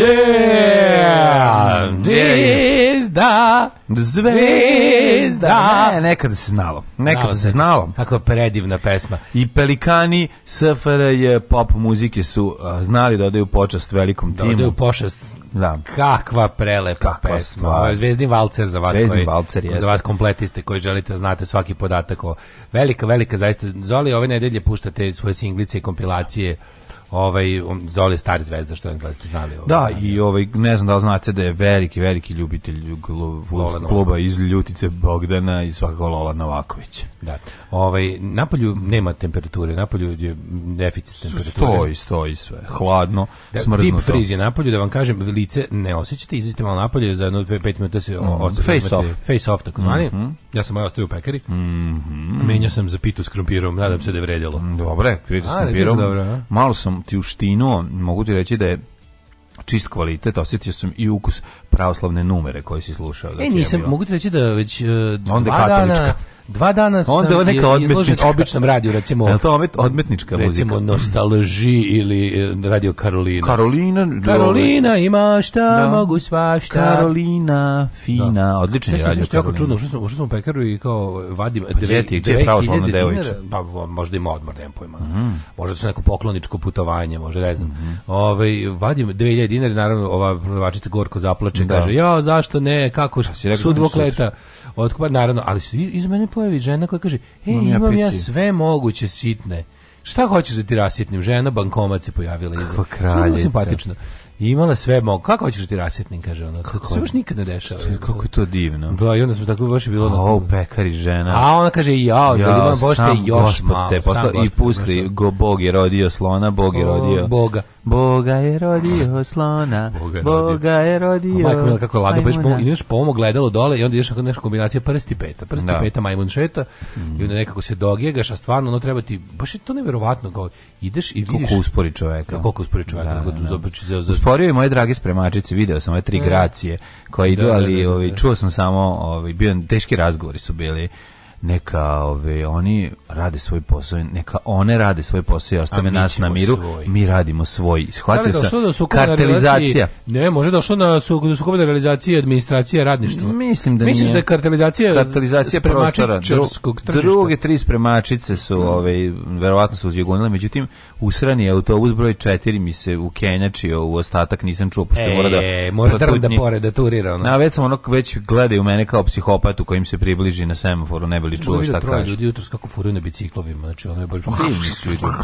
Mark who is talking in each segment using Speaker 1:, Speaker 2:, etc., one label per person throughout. Speaker 1: Yeah! Zvezda! Zvezda!
Speaker 2: Ne, nekada se znalo. Nekada znalo se znalo.
Speaker 1: Kakva predivna pesma.
Speaker 2: I pelikani SFRJ pop muzike su uh, znali da odaju počast velikom da timu.
Speaker 1: Da odaju počast da. Kakva prelepa Kakva pesma. Stvar. Zvezdin valcer za vas Zvezdin koji, valcer jeste. za vas kompletiste koji želite da znate svaki podatak o velika velika zaista Zoli ove nedelje puštate svoje singlice i kompilacije ovaj Zoli stari zvezda što je znali. Ovaj,
Speaker 2: da, i ovaj ne znam da li znate da je veliki veliki ljubitelj kluba iz Ljutice Bogdana i svakako Lola Novaković.
Speaker 1: Da. Ovaj napolju nema temperature, napolju je deficit temperature.
Speaker 2: Stoji, stoji sve. Hladno,
Speaker 1: da,
Speaker 2: smrznuto. Deep
Speaker 1: freeze je napolju, da vam kažem, lice ne osjećate, izađite malo napolje za jedno 5 minuta se mm, face off, face off takozvani. Mm -hmm Ja sam malo ostavio u pekari. Mm Menjao sam za pitu s krompirom, nadam se da
Speaker 2: je
Speaker 1: vredelo. Mm,
Speaker 2: dobre, pitu s krompirom. malo sam ti uštino, mogu ti reći da je čist kvalitet, osjetio sam i ukus pravoslavne numere koje si slušao.
Speaker 1: E, nisam, mogu ti reći da već uh, Onda dva dana... Dva dana sam Onda neka izložen običnom radiju, recimo... Je
Speaker 2: to odmetnička
Speaker 1: recimo, muzika? Recimo Nostalži ili e, Radio Karolina.
Speaker 2: Karolina...
Speaker 1: Karolina ima šta, da. mogu svašta.
Speaker 2: Karolina, da. fina, da. odličan
Speaker 1: je Radio Karolina. čudno, ušli smo, ušli smo u pekaru i kao vadim...
Speaker 2: Pa dve, gdje je
Speaker 1: pravoslavna devojča? Pa možda ima odmor, nemam pojma. Mm. Možda su neko pokloničko putovanje, možda ne znam. Mm -hmm. Ove, ovaj, vadim 2000 dinara, naravno, ova prodavačica gorko zaplače priča, da. kaže, ja, zašto ne, kako, pa sud da sudvokleta, otkupa, naravno, ali iz mene pojavi žena koja kaže, e, imam, imam ja, ja sve moguće sitne. Šta hoćeš da ti rasitnim? Žena bankomat se pojavila iza. Kako pa kraljica. simpatično imala sve mo. Kako hoćeš da ti rasjetnik, kaže ona.
Speaker 2: Kako
Speaker 1: se baš nikad ne dešava. Što,
Speaker 2: kako je to divno.
Speaker 1: Da, i onda smo tako baš
Speaker 2: bilo. A pekar i žena.
Speaker 1: A ona kaže ja, ja imam bošte još malo.
Speaker 2: Te, posla, I pusti, go Bog je rodio slona, Bog je rodio. O, boga.
Speaker 1: Boga je rodio slona, Boga je rodio. Boga je rodio. Majko Mila, kako laga, baš pomo, ideš pomo gledalo dole i onda ideš neka kombinacija prsti peta, prsti da. peta majmun šeta mm. i onda mm. nekako se dogegaš, a stvarno ono treba ti, baš je to neverovatno kao, ideš i vidiš...
Speaker 2: Da,
Speaker 1: koliko
Speaker 2: uspori čoveka.
Speaker 1: kako da, uspori čoveka.
Speaker 2: Da, da, da. Za... Usporio je moje drage spremačice, video sam ove tri da. gracije koje idu, ali da, da, ovaj, da, čuo sam samo, ovi, ovaj, bio, teški razgovori su bili neka ove, oni rade svoj posao, neka one rade svoj posao i ostave nas na miru, svoj. mi radimo svoj. Da Shvatio
Speaker 1: sam, su kartelizacija. Ne, može došlo na su, sukob realizacije administracije radništva. Mislim da Misliš nije. da je kartelizacija, kartelizacija prostora.
Speaker 2: Dru, druge tri spremačice su, mm. ove, verovatno su uzjegunile, međutim, usrani autobus broj 4 mi se u Kenjačio, u ostatak nisam čuo,
Speaker 1: pošto da e, mora da... Mora da pored, da turira. Ono. na
Speaker 2: već sam ono, već gledaju mene kao psihopatu kojim se približi na semaforu, ne ili čuo šta kaže.
Speaker 1: Ljudi jutros kako furaju na biciklovima, znači ono je baš pa, divno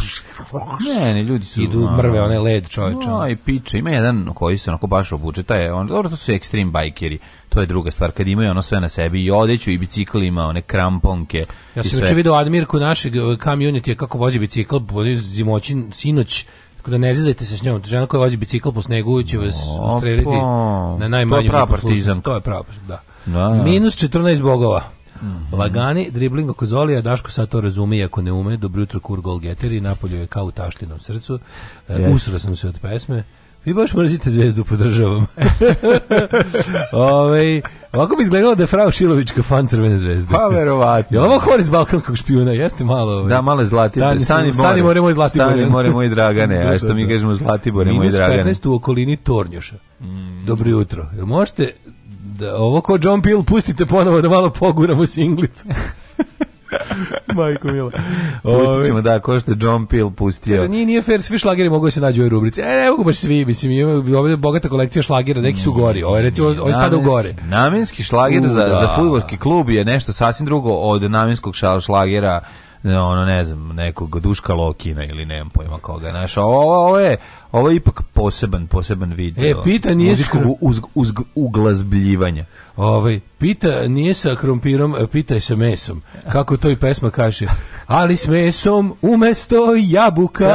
Speaker 2: Ne, ne, ljudi su
Speaker 1: idu mrve, one led čoveče.
Speaker 2: Aj piče, ima jedan koji se onako baš obuče, taj je, on, dobro to su ekstrem bajkeri. To je druga stvar, kad imaju ono sve na sebi i odeću i bicikl ima one kramponke.
Speaker 1: Ja sam juče video Admirku našeg e, community kako vozi bicikl, zimoćin sinoć tako da ne zezajte se s njom. Žena koja vozi bicikl po snegu će vas ustreliti pa, na najmanju. To je prava partizan. To je prava, da. da. da. Minus 14 bogova. Mm -hmm. Lagani, dribling oko Zolija, Daško sad to razume, ako ne ume, dobro jutro kur gol geteri, napolju je kao u taštinom srcu, yes. E, usro sam se od pesme, vi baš mrzite zvezdu, podržavam. Ove, ovako bi izgledalo da je Frau Šilovićka fan crvene zvezde.
Speaker 2: Pa, verovatno. Jel
Speaker 1: ovo hor balkanskog špijuna? Jeste malo... Ove, ovaj.
Speaker 2: da, malo je Zlatibor. Stani, stani, stani more moj Zlatibor.
Speaker 1: Stani more
Speaker 2: moj
Speaker 1: Dragane, a što mi da, da, da. kažemo zlati je moj Dragane. Minus 15 u okolini Tornjoša. Mm. Dobro jutro. Jel možete da, ovo ko John Peel, pustite ponovo da malo poguramo singlicu. Majko mila.
Speaker 2: Pustit ćemo, da, ko što je John Peel pustio.
Speaker 1: Kaže, nije, nije fair, svi šlageri mogu da se nađu u ovoj rubrici. E, ne mogu baš svi, mislim, ima ovdje bogata kolekcija šlagera, neki su gori, ovo je recimo, ovo spada u gore.
Speaker 2: Namenski šlager U, za, da. za futbolski klub je nešto sasvim drugo od namenskog šla- šlagera Da, ono ne znam, nekog Duška Lokina ili nemam pojma koga, znaš. Ovo, ovo je ovo je ipak poseban, poseban vid. E,
Speaker 1: pita nije muzičkog
Speaker 2: skr... uz, uz, uglazbljivanja.
Speaker 1: Ovaj pita nije sa krompirom, pita je sa mesom. Kako to i pesma kaže. Ali s mesom umesto jabuka,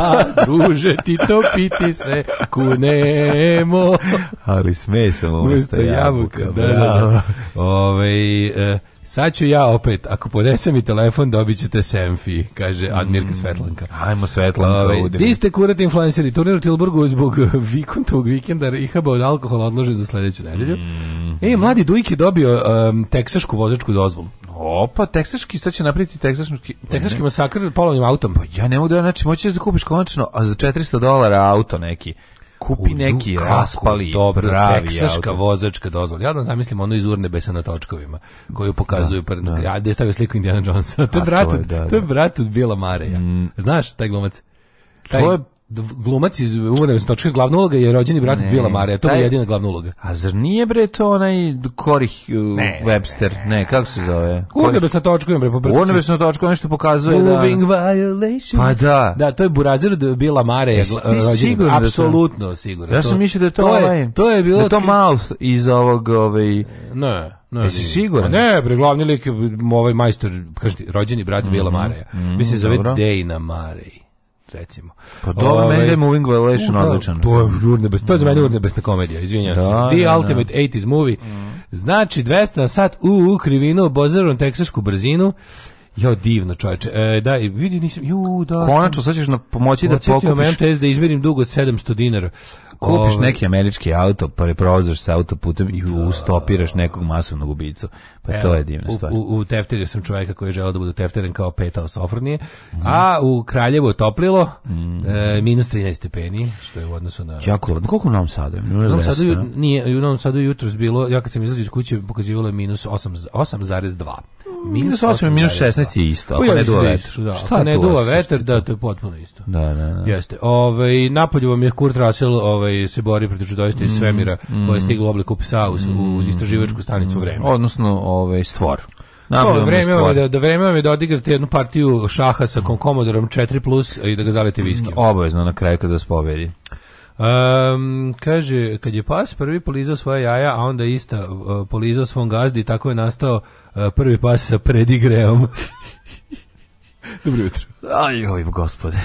Speaker 1: druže ti to piti se kunemo.
Speaker 2: Ali s mesom umesto, umesto jabuka. jabuka
Speaker 1: da, da, da. Ove, ovaj, e, eh, Sad ću ja opet, ako podesem i telefon, dobit ćete semfi, kaže Admirka mm. Svetlanka.
Speaker 2: Ajmo Svetlanka, Ove, Di
Speaker 1: ste kurat influenceri, turnir u Tilburgu zbog vikontovog vikenda rihaba od alkohola odložen za sledeću nedelju. Mm. E, mladi Dujk je dobio um, teksašku vozačku dozvolu.
Speaker 2: Opa, teksaški, šta će napraviti teksaški...
Speaker 1: Teksaški masakr polovnim autom. Pa
Speaker 2: ja ne mogu da, znači, moćeš da kupiš konačno, a za 400 dolara auto neki
Speaker 1: kupi u, neki kako, raspali
Speaker 2: dobro, pravi teksaška auto. vozačka dozvola. Ja da zamislim ono iz urne sa na točkovima koju pokazuju da, pred da. ja da stavio sliku Indiana Jonesa. To je brat, to je da, da. brat od Bila Mareja. Mm. Znaš taj glumac?
Speaker 1: Taj, to je glumac iz Umre Stočka glavna uloga je rođeni brat ne, Bila Mare, to je jedina glavna uloga. A zar nije bre to onaj Korih ne, Webster, ne, ne, kako se zove? Umre Stočka, Umre po brcu. Umre Stočka nešto pokazuje
Speaker 2: da- Moving da violation.
Speaker 1: Pa da. Da, to je Burazir Bila Mare da je rođeni.
Speaker 2: Apsolutno sigurno. Ja sam mislio da je to, to je, ovaj-
Speaker 1: to je bilo
Speaker 2: da
Speaker 1: to Mouth iz ovog ovaj
Speaker 2: Ne. No,
Speaker 1: Jesi siguran? Ne, bre, glavni lik je ovaj majstor, kažete, rođeni brat mm -hmm, Bila Mareja. Mm -hmm, Mislim, zove Dejna Marej recimo.
Speaker 2: Pa dobro, Ove, ovaj, meni je Moving Violation
Speaker 1: uh, da,
Speaker 2: odličan.
Speaker 1: To je urne bez, to je za mene da. urne bez komedija, izvinjam da, se. Da, The da, Ultimate da. 80s Movie. Mm. Znači, 200 na sat, u, u, krivinu, obozirom teksašku brzinu. Jo, divno, čoveče. E, da, vidi, nisam, ju, da.
Speaker 2: Konačno, sad ćeš na pomoći da pokupiš.
Speaker 1: MTS da izmerim dug od 700 dinara.
Speaker 2: Kupiš ovaj- neki američki auto, pa provozaš sa autoputem i ustopiraš nekog masovnog ubicu. Pa Evo, to je divna stvar.
Speaker 1: U, u, u sam čovjeka koji
Speaker 2: je
Speaker 1: želeo da bude tefteren kao petao sofronije, mm. a u Kraljevu je toplilo mm. e, minus 13 stepeni, što je u odnosu na...
Speaker 2: Jako ladno, koliko u Novom Sadu?
Speaker 1: U Novom Sadu, ju, nije, u Novom Sadu jutros bilo, ja kad sam izlazio iz kuće, pokazivalo je minus 8,2.
Speaker 2: Mm, minus 8 i minus 16 je isto, ako pa pa ne duva vetar.
Speaker 1: Da, Šta ako pa ne duva vetar, da, to je potpuno isto.
Speaker 2: Da, da, da.
Speaker 1: Jeste. Ovaj napolju vam je Kurt Russell ovaj se bori protiv čudovišta iz mhm, svemira, mm. koje je mhm. stiglo u obliku psa u, u mhm, istraživačku stanicu vremena.
Speaker 2: Odnosno, ovaj stvor.
Speaker 1: Napravljamo vreme vam je da, da vreme mi je da odigrate jednu partiju šaha sa Komodorom 4 plus e, i da ga zalete viski. Mm,
Speaker 2: obavezno na kraju kad vas pobedi. Um,
Speaker 1: kaže, kad je pas prvi polizao svoje jaja, a onda ista uh, polizao svom gazdi, tako je nastao uh, prvi pas sa predigreom.
Speaker 2: Dobro jutro.
Speaker 1: Aj, oj, gospode.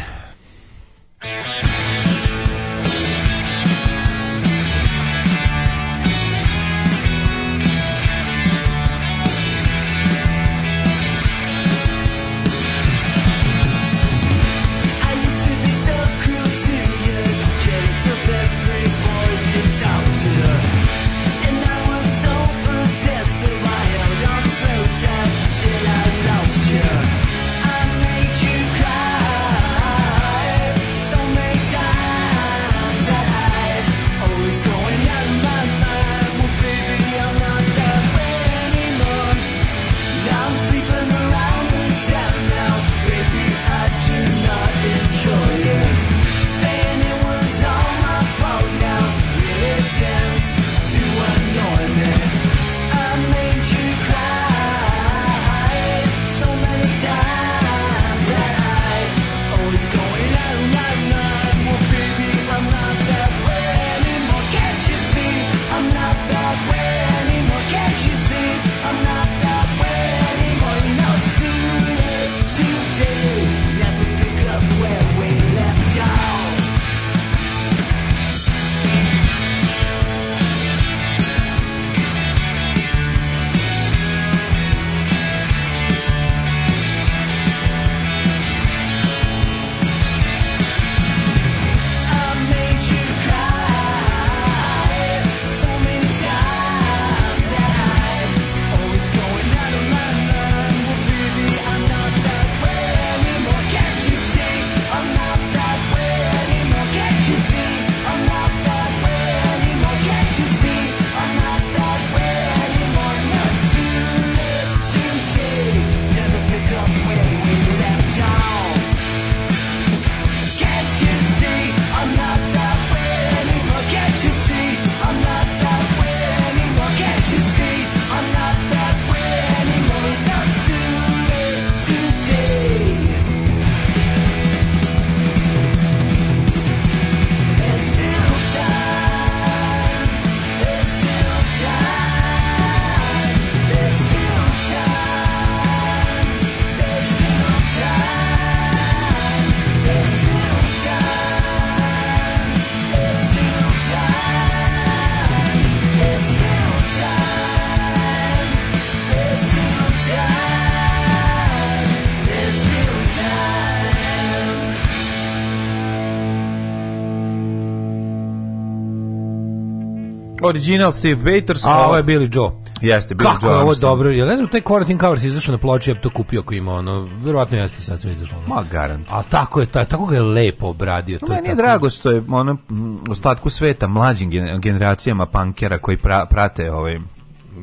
Speaker 2: original Steve Bator.
Speaker 1: A ovo je ovaj- Billy Joe.
Speaker 2: Jeste, Billy Joe. Kako je ovo
Speaker 1: dobro? Ja ne znam, taj Quarantine Covers izašao na ploči, ja bi to kupio ako ima ono, verovatno jeste sad sve izašlo. Ono.
Speaker 2: Ma garant.
Speaker 1: A tako je, taj, tako ga je lepo obradio.
Speaker 2: No, to meni je, tako... drago što je ono, ostatku sveta, mlađim generacijama pankera koji pra, prate ovaj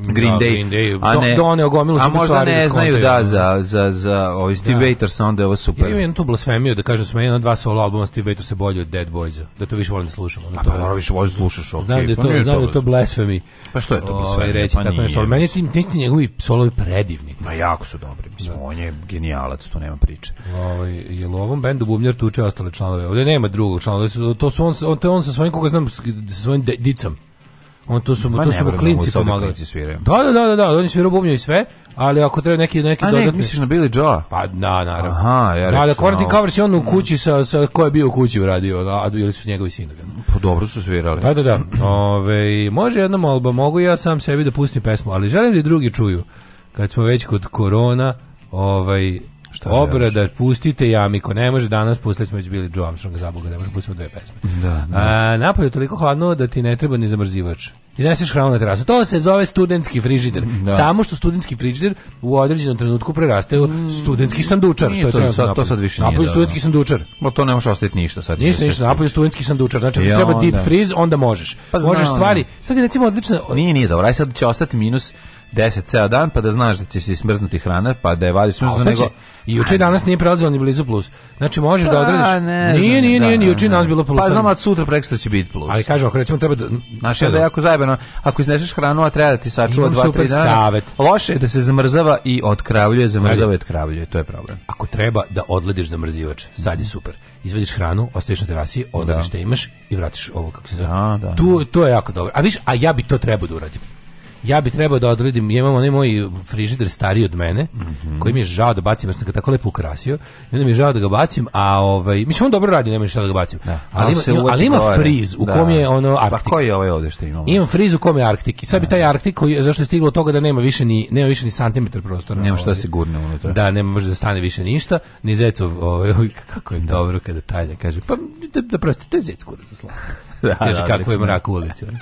Speaker 2: Green, da, Day, Green Day, a
Speaker 1: ne doneo gomilu A
Speaker 2: možda ne znaju da za za za ovi Steve da. Waiters onda je ovo super. Ja
Speaker 1: imam tu blasfemiju da kažem da smo jedan dva solo albuma Steve Waiters se bolje od Dead Boysa. Da to više volim da slušam. Pa da to
Speaker 2: pa, više volim slušaš, okay. Znam da pa
Speaker 1: to, pa znam da to blasfemi.
Speaker 2: Pa što je to blasfemi? Ovaj,
Speaker 1: reći,
Speaker 2: pa
Speaker 1: tako nešto, meni ti neki njegovi solovi predivni.
Speaker 2: Ma jako su dobri, mislim, on je genijalac, to nema priče.
Speaker 1: Ovaj je u ovom bendu bubnjar tuče ostale članove. Ovde nema drugog člana, to su on, on to on sa svojim koga znam sa svojim dicom. On tu
Speaker 2: su
Speaker 1: mu, tu su mu klinci
Speaker 2: da pomogli. Da,
Speaker 1: da, da, da, da, oni sviraju bubnju i sve, ali ako treba neki neki dodatni. A ne,
Speaker 2: misliš na Billy Joe?
Speaker 1: Pa da, naravno.
Speaker 2: Aha, ja Da,
Speaker 1: da Quarantine Covers je on u kući sa, sa ko je bio u kući uradio, a ili su njegovi sinovi.
Speaker 2: Pa dobro su svirali.
Speaker 1: Da, da, da. Ove, može jedna molba, mogu ja sam sebi da pustim pesmu, ali želim da drugi čuju. Kad smo već kod korona, ovaj Šta da Obrada, pustite Jamiko, ne može danas, pustili smo već bili Joe Armstrong za Boga, ne može pustiti dve pesme. Da, da.
Speaker 2: A,
Speaker 1: je toliko hladno da ti ne treba ni zamrzivač. Izneseš hranu na terasu. To se zove studentski frižider. Da. Samo što studentski frižider u određenom trenutku preraste u studentski sandučar. Nije
Speaker 2: što je to, sad, to sad više
Speaker 1: nije. Napolje da. studentski sandučar.
Speaker 2: Ma to ne može ostaviti ništa sad.
Speaker 1: Ništa, ništa. Napolje studentski sandučar. Znači, ako treba deep da. freeze, onda možeš. Pa, možeš stvari. Sad je recimo odlično...
Speaker 2: Nije, nije dobro. Aj sad će ostati minus 10 ceo dan, pa da znaš da ćeš smrznuti hrana, pa da je vadiš smrznuti nego...
Speaker 1: I juče
Speaker 2: i
Speaker 1: danas nije prelazilo ni blizu plus. Znači možeš da pa, da odrediš... Ne, nije, nije, nije, da, ni juče danas bilo plus. Pa
Speaker 2: znam, a sutra prekstra će biti plus.
Speaker 1: Ali kažem, ako recimo treba da... Znači, da je jako zajebeno. Ako izneseš hranu, a treba da ti sačuva 2-3 dana, savet.
Speaker 2: loše je da se zamrzava i otkravljuje, zamrzava i odkravljuje, to je problem.
Speaker 1: Ako treba da odlediš zamrzivač, sad je super izvadiš hranu, ostaviš na terasi, odrediš da. imaš i vratiš ovo kako se zove. Da, da, tu, da. to je jako dobro. A viš, a ja bi to trebao da uradim ja bi trebao da odredim, imam onaj moj frižider stariji od mene, mm -hmm. koji mi je žao da bacim, jer sam ga tako lepo ukrasio, i onda mi je žao da ga bacim, a ovaj, mislim on dobro radi, nema ništa da ga bacim. Da. Ali, ima, ima, ali ima friz u da. kom je ono pa Arktik. Pa
Speaker 2: koji je ovaj ovde što imamo?
Speaker 1: Imam friz u kom je Arktik. I sad bi da. taj Arktik, koji, zašto je stiglo toga da nema više ni, nema više ni santimetar prostora.
Speaker 2: Nema šta ovaj. Da se gurne unutra.
Speaker 1: Da,
Speaker 2: nema
Speaker 1: može da stane više ništa, ni zecov, ovaj, kako je da. dobro kada Tanja kaže, pa da, da prosto, to je zec kurac, da, da, kaže da, kako je mrak u ulici.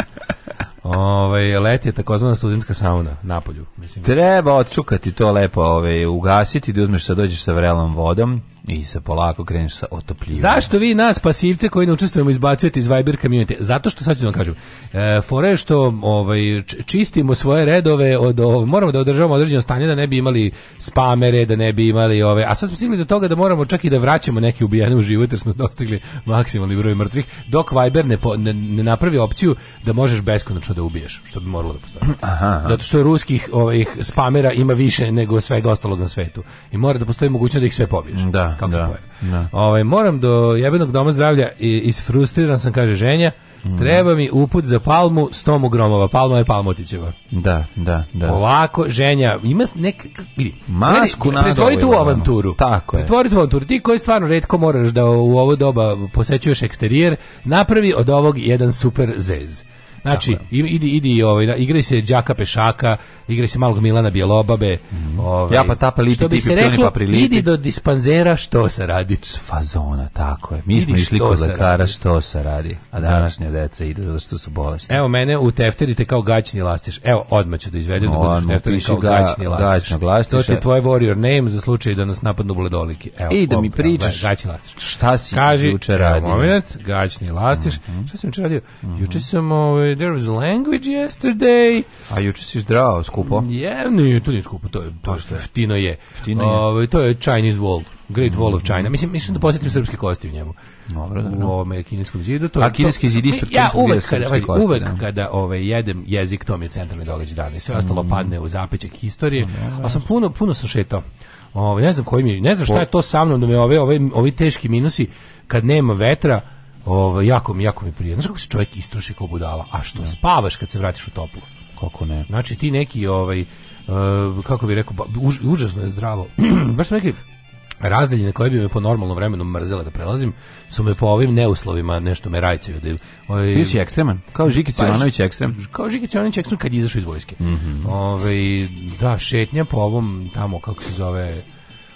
Speaker 1: Ovaj let je takozvana studentska sauna na polju, mislim.
Speaker 2: Treba odčukati to lepo, ovaj ugasiti, da uzmeš sa dođeš sa vrelom vodom, I se polako kreneš sa otopljivanjem.
Speaker 1: Zašto vi nas, pasivce koji ne učestvujemo, izbacujete iz Viber community? Zato što, sad ću da vam kažem, e, fore što ovaj, čistimo svoje redove, od, o, moramo da održavamo određeno stanje da ne bi imali spamere, da ne bi imali ove, a sad smo stigli do toga da moramo čak i da vraćamo neke ubijene u život, jer smo dostigli maksimalni broj mrtvih, dok Viber ne, po, ne, ne, napravi opciju da možeš beskonačno da ubiješ, što bi moralo da
Speaker 2: postoji. Aha,
Speaker 1: Zato što ruskih ovih spamera ima više nego svega ostalog na svetu. I mora da postoji mogućnost da ih sve pobiješ.
Speaker 2: Da kako da, se poje. Da.
Speaker 1: Ovaj, moram do jebenog doma zdravlja i isfrustriran sam, kaže ženja, Mm. Treba mi uput za palmu stomu gromova. Palma je Palmotićeva.
Speaker 2: Da, da, da.
Speaker 1: Ovako, ženja, ima nek... Vidi, Masku ne, Pretvori tu
Speaker 2: avanturu. Tako je.
Speaker 1: Pretvori tu avanturu. Ti koji stvarno redko moraš da u ovo doba posećuješ eksterijer, napravi od ovog jedan super zez. Znači, idi, idi, ovaj, igraj se Đaka Pešaka, igraj se malog Milana Bjelobabe.
Speaker 2: Mm. Ovaj, ja pa tapa lipi, što bi pa reklo, idi
Speaker 1: do dispanzera, što se radi?
Speaker 2: S fazona, tako je. Mi idi smo išli kod lekara, radi. što se radi. A da. današnja deca ide zato što su bolesni.
Speaker 1: Evo mene u tefterite kao gaćni lastiš. Evo, odmah ću da izvedem da no, da buduš tefterit kao ga, gaćni lastiš. lastiš. To je tvoje warrior name za slučaj da nas napadnu bledoliki.
Speaker 2: Evo, I da mi pričaš
Speaker 1: gaćni lastiš.
Speaker 2: Šta si Kaži, juče radio?
Speaker 1: Moment, gaćni lastiš. Mhm. Šta sam juče radio? Mhm. Juče sam ovaj, Ovaj there was language yesterday.
Speaker 2: A juče si ždrao skupo?
Speaker 1: Je, ne, to nije skupo, to je to što ftino je. Ftino je. Ovaj to je Chinese wall. Great Wall of China. Mislim, mislim da posjetim srpske kosti u njemu.
Speaker 2: Dobro,
Speaker 1: dobro. U ovome kineskom zidu. To, A kineski zid ispred ja, uvek kada, vazi, ovaj, kosti, uvek da. kada ovaj, jedem jezik, to mi je centralni događaj dana. I sve ostalo mm. padne u zapećak historije. Mm. A sam puno, puno sam šetao. Ovaj, ne znam koji mi, ne znam šta je to sa mnom da me ove, ove, ovi teški minusi kad nema vetra, Ovo, ovaj, jako, mi, jako mi prije. Znaš kako se čovjek istroši kao budala? A što da. spavaš kad se vratiš u toplu?
Speaker 2: Kako ne?
Speaker 1: Znači ti neki, ovaj, uh, kako bi rekao, už, užasno je zdravo. Baš neki razdaljine koje bi me po normalnom vremenu mrzela da prelazim, su me po ovim neuslovima nešto me rajcevi. Da,
Speaker 2: ovaj, Ti si ekstreman, kao Žikić Cimanović ekstrem.
Speaker 1: Kao Žikić Cimanović ekstrem kad je izašao iz vojske.
Speaker 2: Mm -hmm.
Speaker 1: Ove, ovaj, da, šetnja po ovom tamo, kako se zove,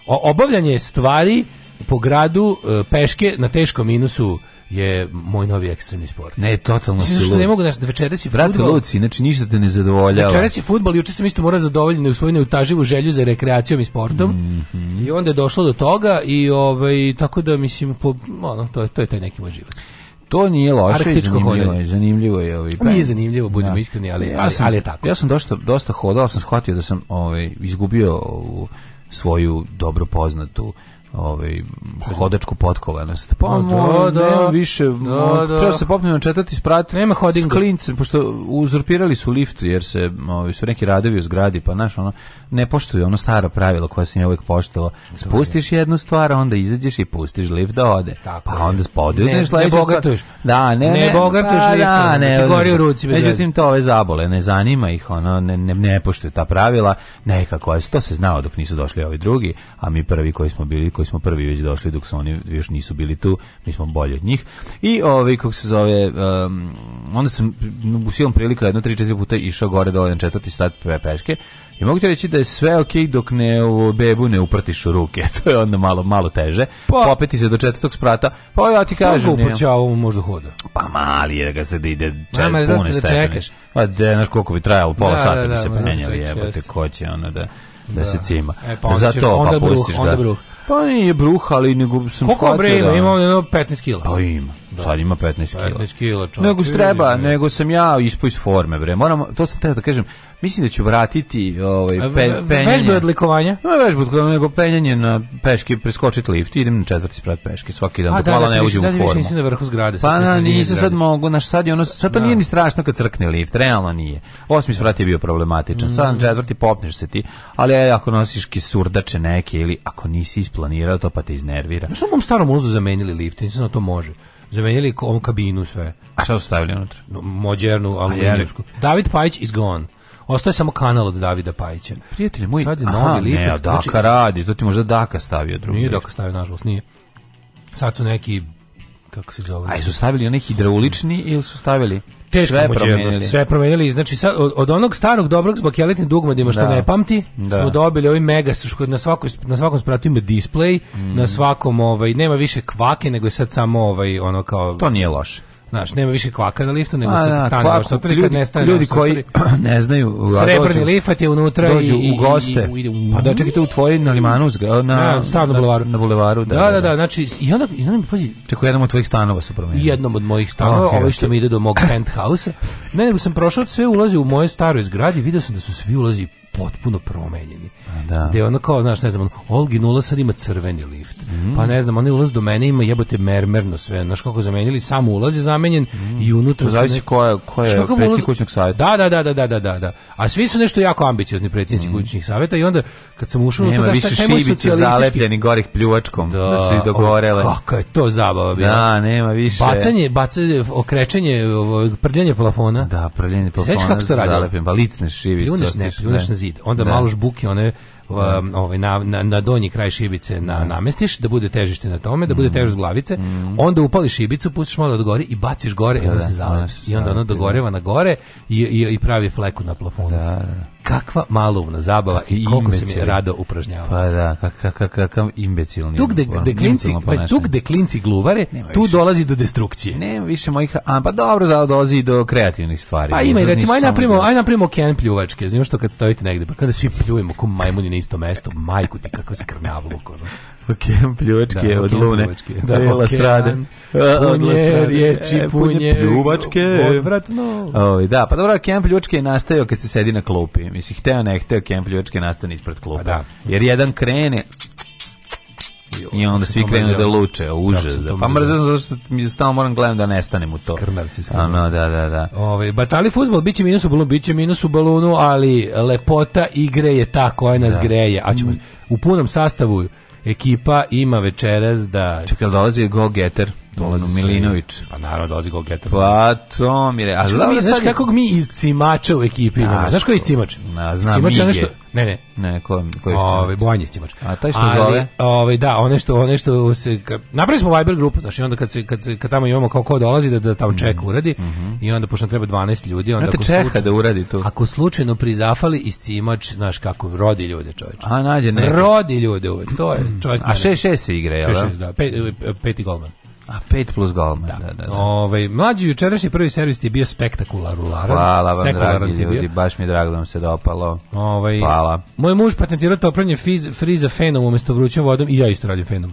Speaker 1: o, obavljanje stvari po gradu eh, peške na teškom minusu je moj novi ekstremni sport.
Speaker 2: Ne, totalno
Speaker 1: si što Ne mogu, znaš,
Speaker 2: večeras je Brate, futbol. Luci, znači ništa te
Speaker 1: ne
Speaker 2: zadovoljava.
Speaker 1: Večeras je futbol, juče sam isto morao da zadovoljiti u svoju neutaživu želju za rekreacijom i sportom. Mm -hmm. I onda je došlo do toga i ovaj, tako da, mislim, po, ono, to, je, to je taj neki moj život.
Speaker 2: To nije loše, zanimljivo hodanje.
Speaker 1: je,
Speaker 2: zanimljivo je. Ovaj,
Speaker 1: pa, nije pa- zanimljivo, budemo da. iskreni, ali, ja
Speaker 2: sam,
Speaker 1: ali, je tako.
Speaker 2: Ja sam dosta, dosta hodao, sam shvatio da sam ovaj, izgubio ovu, ovaj, svoju dobro poznatu ovaj hodačku potkovanost. Pa no, pa, da, da, više, da, da. treba se popnemo na četvrti sprat. Nema hodinga. S pošto uzurpirali su lift jer se ovaj su neki radovi u zgradi, pa znaš, ono ne poštuju ono staro pravilo koje se mi uvek poštovalo. Spustiš jednu stvar, onda izađeš i pustiš lift da ode. Tako pa je. onda spodiš ne,
Speaker 1: ne bogatuješ.
Speaker 2: Da, ne, ne,
Speaker 1: ne bogatuješ lift. Pa da, ne,
Speaker 2: da gori u ruci. Međutim to ove zabole ne zanima ih, ono ne ne, ne poštuju ta pravila, nekako, to se znao dok nisu došli ovi drugi, a mi prvi koji smo bili koji koji smo prvi već došli dok su oni još nisu bili tu, mi smo bolji od njih. I ovaj kako se zove um, onda sam u silom prilika jedno 3 4 puta išao gore do na četvrti stat pe peške. I mogu ti reći da je sve ok dok ne u bebu ne uprtiš u ruke. to je onda malo malo teže. Pa, Popeti se do četvrtog sprata. Pa ja ti kažem,
Speaker 1: ne. Pa možda hoda.
Speaker 2: Pa mali je da ga se da ide četvrti. Ja, znači, da čekaš. Pa da, znaš koliko bi trajalo, pola da, da sata da, da, bi se penjali, jebote, ko će ono da da, da se cima. E, pa onda Zato će, pa onda pa pustiš onda da. Bruh. Pa nije bruh, ali nego sam Koliko shvatio bre
Speaker 1: ima? Da... Ima ono 15 kila.
Speaker 2: Pa ima. Da. Sad ima 15 kila.
Speaker 1: 15 kila, čovječ.
Speaker 2: Nego treba, nego sam ja ispo iz forme, bre. Moram, to sam teo da kažem, Mislim da ću vratiti ovaj pe, penjanje. Vežbe odlikovanja? No, vežbe odlikovanja, nego penjanje na peški, preskočiti lift, idem na četvrti sprat peški svaki dan, dok da, malo da, ne da, uđem u formu.
Speaker 1: Da, da, više na vrhu
Speaker 2: zgrade. Pa, na, nisam sad mogu, naš sad je ono, sad to da. nije ni strašno kad crkne lift, realno nije. Osmi sprat je bio problematičan, mm. sad na mm. četvrti popneš se ti, ali ako nosiš kisurdače neke ili ako nisi isplanirao to pa te iznervira.
Speaker 1: Što mom starom uzu zamenili lift, nisam na da to može zamenili ovu kabinu sve.
Speaker 2: A šta su stavili unutra?
Speaker 1: No, modernu aluminijsku. David Pajić is gone. Ostaje samo kanal od Davida Pajića.
Speaker 2: Prijatelji moji, sad je aha, novi lift. Ne, a Daka znači, radi, to ti možda Daka stavio drugi.
Speaker 1: Nije Daka stavio, nažalost, nije. Sad su neki kako se zove?
Speaker 2: A su stavili onaj hidraulični ili su stavili teško sve promenili.
Speaker 1: Sve promenili. Znači sad, od, od onog starog dobrog s bakeletim dugmadima što da. ne pamti, da. smo dobili ovaj mega na svakoj na svakom spratu ima display, mm. na svakom ovaj nema više kvake, nego je sad samo ovaj ono kao
Speaker 2: To nije loše.
Speaker 1: Znaš, nema više kvaka na liftu, nego se da, stane na štotori
Speaker 2: ljudi, kad
Speaker 1: nestane Ljudi
Speaker 2: koji ne znaju...
Speaker 1: Srebrni lifat je unutra
Speaker 2: i... Dođu u goste. I, i, i, pa da, čekajte u tvoji na limanu, na, da, na,
Speaker 1: na, bulevaru.
Speaker 2: Na bulevaru,
Speaker 1: da, da. Da, da, da, znači, i onda, i onda mi, pazi...
Speaker 2: Čekaj, jednom od tvojih stanova su promenili.
Speaker 1: Jednom od mojih stanova, okay, ovo ovaj što mi ide do mog penthouse-a. Ne, nego sam prošao sve ulaze u moje staro zgradi, vidio sam da su svi ulazi potpuno promenjeni.
Speaker 2: Da.
Speaker 1: Gde ono kao,
Speaker 2: znaš, ne znam, Olgin
Speaker 1: ulaz sad ima crveni lift. Mm. Pa ne znam, onaj ulaz do mene ima jebote mermerno sve. Znaš kako zamenili, sam ulaz je zamenjen mm. i unutra... To zavisi ne... ko je, ko je predsjednik kućnog savjeta. Da, da, da, da, da, da, da, da.
Speaker 2: A svi su nešto jako ambiciozni predsjednici mm. kućnih savjeta i onda kad sam ušao... Nema to, da, više šibice zalepljeni
Speaker 1: gorih pljuvačkom. Da, da su i dogorele. O, kako je to zabava bila. Da, nema više. Bacanje, bacanje, okrečenje, prljanje plafona. Da, prljanje plafona. Sveći kako se to radilo? Zalepim, balicne pa šibice. Ljuneš, ne,
Speaker 2: ljuneš na
Speaker 1: zid. Onda da. malo žbuke one um, ovaj, na, na, na, donji kraj šibice na, da. namestiš, da bude težište na tome, da bude mm. težište glavice, mm. onda upališ šibicu, pustiš malo da od gore i baciš gore da, i onda se zaleti. I onda ona dogoreva na gore i, i, i pravi fleku na plafonu.
Speaker 2: Da, da
Speaker 1: kakva maloumna zabava i koliko se mi rado upražnjava.
Speaker 2: Pa da, kakav kak,
Speaker 1: kak, kak imbecilni. Tu gde, gde klinci, pa tu gde klinci gluvare, tu dolazi do destrukcije.
Speaker 2: Ne, više mojih, a pa dobro, za dolazi do kreativnih stvari. Pa
Speaker 1: ima i recimo aj napravimo, da- aj napravimo ken pljuvačke, znači što kad stojite negde, pa kada svi pljujemo ko majmuni na isto mesto, majku ti kako se krnavlo
Speaker 2: Okean pljuvačke da, od lune.
Speaker 1: Da,
Speaker 2: da lastrade. Punje
Speaker 1: riječi, e, punje
Speaker 2: pljuvačke.
Speaker 1: Odvratno. Ovi, da, pa dobro, Okean pljuvačke je nastajao kad se sedi na klupi. Mislim, hteo ne hteo, Okean pljuvačke nastane ispred klupa. Pa da. Jer jedan krene,
Speaker 2: i onda svi krenu
Speaker 1: da luče, užas. Da,
Speaker 2: da. pa mrzim zato što mi stalno moram gledam da nestanem u to.
Speaker 1: Skrnavci,
Speaker 2: skrnavci. Ano, da, da, da.
Speaker 1: Ove, batali fuzbol, bit će minus u balonu, bit će minus u balonu, ali lepota igre je ta koja nas da. greje. A ćemo mm. u punom sastavu ekipa ima večeras
Speaker 2: da... Čekaj, dolazi je Go Getter.
Speaker 1: Dolazi Milinović. Pa
Speaker 2: naravno dolazi gol Getter. Pa
Speaker 1: to mi re. A znaš, mi, znaš sad... mi iz Cimača u ekipi imamo? Znaš, znaš koji iz Cimač? Na,
Speaker 2: znam
Speaker 1: Cimač je nešto... Ne, ne.
Speaker 2: Ne, ko,
Speaker 1: ko je Ove, Bojan je Cimač.
Speaker 2: A taj što Ali, zove?
Speaker 1: Ove, ovaj, da, one što, one što se... Ka... Napravili smo Viber grupu, znaš, i onda kad, se, kad, se, kad tamo imamo kao ko dolazi da, da tamo mhm, ček mm. uradi mm -hmm. i onda pošto treba 12 ljudi,
Speaker 2: onda... Znate, čeka slučajno, da uradi to.
Speaker 1: Ako slučajno prizafali iz Cimač, znaš kako, rodi ljude čovječe.
Speaker 2: A, nađe ne.
Speaker 1: Rodi ljude uvek, ovaj, to
Speaker 2: je čovjek. A 6-6 se igra,
Speaker 1: jel? 6-6, da, pet, peti golman.
Speaker 2: A pet plus gol, da. da, da,
Speaker 1: da. Ovaj, mlađi jučerašnji prvi servis je bio spektakularan.
Speaker 2: Hvala vam, dragi ljudi, baš mi je drago da vam se dopalo. Ovaj Hvala.
Speaker 1: Moj muž patentirao topranje friza fenom umesto vrućom vodom i ja isto radim fenom.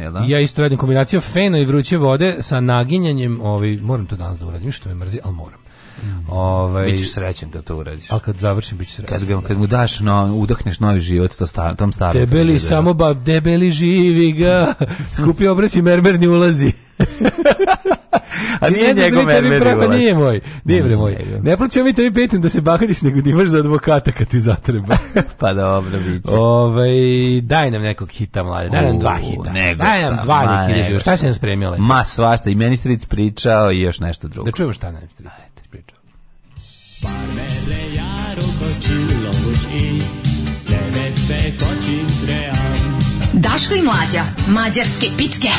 Speaker 1: Jel, da? ja isto radim kombinaciju fena i vruće vode sa naginjanjem, ovaj, moram to danas da uradim, što me mrzi, ali moram.
Speaker 2: Ovaj bićeš srećan kad da to uradiš.
Speaker 1: A kad završim biće
Speaker 2: srećan. Kad, ga, da. kad mu daš no udahneš novi život to star, tom starom. Debeli
Speaker 1: tom samo ba debeli živi ga. Skupi obraći mermer ne ulazi.
Speaker 2: A nije da ne pa njegov mermer ne ulazi.
Speaker 1: Nije moj. Nije bre moj. Ne plaćam mi tebi petim da se bahatiš nego da imaš za advokata kad ti zatreba.
Speaker 2: pa dobro
Speaker 1: biće. Ovaj daj nam nekog hita mlade. Daj nam dva hita. Nego daj nam dva hita. Šta si nam spremio?
Speaker 2: Ma svašta i meni stric pričao i još nešto drugo.
Speaker 1: Da čujemo šta nam stric. Parmele járok a csillagos éj, nevetve kacsintre ám. Daško i Mlađa, mađarske pičke.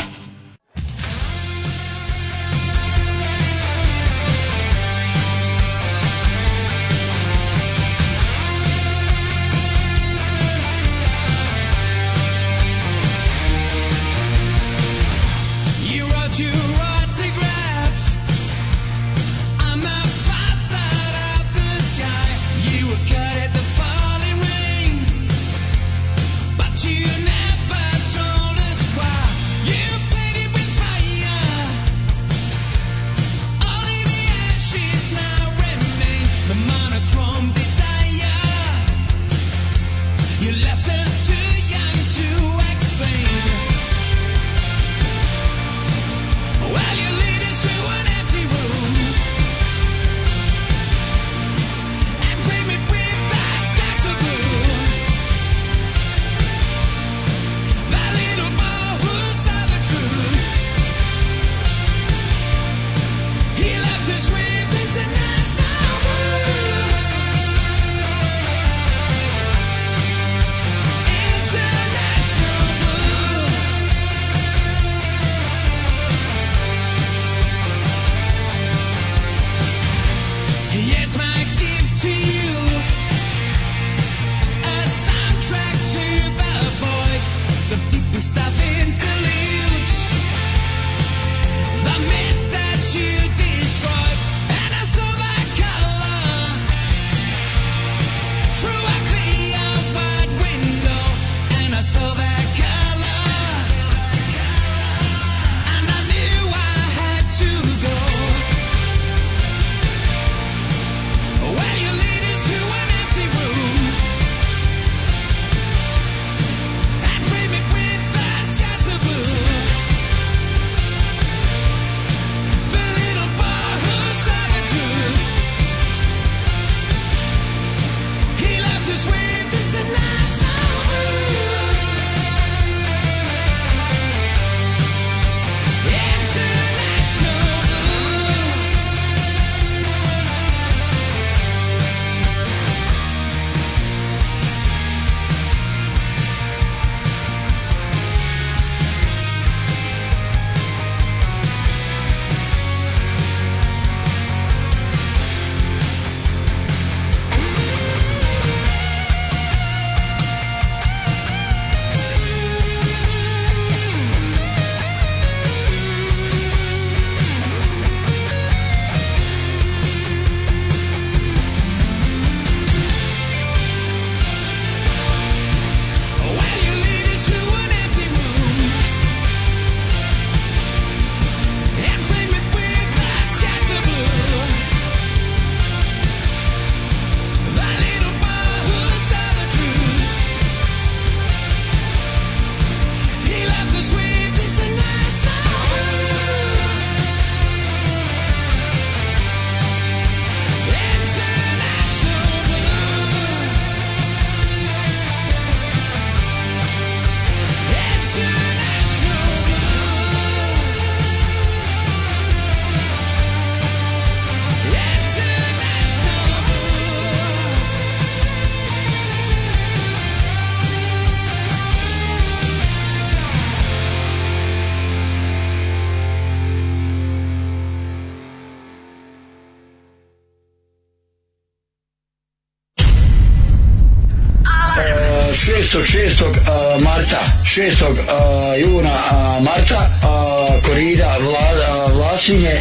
Speaker 3: 6. 6. Uh, marta 6. Uh, juna uh, marta korida vla, Vlasinje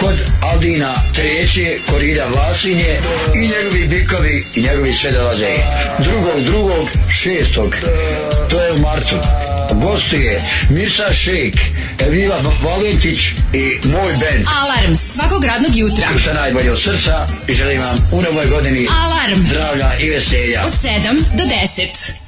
Speaker 3: kod Aldina treće korida Vlasinje i njegovi bikovi i njegovi sve dolaze drugog drugog šestog to je u martu gostuje Mirsa Šejk Evila Valentić i moj band
Speaker 4: Alarm svakog radnog jutra
Speaker 3: sa najbolje od srca i želim vam u novoj godini Alarm zdravlja i veselja
Speaker 4: od 7 do 10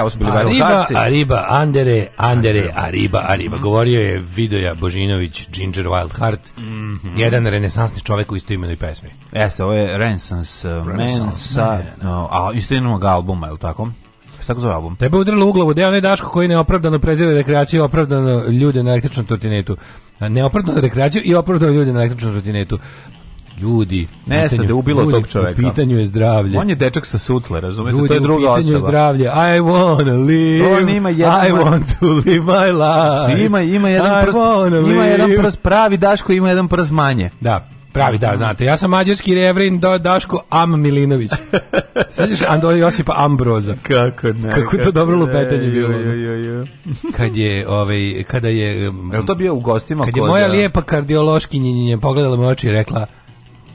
Speaker 1: ovo su bili Ariba, Ariba, Andere, Andere, Ariba, Ariba. Mm. Govorio je Vidoja Božinović, Ginger Wildheart, mm -hmm. jedan renesansni čovek u istoimenoj pesmi.
Speaker 2: Jeste, ovo je Renaissance, uh, Renaissance Man sa, no, a istoimenog albuma, je li tako? tako zove album.
Speaker 1: Tebe udarilo u glavu, da je onaj Daško koji neopravdano prezira rekreaciju, opravdano ljude na električnom trotinetu. Neopravdano rekreaciju i opravdano ljude na električnom trotinetu ljudi,
Speaker 2: nestade, ubilo ljudi, tog čoveka. U
Speaker 1: pitanju je zdravlje.
Speaker 2: On je dečak sa sutle, razumete, ljudi, to je druga osoba. u pitanju osoba. je
Speaker 1: zdravlje. I wanna live. On ima jedan I want to live my life.
Speaker 2: Ima ima jedan I prst, ima jedan prst pravi Daško, ima jedan prst manje.
Speaker 1: Da. Pravi, da, znate. Ja sam mađarski revrin do da, Daško Am Milinović. Sećaš Ando Josipa Ambroza.
Speaker 2: Kako ne.
Speaker 1: Kako to dobro lupetanje bilo. Jo, jo, jo. kad je, ovaj, kada je...
Speaker 2: Jel to bio u gostima? Kad
Speaker 1: je moja da... lijepa kardiološkinjenje pogledala me oči i rekla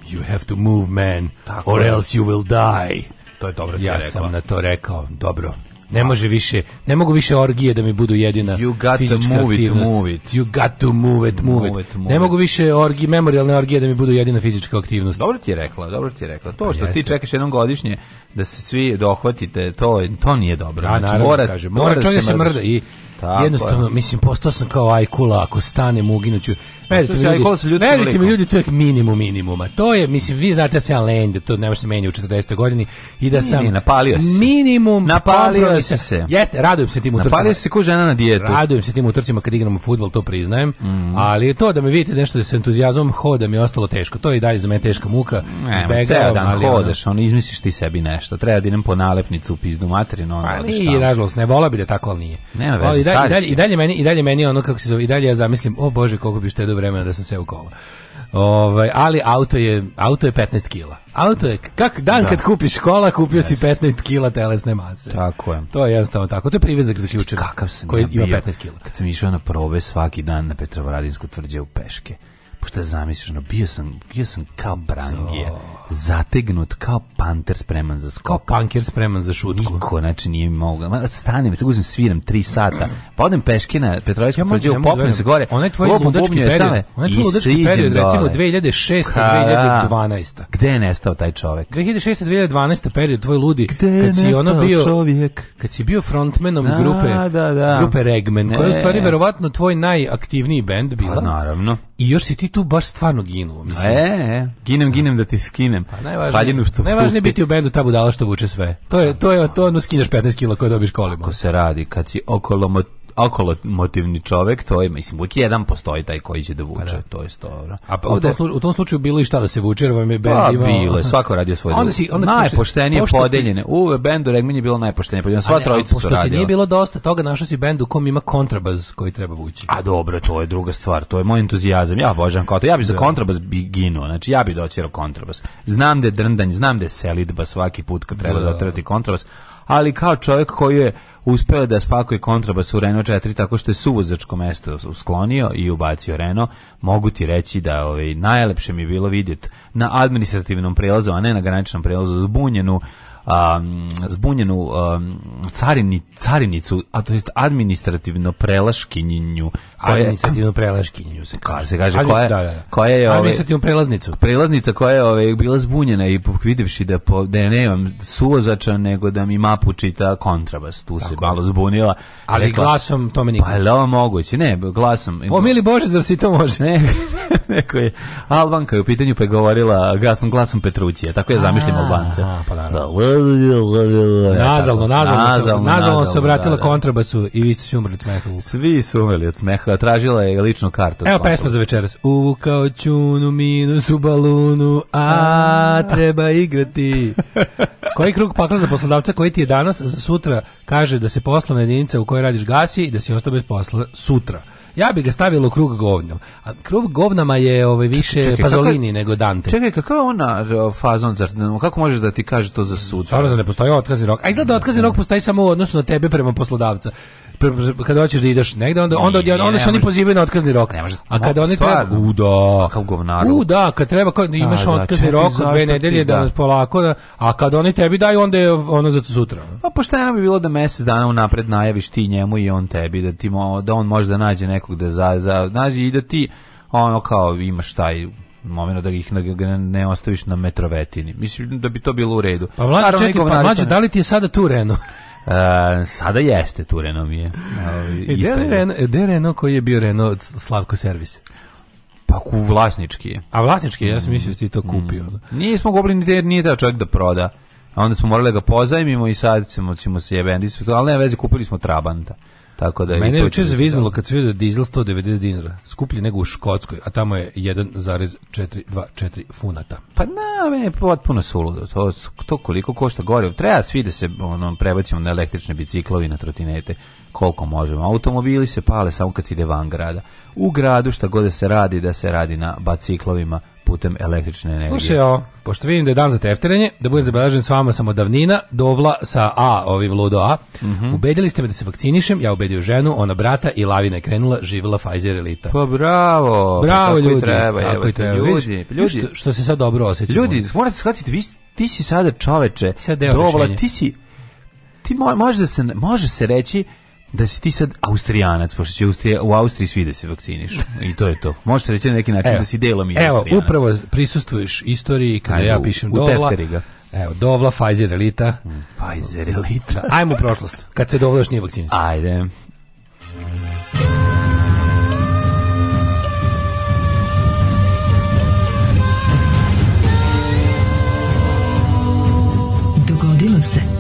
Speaker 1: you have to move man, Tako or je. else you will die.
Speaker 2: To je dobro
Speaker 1: ja
Speaker 2: ti je
Speaker 1: sam rekla. na to rekao, dobro. Ne može više, ne mogu više orgije da mi budu jedina you got fizička to move aktivnost. It, move it. You got to move it, move, move it. it ne mogu više orgije, memorialne orgije da mi budu jedina fizička aktivnost.
Speaker 2: Dobro ti je rekla, dobro ti je rekla. To pa što jeste. ti čekaš jednom godišnje da se svi dohvatite, to, to nije dobro.
Speaker 1: Ja, da, znači, mora, kaže, mora, mora da čovjek da se mrda i Tako jednostavno, je. mislim, postao sam kao ajkula, ako stanem, uginuću. Merite ti ljudi, merite mi ljudi, to je minimum minimuma. To je, mislim, vi znate da se ja da to ne može se meni u 40. godini i da sam... Ne,
Speaker 2: napalio
Speaker 1: si. Minimum
Speaker 2: napalio si se.
Speaker 1: Jeste, radujem se tim
Speaker 2: utrcima. Napalio se ko žena
Speaker 1: na
Speaker 2: dijetu.
Speaker 1: Radujem se tim utrcima kad igramo fudbal, to priznajem. Mm. Ali to da me vidite nešto da se entuzijazmom hodam i ostalo teško. To je i dalje za mene teška muka.
Speaker 2: Ne, ceo dan ali, hodaš, ono, izmisliš ti sebi nešto. Treba da idem po nalepnicu u pizdu materinu.
Speaker 1: Ono, pa da ali, i, nažalost, ne vola bi da tako, al nije.
Speaker 2: Nema veze, I dalje,
Speaker 1: i dalje, meni, i dalje meni ono, kako se zove, i dalje ja zamislim, o Bože, koliko bi štedao do vremena da sam se u kola. Ovaj, ali auto je, auto je 15 kila. Auto je, kak dan da. kad kupiš kola, kupio yes. si 15 kila telesne mase.
Speaker 2: Tako je.
Speaker 1: To je jednostavno tako. To je privezak za ključer. Znači, kakav
Speaker 2: sam koji ja ima 15 kila. Kad sam išao na probe svaki dan na Petrovaradinsku tvrđe u peške. pošto šta zamisliš, bio sam, bio sam kao brangija. So zategnut kao panter spreman za skok. Kao
Speaker 1: panker spreman za šutku.
Speaker 2: Niko, znači nije mogao. Ma, stanem, sad uzmem sviram 3 sata, pa odem peške na Petrovićku ja tvrđavu, popnem se gore. Onaj
Speaker 1: tvoj ludački period, sale, onaj tvoj ludački period, recimo 2006. Ka, 2012.
Speaker 2: Gde je nestao taj čovek?
Speaker 1: 2006. 2012. period, tvoj ludi, Gde kad si ono bio, čovjek? kad si bio frontmenom da, grupe, da, da. grupe Regmen, koja je u stvari verovatno tvoj najaktivniji bend pa, bila. naravno. I još si ti tu baš stvarno ginuo, mislim.
Speaker 2: E, e, e. ginem, ginem da ti skinem
Speaker 1: paljenem. Pa najvažnije, paljenom što najvažnije biti u bendu ta budala što vuče sve. To je to je to ono skinješ 15 kg koje dobiš kolima.
Speaker 2: Ako se radi kad si okolo okolomotivni čovek, to je, mislim, uvijek jedan postoji taj koji će da vuče, pa da. to je storo.
Speaker 1: A pa, u, tom, u tom slučaju bilo i šta da se vuče, jer vam je bend pa, imao...
Speaker 2: bilo je, svako radio svoj onda si, onda Najpoštenije pošto podeljene. U bendu Regmin je bilo najpoštenije podeljene, sva trojica
Speaker 1: su radila. nije bilo dosta toga, našao si bend u kom ima kontrabaz koji treba vući.
Speaker 2: A dobro, to je druga stvar, to je moj entuzijazam, ja božan kao to, ja bi za da. kontrabaz bi ginuo, znači ja bi docirao kontrabaz. Znam da je drndanje, znam da je selidba svaki put kad treba da, da kontrabaz, ali kao čovjek koji je uspeo da spakuje kontrabas u Renault 4 tako što je suvozačko mesto usklonio i ubacio Renault, mogu ti reći da ovaj, najlepše mi je bilo vidjeti na administrativnom prelazu, a ne na graničnom prelazu, zbunjenu um, zbunjenu um, carini, carinicu, a to jest
Speaker 1: administrativno
Speaker 2: prelaškinju.
Speaker 1: Administrativno prelaškinjenju
Speaker 2: se kaže. Se kaže
Speaker 1: koja, da, da, da. koja
Speaker 2: je...
Speaker 1: Ovaj- administrativno prelaznicu.
Speaker 2: Prelaznica koja je ove, ovaj, bila zbunjena i vidivši da, po, da ja nemam suvozača, nego da mi mapu čita kontrabas. Tu Tako. se malo zbunila.
Speaker 1: Ali rekla, glasom to meni...
Speaker 2: Pa je li ovo moguće? Ne, glasom...
Speaker 1: O, mili Bože, zar si to može?
Speaker 2: Ne, neko je... Albanka je u pitanju pa je govorila glasom, glasom Petrućija. Tako je zamišljam Albanca.
Speaker 1: Pa naravno. Da, Nazalno, nazalno, nazalno, nazalno se obratila da, da, kontrabasu i vi ste se umrli od smeha.
Speaker 2: Svi su umrli od smeha, tražila je ličnu kartu.
Speaker 1: Evo pesma za večeras. Uvukao čunu, minus u balunu, a treba igrati. Koji krug pakla za poslodavca koji ti je danas za sutra kaže da se poslovna jedinica u kojoj radiš gasi i da si ostao bez posla sutra? Ja bih ga stavio u krug govnom. A krug govnama je ovaj više čekaj, Pazolini kako, nego Dante.
Speaker 2: Čekaj, kakav ona e, fazon, zar, kako možeš da ti kaže to za sud?
Speaker 1: Stvarno ne postoji otkazni rok. A izgleda da otkazni rok postoji samo u odnosu na tebe prema poslodavca kada hoćeš da ideš negde onda onda onda, onda se oni pozivaju na otkazni rok.
Speaker 2: Ne može.
Speaker 1: A kada oni treba u
Speaker 2: da,
Speaker 1: kao govnaru. U da, kad treba kad da imaš da, da otkazni rok dve nedelje da, da nas polako, da, a kad oni tebi daju onda je ono za sutra.
Speaker 2: Pa pošteno bi bilo da mesec dana unapred najaviš ti njemu i on tebi da ti da on može da nađe nekog da za za nađe i da ti ono kao imaš taj momenu da ih ne ostaviš na metrovetini. Mislim da bi to bilo u redu.
Speaker 1: Pa mlađe, čekaj, pa mlađe, da li ti je sada tu Renault?
Speaker 2: Uh, sada jeste tu Renault mi je. Ovaj, e, gde je
Speaker 1: Renault, Renault koji je bio Renault Slavko servis?
Speaker 2: Pa ku vlasnički je.
Speaker 1: A vlasnički je, ja sam mislio da ti to mm. kupio. Mm.
Speaker 2: Nismo gobili ni nije taj čovjek da proda. A onda smo morali da ga pozajmimo i sad ćemo, ćemo se jebendisati. Ali ne veze, kupili smo Trabanta. Tako da
Speaker 1: Mene je juče zviznulo kad se vidio da dizel 190 dinara, skuplji nego u Škotskoj, a tamo je 1,424 funata.
Speaker 2: Pa na, meni je potpuno suludo. To, to koliko košta gorivo. Treba svi da se ono, prebacimo na električne i na trotinete, koliko možemo. Automobili se pale samo kad se ide van grada. U gradu šta god da se radi, da se radi na biciklovima, putem električne
Speaker 1: energije. Slušaj, o, pošto vidim da je dan za tefterenje, da budem zabeležen s vama samo davnina, dovla sa A, ovim ludo A. Mm -hmm. Ubedili ste me da se vakcinišem, ja ubedio ženu, ona brata i lavina je krenula, živjela Pfizer elita.
Speaker 2: Pa bravo!
Speaker 1: Pa bravo ljudi! i
Speaker 2: Treba, tako i treba, ljudi,
Speaker 1: ljudi. Što, što, se sad dobro osjećamo.
Speaker 2: Ljudi, morate shvatiti, vi, ti si sada čoveče,
Speaker 1: sad dovla,
Speaker 2: ti si ti mo, može, se, može se reći da si ti sad Austrijanac, pošto će Austrija, u Austriji svi da se vakciniš. I to je to. Možete reći na neki način evo, da si delom i evo, Austrijanac.
Speaker 1: Evo, upravo prisustuješ istoriji kada Ajde, ja pišem u, u Dovla. Ga. Evo, Dovla, Pfizer Elita. Mm,
Speaker 2: Pfizer Elita.
Speaker 1: Ajmo u prošlost, kad se Dovla još nije vakcinis.
Speaker 2: Ajde. Dogodilo
Speaker 1: se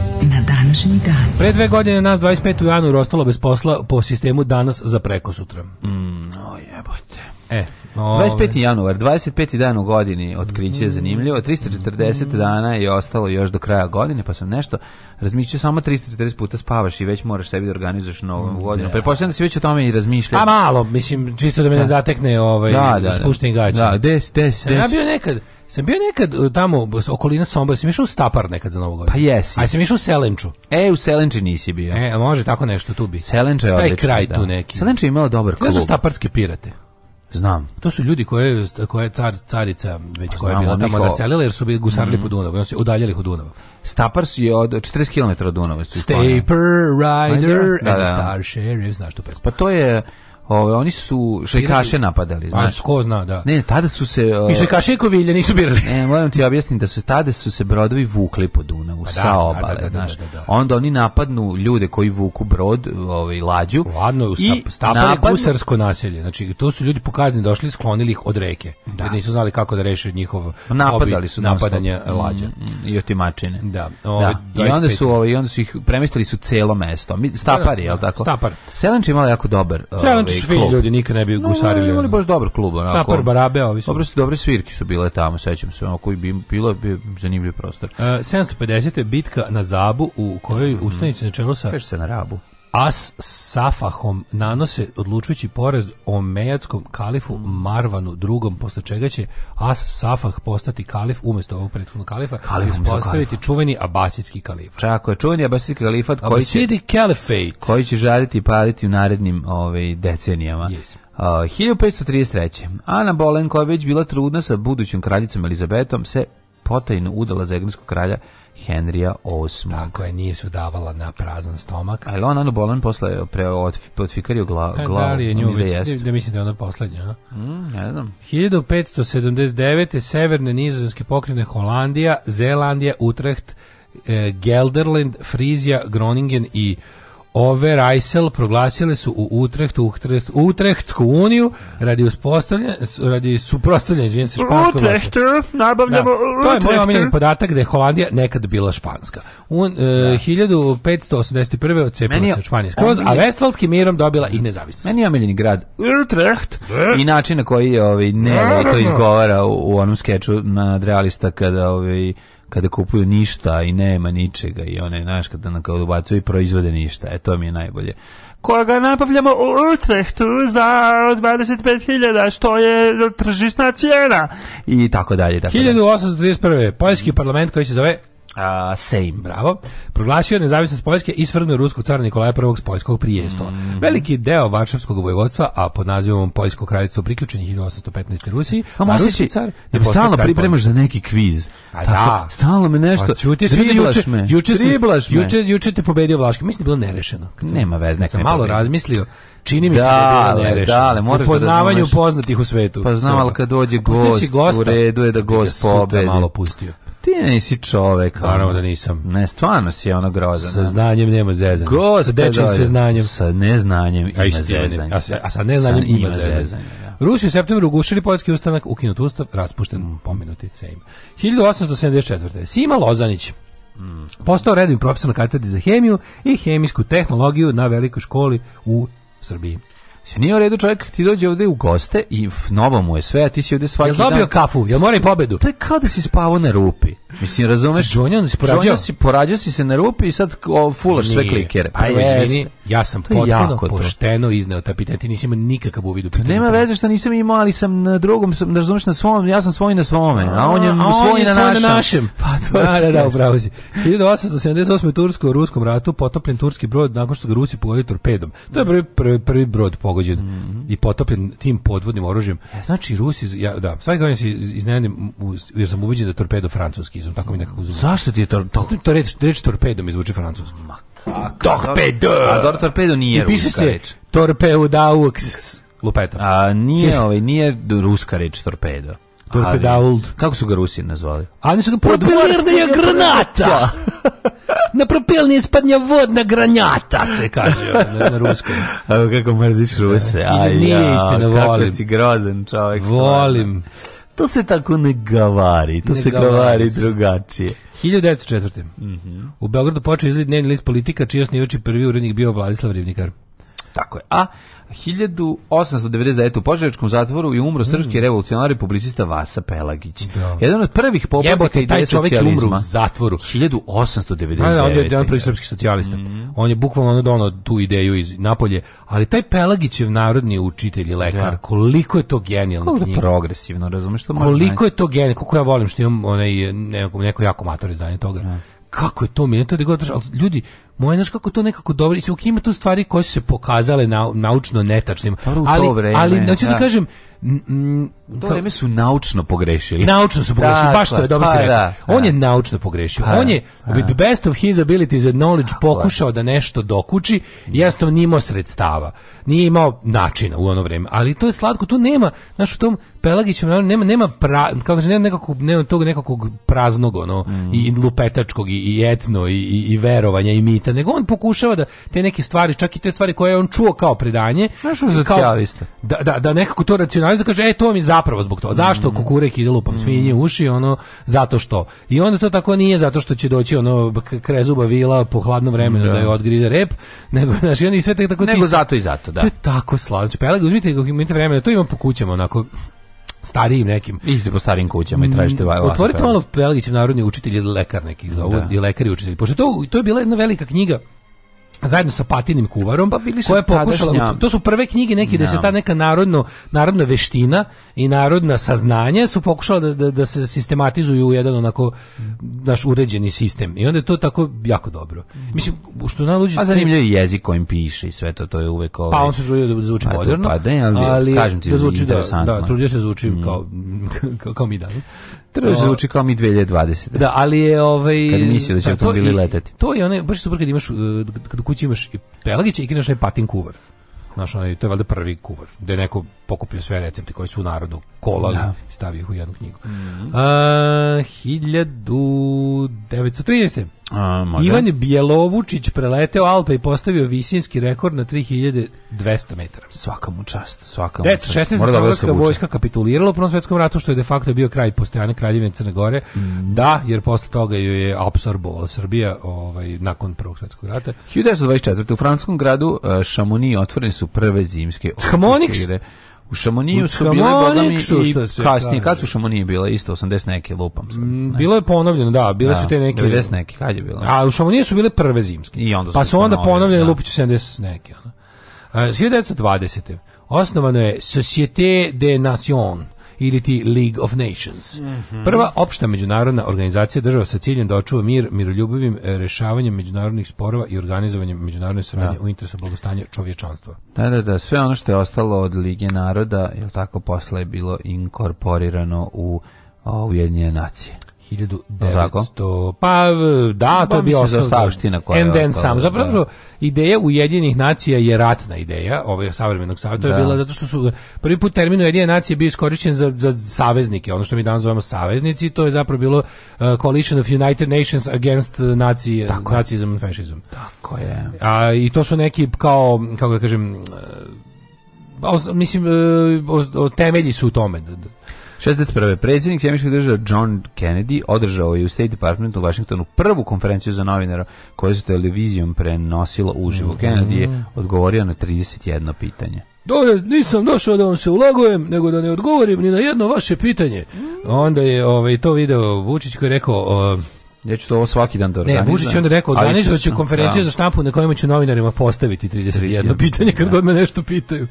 Speaker 1: današnji dan. Pre dve godine nas 25. u ostalo bez posla po sistemu danas za preko sutra. Mm, no
Speaker 2: jebote. E, ove. 25. januar, 25. dan u godini otkriće je zanimljivo, 340 dana je ostalo još do kraja godine, pa sam nešto razmišljao, samo 340 puta spavaš i već moraš sebi da organizuješ novu mm, godinu. Da. Pretpostavljam da si već o tome i razmišljao. A
Speaker 1: pa malo, mislim, čisto da me ne da. zatekne ovaj,
Speaker 2: da,
Speaker 1: da, da. spušten
Speaker 2: gač. Da, des,
Speaker 1: des, des. Ja bio nekad, Sam bio nekad e, tamo okolina Sombora, sam išao u Stapar nekad za Novu
Speaker 2: Pa jesi.
Speaker 1: Aj sam išao u Selenču.
Speaker 2: E, u Selenči nisi bio.
Speaker 1: E, može tako nešto tu bi.
Speaker 2: Selenča je odlično. Taj
Speaker 1: kraj da. tu neki.
Speaker 2: Selenča je imala dobar klub.
Speaker 1: Znaš Staparske pirate?
Speaker 2: Znam.
Speaker 1: To su ljudi koje koje car carica već Znam, koja je bila tamo da selila jer su bili gusarili mm. po Dunavu, oni se udaljili od Dunava.
Speaker 2: Stapar su je od 40 km
Speaker 1: od
Speaker 2: Dunava.
Speaker 1: Staper Rider da, and da, da. Star Sheriff, znaš tu pesmu.
Speaker 2: Pa to je Ove, oni su šajkaše napadali,
Speaker 1: znaš. Pa, ko zna, da.
Speaker 2: Ne, tada su se... Uh,
Speaker 1: I e, šajkaše i kovilje nisu
Speaker 2: birali. ne, moram ti objasniti da su tada su se brodovi vukli po Dunavu, pa da, sa da, da, obale, da, da, da znaš. Onda oni napadnu ljude koji vuku brod, ovaj, lađu. Ladno,
Speaker 1: u stap, stapali napadnu... gusarsko naselje. Znači, to su ljudi pokazni došli, sklonili ih od reke. Da. nisu znali kako da reše njihov
Speaker 2: napadali su
Speaker 1: napadanje mm, lađa. Mm,
Speaker 2: I otimačine.
Speaker 1: Da. Ove,
Speaker 2: da. I onda su, ovaj, onda su ih premestili su celo mesto. Mi, stapari, je tako?
Speaker 1: Stapar.
Speaker 2: Selanči je imala jako dobar. Ovaj,
Speaker 1: Selanči svi ljudi nikad ne bi no, gusarili.
Speaker 2: Imali baš dobar klub, onako.
Speaker 1: Snapar Barabe,
Speaker 2: ovi su. Dobro, dobre svirke su bile tamo, sećam se, onako i bi bilo bi zanimljiv prostor. Uh,
Speaker 1: e, 750. bitka na Zabu u kojoj mm. ustanici
Speaker 2: na
Speaker 1: čelu sa
Speaker 2: Kaže se na Rabu.
Speaker 1: As Safahom nanose odlučujući porez o omejadskom kalifu Marvanu II. posle čega će As Safah postati kalif umesto ovog prethodnog kalifa Kalif
Speaker 2: i
Speaker 1: postaviti čuveni abasidski kalif.
Speaker 2: Čako je čuveni abasidski kalifat koji
Speaker 1: Abasidi će, Caliphate.
Speaker 2: koji će žariti i paliti u narednim ovaj, decenijama.
Speaker 1: Yes. Uh, 1533. Ana Bolen koja je već bila trudna sa budućom kraljicom Elizabetom se potajno udala za engleskog kralja Henrija VIII. Tako je, nije se udavala na prazan stomak. Ali
Speaker 2: on Anu Bolan posle pre, od, odfikario pa, da, glavu.
Speaker 1: Gla, da li je nju da, da mislim da je ona poslednja. Mm,
Speaker 2: ne
Speaker 1: znam. 1579. Severne nizozemske pokrine Holandija, Zelandija, Utrecht, eh, Gelderland, Frizija, Groningen i ove Rajsel proglasile su u Utrecht, Utrecht Utrehtsku uniju radi uspostavljanja radi suprotstavljanja izvinite se španskoj
Speaker 2: Utrecht,
Speaker 1: nabavljamo da, To je moj omiljeni podatak da je Holandija nekad bila španska. Un, e, 1581. Da. odcepila se od Španije Kroz, a Vestfalskim mirom dobila i nezavisnost.
Speaker 2: Meni je omiljeni grad Utrecht da. i način na koji ovaj ne to izgovara u, u onom skeču na Drealista kada ovaj kada kupuju ništa i nema ničega i one, znaš, kada nam kao ubacuju i proizvode ništa. E, to mi je najbolje
Speaker 1: koga nabavljamo u Utrehtu za 25.000, što je tržišna cijena i tako dalje. Tako 1831. Poljski parlament koji se zove a, Sejm,
Speaker 2: bravo,
Speaker 1: proglasio nezavisnost Poljske i svrnuo ruskog cara Nikolaja I s poljskog prijestva. Mm. Veliki deo varšavskog vojvodstva, a pod nazivom Poljsko kraljevstvo priključenih 1815. Rusiji,
Speaker 2: a, a Rusi car ne da stalno pripremaš za neki kviz. A
Speaker 1: pa da.
Speaker 2: Stalno me pa nešto... A čutiš,
Speaker 1: juče, me. Juče, me. juče, juče te pobedio Vlaški. Mislim da je bilo nerešeno.
Speaker 2: Kad sam, Nema veze. Kad
Speaker 1: sam ne malo pobedio. razmislio, Čini mi se da je
Speaker 2: bilo nerešeno. Da, ali moraš
Speaker 1: Upoznavanju da razumeš. poznatih u svetu.
Speaker 2: Pa znam, ali kad dođe gost, gosta, u redu je da gost pobedi.
Speaker 1: malo pustio.
Speaker 2: Pa ti nisi čovek.
Speaker 1: Naravno da nisam.
Speaker 2: Ne, stvarno si ono grozan.
Speaker 1: Sa znanjem nema zezanja.
Speaker 2: Gost, sa dečim
Speaker 1: sve znanjem.
Speaker 2: Sa neznanjem ima zezanja.
Speaker 1: A, a sa neznanjem sa ima zezanja. Da. Da. Rusi u septembru ugušili poljski ustanak, ukinut ustav, raspušten, mm. pomenuti sejm. 1874. Sima Lozanić, mm. postao redovni profesor na katedri za hemiju i hemijsku tehnologiju na velikoj školi u Srbiji.
Speaker 2: Se nije u redu čovjek ti dođe ovde u goste i novo mu je sve, a ti si ovde svaki dan. Jel
Speaker 1: dobio dan, kafu? Jel moram i pobedu?
Speaker 2: To je kao da si spavao na rupi. Mislim, razumeš?
Speaker 1: Si Johnny, si porađao? si,
Speaker 2: porađao si se na rupi i sad o, fulaš nije. sve klikere. Pa je, Ja sam potpuno pošteno izneo ta pitanja, ti nisi imao nikakav uvid u pitanje.
Speaker 1: Nema veze što nisam imao, ali sam na drugom, sam, da razumiješ, na svom, ja sam svoj na svome, a, a on je a svoj on na, našem. na našem.
Speaker 2: Pa to da, da, da, da, upravo si. 1878. Tursko-Ruskom ratu potopljen turski brod nakon što ga Rusi pogodili torpedom. To je prvi, prvi, prvi brod pogođen mm -hmm. i potopljen tim podvodnim oružjem. Znači, Rusi, ja, da, svaki godin se iznenadim, jer sam ubeđen da torpedo francuski, izum, tako mi nekako uzumio. Zašto ti
Speaker 1: je to? To,
Speaker 2: to reč, reč torpedom izvuče francuski. Ma Torpedo. A
Speaker 1: dobro, torpedo nije I piše
Speaker 2: ruska se reč.
Speaker 1: Torpeudaux.
Speaker 2: Lupeta. A
Speaker 1: nije, ovaj, nije ruska reč torpedo.
Speaker 2: Torpedauld. Ali,
Speaker 1: kako su ga Rusi nazvali?
Speaker 2: A oni su ga
Speaker 1: propelirna granata. na propelni ispadnja vodna granata, se kaže na, na ruskom.
Speaker 2: A kako mrziš Ruse? Da. Da aj, ja,
Speaker 1: nije
Speaker 2: istina, volim. Kako si grozan čovjek. Volim.
Speaker 1: Stvarno.
Speaker 2: To se tako ne gavari, to ne se gavari se. drugačije.
Speaker 1: 1904. Mm -hmm. U Beogradu počeo izliti dnevni list politika, čiji osnivač i prvi urednik bio Vladislav Rivnikar.
Speaker 2: Tako je. A 1899. u Požarečkom zatvoru je umro srpski mm. revolucionar i publicista Vasa Pelagić. Da. Jedan od prvih
Speaker 1: pobornika i taj čovjek umro u zatvoru.
Speaker 2: 1899.
Speaker 1: Da, da, on je jedan prvi srpski socijalista. Mm. On je bukvalno donao tu ideju iz Napolje, ali taj Pelagićev narodni učitelj i lekar, da. koliko je to genijalno knjiga.
Speaker 2: Koliko je progresivno, razumiješ?
Speaker 1: Koliko je to genijalno, koliko ja volim što imam onaj, e, neko, neko jako mator izdanje toga. Da kako je to mi, ne to da gledaš, ali ljudi, moje, znaš kako to nekako dobro, ima tu stvari koje su se pokazale na, naučno netačnim, ali,
Speaker 2: vreme,
Speaker 1: ali, znači da. da kažem,
Speaker 2: u to vreme su naučno pogrešili.
Speaker 1: Naučno su pogrešili, baš to je dobro si pa rekao. Da, on da. je naučno pogrešio. Pa on je da, with the best of his abilities and knowledge pokušao da nešto dokuči, jednostavno nije imao sredstava. Nije imao načina u ono vreme, ali to je slatko, tu nema, znaš u tom Pelagićem nema nema pra, kako kaže, nema nekakvog nema tog nekakvog praznog ono mm. i lupetačkog i, etno i, i, i verovanja i mita, nego on pokušava da te neke stvari, čak i te stvari koje je on čuo kao predanje, znaš, kao, da, da, da nekako to racionalizuje da kaže, e, to mi zapravo zbog toga. Zašto mm. kukurek ide lupam mm. svinje uši, ono, zato što. I onda to tako nije zato što će doći, ono, krezuba vila po hladnom vremenu da, da je odgrize rep, nego, znači i sve
Speaker 2: tako... Nego zato i zato, da.
Speaker 1: To je tako slavno. Pelag, uzmite, imate vremena, to ima po kućama, onako, starijim nekim.
Speaker 2: Idite po starim kućama i mm, tražite
Speaker 1: vas. Otvorite malo Pelgićev narodni učitelj ili lekar nekih zovu, da. i lekari učitelji. Pošto to, to je bila jedna velika knjiga zajedno sa Patinim kuvarom pa
Speaker 2: bili su koja
Speaker 1: je pokušala to su prve knjige neki da se ta neka narodno narodna veština i narodna saznanja su pokušala da, da, da se sistematizuju u jedan onako naš uređeni sistem i onda je to tako jako dobro mislim što naluđi a pa
Speaker 2: zanimljiv je jezik kojim piše i sve to to je uvek
Speaker 1: ovaj... pa on se trudio da, da zvuči pa, moderno pa, da,
Speaker 2: ali, ali kažem ti da
Speaker 1: zvuči
Speaker 2: da, da trudio se da
Speaker 1: zvuči mm. kao, kao mi danas
Speaker 2: To zvuči kao mi 2020.
Speaker 1: Da, ali je ovaj
Speaker 2: kad mislio da će
Speaker 1: pa to
Speaker 2: bili leteti.
Speaker 1: To je onaj baš super kad imaš
Speaker 2: uh,
Speaker 1: kad u kući imaš i Pelagića i taj patin kuvar. Znaš, onaj, to je valjda prvi kuvar, gde neko pokupio sve recepte koji su u narodu kolali, da. stavio ih u jednu knjigu. Mm -hmm. A, 1913. A, možda? Ivan Bjelovučić preleteo Alpe i postavio visinski rekord na 3200 metara.
Speaker 2: Svaka mu čast, svaka mu
Speaker 1: čast. 16. crnogorska da vojska kapitulirala u Prvom svetskom ratu, što je de facto bio kraj postojane kraljevine Crne Gore. Mm -hmm. Da, jer posle toga ju je absorbovala Srbija ovaj, nakon Prvog svetskog rata.
Speaker 2: 1924. u franskom gradu Šamoniji e, otvoreni su prve zimske
Speaker 1: okvire.
Speaker 2: U Šamoniju
Speaker 1: su bile bogami
Speaker 2: i kasnije. Kad su Šamonije bile? Isto 80 neke, lupam. Sam,
Speaker 1: mm, ne. Bilo je ponovljeno, da. Bile da, su te neke...
Speaker 2: 90 neke, kad je bilo?
Speaker 1: A u Šamoniju su bile prve zimske.
Speaker 2: I
Speaker 1: onda su pa su onda ponovljene da. lupiću 70 neke. Ono. 1920. Osnovano je Société des Nations ili ti League of Nations. Mm -hmm. Prva opšta međunarodna organizacija država sa ciljem da očuva mir, miroljubivim e, rešavanjem međunarodnih sporova i organizovanjem međunarodne saradnje da. u interesu blagostanja čovječanstva.
Speaker 2: Da, da, da, sve ono što je ostalo od Lige naroda, jel tako, posle je bilo inkorporirano u Ujedinjene nacije.
Speaker 1: 1900, pa da, to
Speaker 2: bi ostavština koja
Speaker 1: And then sam, da. zapravo da. ideja Ujedinjenih nacija je ratna ideja ovaj savremenog savjeta, da. je bila zato što su uh, prvi put termin Ujedinjenih nacija bio iskorišćen za, za saveznike, ono što mi danas zovemo saveznici, to je zapravo bilo uh, Coalition of United Nations against nazi, uh, nazizam and fascism.
Speaker 2: Tako je.
Speaker 1: A, I to su neki kao, kako da kažem, uh, mislim, uh, temelji su u tome
Speaker 2: 61. predsjednik Sjemičkog država John Kennedy održao je u State Departmentu u Vašingtonu prvu konferenciju za novinara koju se televizijom prenosila uživo. Mm -hmm. Kennedy je odgovorio na 31 pitanje.
Speaker 1: Dobre, nisam došao da vam se ulagujem, nego da ne odgovorim ni na jedno vaše pitanje. Mhm. Onda je ovaj, to video Vučić koji je rekao... O,
Speaker 2: ja ću to ovo svaki dan da organizujem. Ne, Vučić
Speaker 1: je onda rekao, organizovat ću konferenciju da. za štampu na kojima ću novinarima postaviti 31 pitanje kad da. god me nešto pitaju.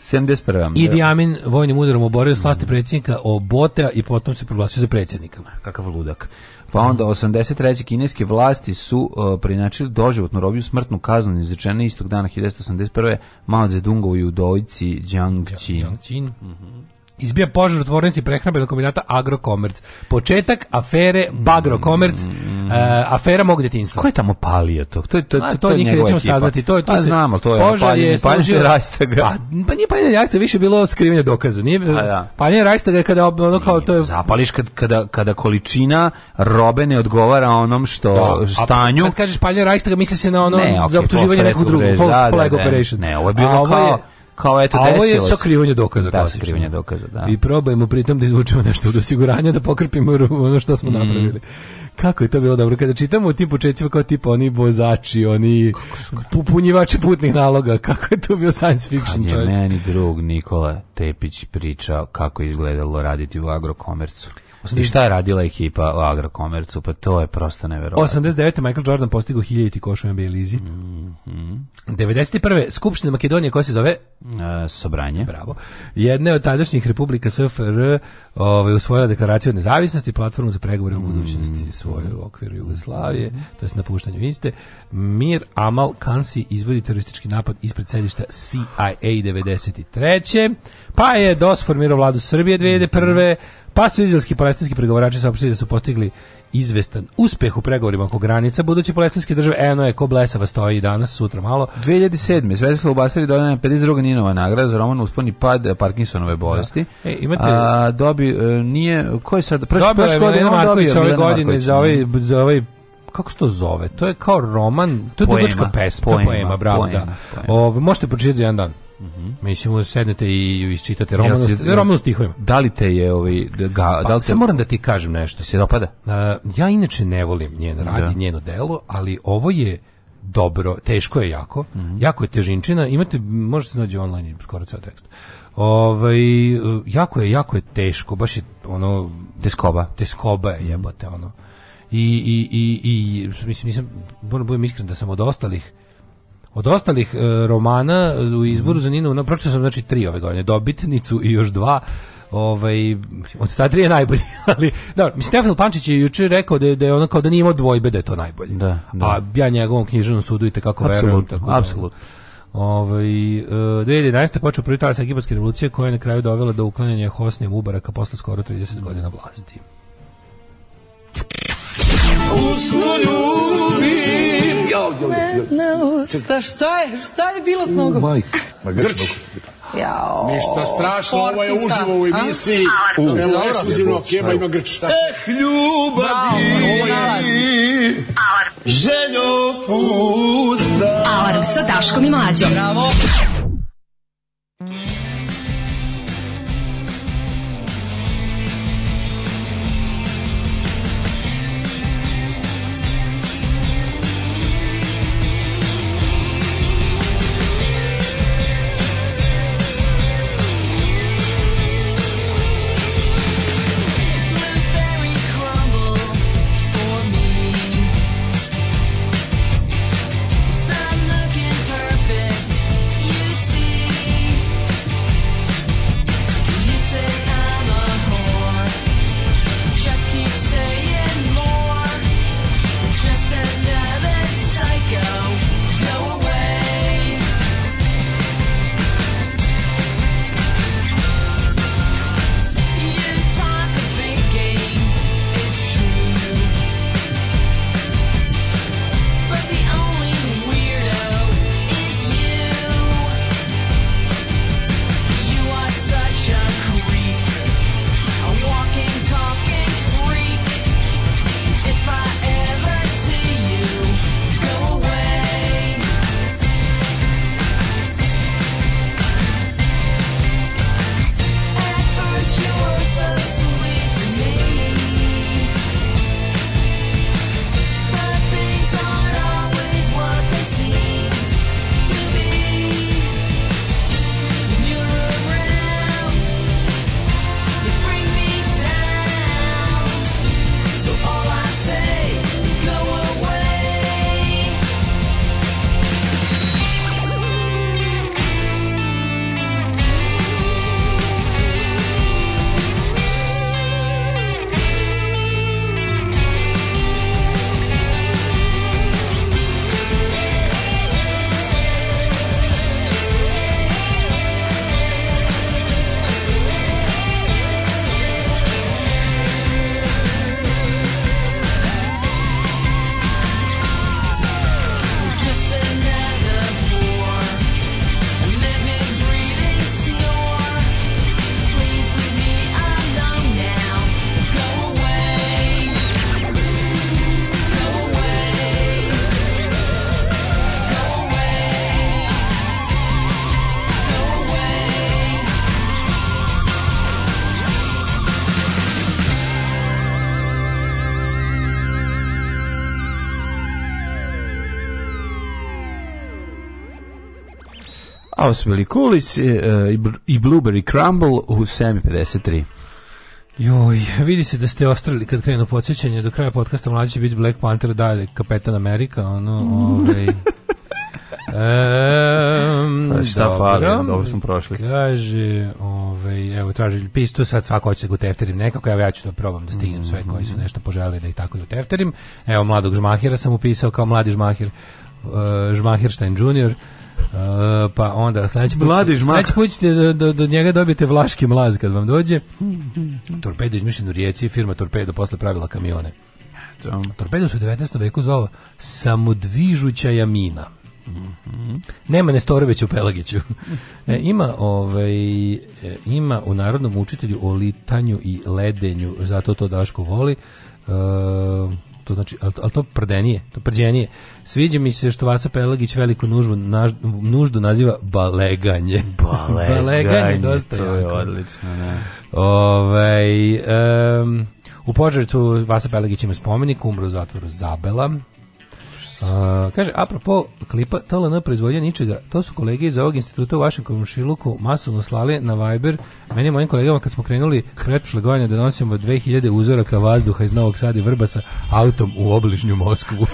Speaker 2: 71.
Speaker 1: Idi Amin vojnim udarom oborio slasti predsjednika Obotea i potom se proglasio za predsjednika.
Speaker 2: Kakav ludak. Pa onda 83. kineske vlasti su uh, e, prinačili doživotnu robiju smrtnu kaznu izrečene istog dana 1981. Mao Zedungovu i u Dojci Jiang Qin.
Speaker 1: Izbija požar u tvornici prehrambenog kombinata Agrokomerc. Početak afere Bagrokomerc, mm, mm, uh, afera mog detinjstva.
Speaker 2: Ko je tamo palio to? To je to to, to, to nikad nećemo saznati. To je to pa,
Speaker 1: znamo, to je
Speaker 2: požar je
Speaker 1: služio Rajstaga. Pa, pa nije paljenje Rajstaga, više bilo skrivanje dokaza. Nije pa, da. paljenje Rajstaga kada ono kao to je
Speaker 2: zapališ kad, kada kada količina robe ne odgovara onom što da. stanju. A,
Speaker 1: kad kažeš paljenje rajstega, misli se na ono ne, okay, za optuživanje nekog drugog,
Speaker 2: false da, da, flag da. operation.
Speaker 1: Ne, ovo je bilo kao kao eto desilo. A ovo je sakrivanje dokaza.
Speaker 2: Da, sakrivanje dokaza, da.
Speaker 1: I probajmo pritom da izvučemo nešto od osiguranja, da pokrpimo ono što smo mm. napravili. Kako je to bilo dobro? Kada čitamo o tim početcima kao tipa oni vozači, oni popunjivači putnih naloga, kako je to bio science fiction
Speaker 2: Kad
Speaker 1: je
Speaker 2: meni drug Nikola Tepić pričao kako je izgledalo raditi u agrokomercu. I šta je radila ekipa Agrokomercu? Pa to je prosto neverovatno.
Speaker 1: 89. Michael Jordan postigao 1000 koš u NBA lizi. Mm -hmm. 91. Skupština Makedonije koja se zove
Speaker 2: e, Sobranje. Bravo.
Speaker 1: Jedne od tadašnjih republika SFR ovaj, usvojila deklaraciju o nezavisnosti, platformu za pregovore o budućnosti mhm. svoje u okviru Jugoslavije, to jest napuštanju iste. Mir Amal Kansi izvodi teroristički napad ispred sedišta CIA 93. Pa je DOS formirao vladu Srbije 2001. Pa su izraelski i palestinski pregovarači saopštili da su postigli izvestan uspeh u pregovorima oko granica, budući palestinske države, eno je, ko blesava stoji danas, sutra malo.
Speaker 2: 2007. Svetislav Basari dodana 52. Ninova nagrada za roman Usponi pad e, Parkinsonove da. bolesti.
Speaker 1: Da. E, imate...
Speaker 2: A, dobi, e, nije, ko je sad?
Speaker 1: Prošle, dobio je Milena Marković ove godine za ovaj, za ovaj kako se to zove? To je kao roman, to je dugačka
Speaker 2: pesma, poema, poema,
Speaker 1: bravo,
Speaker 2: poema, da.
Speaker 1: Poema. Ovo, možete pročitati za jedan dan. Mhm. Mislim da sednete i isčitate roman, ja,
Speaker 2: roman stihovima. Da li te je ovaj da, ga, pa, da li
Speaker 1: te... moram da ti kažem nešto, se
Speaker 2: dopada?
Speaker 1: Uh, ja inače ne volim njen rad da. i njeno delo, ali ovo je dobro, teško je jako. Mm -hmm. Jako je težinčina, imate možete se naći online skoro ceo tekst. Ovaj jako je jako je teško, baš je ono
Speaker 2: teskoba.
Speaker 1: Teskoba je mhm. jebote ono. I, i, i, i mislim, nisam, moram da budem iskren da sam od ostalih Od ostalih e, romana u izboru mhm. za Ninu, no, pročitao sam znači tri ove godine, Dobitnicu i još dva, ovaj od ta tri je najbolji, ali da, mislim Stefan Pančić je juče rekao da je, da je ono kao da nije imao dvojbe da je to najbolji. Da, da. A ja njegovom književnom sudu i kako verujem tako.
Speaker 2: Da. Apsolutno.
Speaker 1: Ovaj 2011. E, počeo prvi talas egipatske revolucije koja je na kraju dovela do uklanjanja Hosnija Mubaraka posle skoro 30 godina vlasti.
Speaker 5: Usnu Ne, ne, šta, šta je, šta je bilo s nogom?
Speaker 2: Majka. Ma grč.
Speaker 6: Jao. Ništa strašno, ovo je uživo u emisiji. U, Evo, ekskluzivno, Keba ima grč.
Speaker 5: Eh, ljubavi, željo pusta.
Speaker 7: Alarm sa Daškom i Mlađom. Bravo.
Speaker 2: Osmili Kulis e, e, i Blueberry Crumble u Semi 53.
Speaker 1: Joj, vidi se da ste ostrali kad krenu podsjećanje, do kraja podcasta mlađi će biti Black Panther, da, Kapetan Amerika, ono, mm. ovaj...
Speaker 2: Um, šta dobro, fali, dobro smo prošli.
Speaker 1: Kaže, ovaj, evo, traži pistu, sad svako hoće da ga tefterim nekako, evo ja ću da probam da stignem sve koji su mm-hmm. nešto poželili da ih tako da tefterim. Evo, mladog žmahira sam upisao kao mladi žmahir, uh, e, žmahirštajn junior, pa onda sledeći put, sledeći put ćete do, do, do, njega dobijete vlaški mlaz kad vam dođe. Torpedo izmišljen u rijeci, firma Torpedo posle pravila kamione. Torpedo su u 19. veku zvao samodvižuća jamina. Mm -hmm. Nema Nestorovića u Pelagiću. e, ima, ovaj, e, ima u Narodnom učitelju o litanju i ledenju, zato to Daško voli. Uh, to znači, al to prdenije, to prđenije. Sviđa mi se što Vasa Pelagić veliku nužbu, naž, nuždu naziva baleganje.
Speaker 2: Baleganje, baleganje dosta to je odlično, ne. Da.
Speaker 1: Ovaj um, u Požarcu Vasa Pelagić ima spomenik, umro u zatvoru Zabela. Uh, kaže, apropo klipa TLN proizvodnja ničega, to su kolege iz ovog instituta u vašem komšiluku masovno slale na Viber. Meni i mojim kolegama kad smo krenuli pretprošle godine da nosimo 2000 uzoraka vazduha iz Novog Sada i Vrbasa autom u obližnju Moskvu.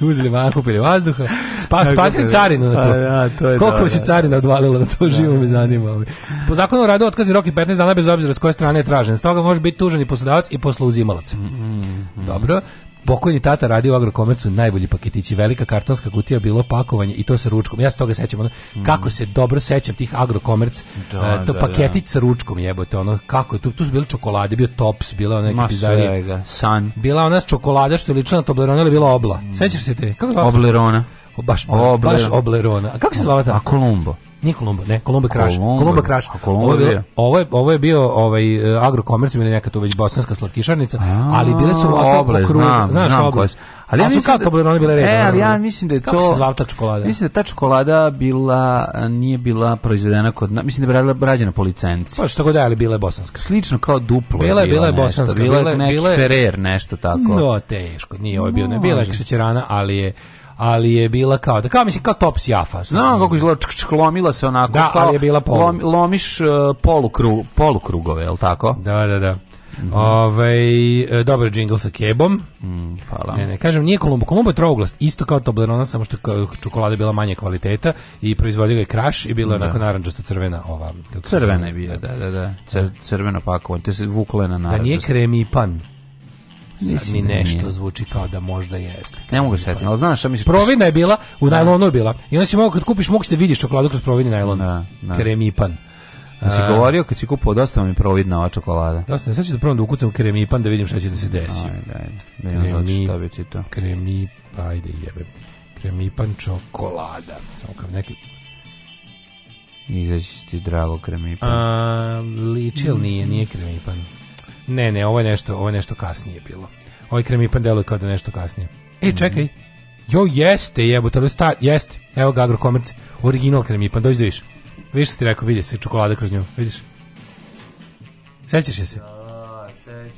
Speaker 1: Uzeli van, kupili vazduha, spas, platili da, da. carinu na to. A,
Speaker 2: ja, to je Koliko
Speaker 1: će da, carina odvalila na to, živo me zanima. Ovaj. Po zakonu o radu otkazi rok i 15 dana bez obzira s koje strane je tražen. Stoga može biti tužen i poslodavac i poslouzimalac. Mm, mm, mm. Dobro. Pokojni tata radio u Agrokomercu najbolji paketići, velika kartonska kutija bilo pakovanje i to sa ručkom. Ja se toga sećam, ono, kako se dobro sećam tih Agrokomerc, da, uh, to da, paketić da. sa ručkom jebote, ono kako tu tu su bile čokolade, bio Tops, bila ona
Speaker 2: neka pizzerija, da. San.
Speaker 1: Bila ona čokolada što je ličila na Toblerone, ili bila obla. Mm. Sećaš se te? Kako
Speaker 2: Oblerona.
Speaker 1: Baš, Oblerona. baš Oblerona. A kako se zvala ta?
Speaker 2: A Kolumbo.
Speaker 1: Nije Kolombo, ne, Kolombo Crash. Kolombo Crash.
Speaker 2: Ovo je,
Speaker 1: ovo je, ovo je bio ovaj agrokomerc ili neka to već bosanska slatkišarnica, ali bile su ovako
Speaker 2: kruge, znaš, oblast.
Speaker 1: Ali ja, mislim da, to bile
Speaker 2: redane. E, ali ja mislim da je
Speaker 1: to...
Speaker 2: Kako
Speaker 1: čokolada?
Speaker 2: Mislim da ta čokolada bila, nije bila proizvedena kod... Mislim da je rađena po licenci. Pa
Speaker 1: što god da, ali bila je bosanska.
Speaker 2: Slično kao duplo.
Speaker 1: Bila je, bila je bosanska. Bila je neki
Speaker 2: Ferrer, nešto tako.
Speaker 1: No, teško, nije ovo bio. Ne, bila je šećerana, ali je ali je bila kao da kao mislim kao top sjafa.
Speaker 2: Znam kako izgleda lomila se onako da, kao ali je bila polu. Lom, lomiš uh, polukru, polukrugove, el tako?
Speaker 1: Da, da, da. Mm -hmm. Ove, ovaj, dobar džingl sa kebom. Mm, hvala. Ne, ne, kažem, nije Kolumbo. Kolumbo je troglast, isto kao Toblerona, samo što čokolada je bila manje kvaliteta i proizvodio je kraš i bila je mm, onako narandžasto crvena ova.
Speaker 2: Crvena je bila, da. da, da, da. Cr, crveno pakovanje, te se vukle na naranđasto.
Speaker 1: Da nije kremi pan. Sad mi da nešto nije. zvuči kao da možda jeste.
Speaker 2: Ne mogu se ali znaš šta misliš?
Speaker 1: Provina je bila, u da. najlonu bila. I onda
Speaker 2: si
Speaker 1: mogu, kad kupiš, možeš da vidiš čokoladu kroz provini najlon. Da, da. Kremipan.
Speaker 2: Kad si govorio, kad si kupao, dosta mi je providna ova čokolada.
Speaker 1: Dosta, sad ću
Speaker 2: da
Speaker 1: prvom
Speaker 2: da
Speaker 1: ukucam kremipan da vidim šta će da se desi.
Speaker 2: Ajde, ajde. Kremipan, da Kremi, šta to. Kremi, ajde jebe. Kremipan čokolada. Samo kao neki Izaći ti drago kremipan. A,
Speaker 1: liči, ali nije, nije kremipan. Ne, ne, ovo je nešto, ovo je nešto kasnije bilo. Ovaj kremipan deluje kao da nešto kasnije. Ej, čekaj. Mhm. Jo, jeste, jebote, ali sta, jeste. Evo ga Agrokomerc, original kremipan, dođi da viš. Viš što ti rekao, vidi se, čokolada kroz nju, vidiš? Sećaš se? Da,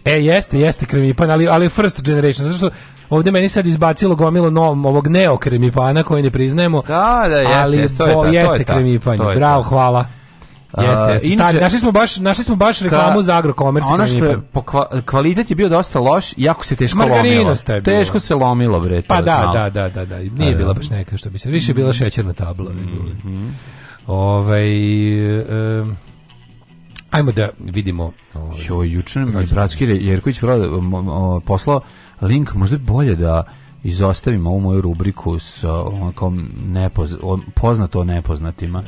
Speaker 1: e, jeste, jeste kremipan, ali, ali first generation, zato što ovdje meni sad izbacilo gomilo novom ovog neo kremipana koji ne priznajemo,
Speaker 2: da, da, jeste, ali jeste, to je ta,
Speaker 1: jeste to
Speaker 2: je
Speaker 1: ta, kremipan, to je bravo, hvala. Jeste, jeste. Inče, našli smo baš, našli smo baš reklamu ka, za Agrokomerc. Ono što
Speaker 2: je, po kvalitet je bio dosta loš, jako se teško lomilo. teško se lomilo, bre.
Speaker 1: Pa da, da, da, da, da. Nije da, bila da. baš neka što bi se, više bila mhm. šećerna tabla. Mhm. Ovaj um, ajmo da vidimo.
Speaker 2: Ovaj, jo juče mi Bratski Jerković poslao link, možda bolje da izostavimo ovu moju rubriku sa onako nepoz, poznato o nepoznatima.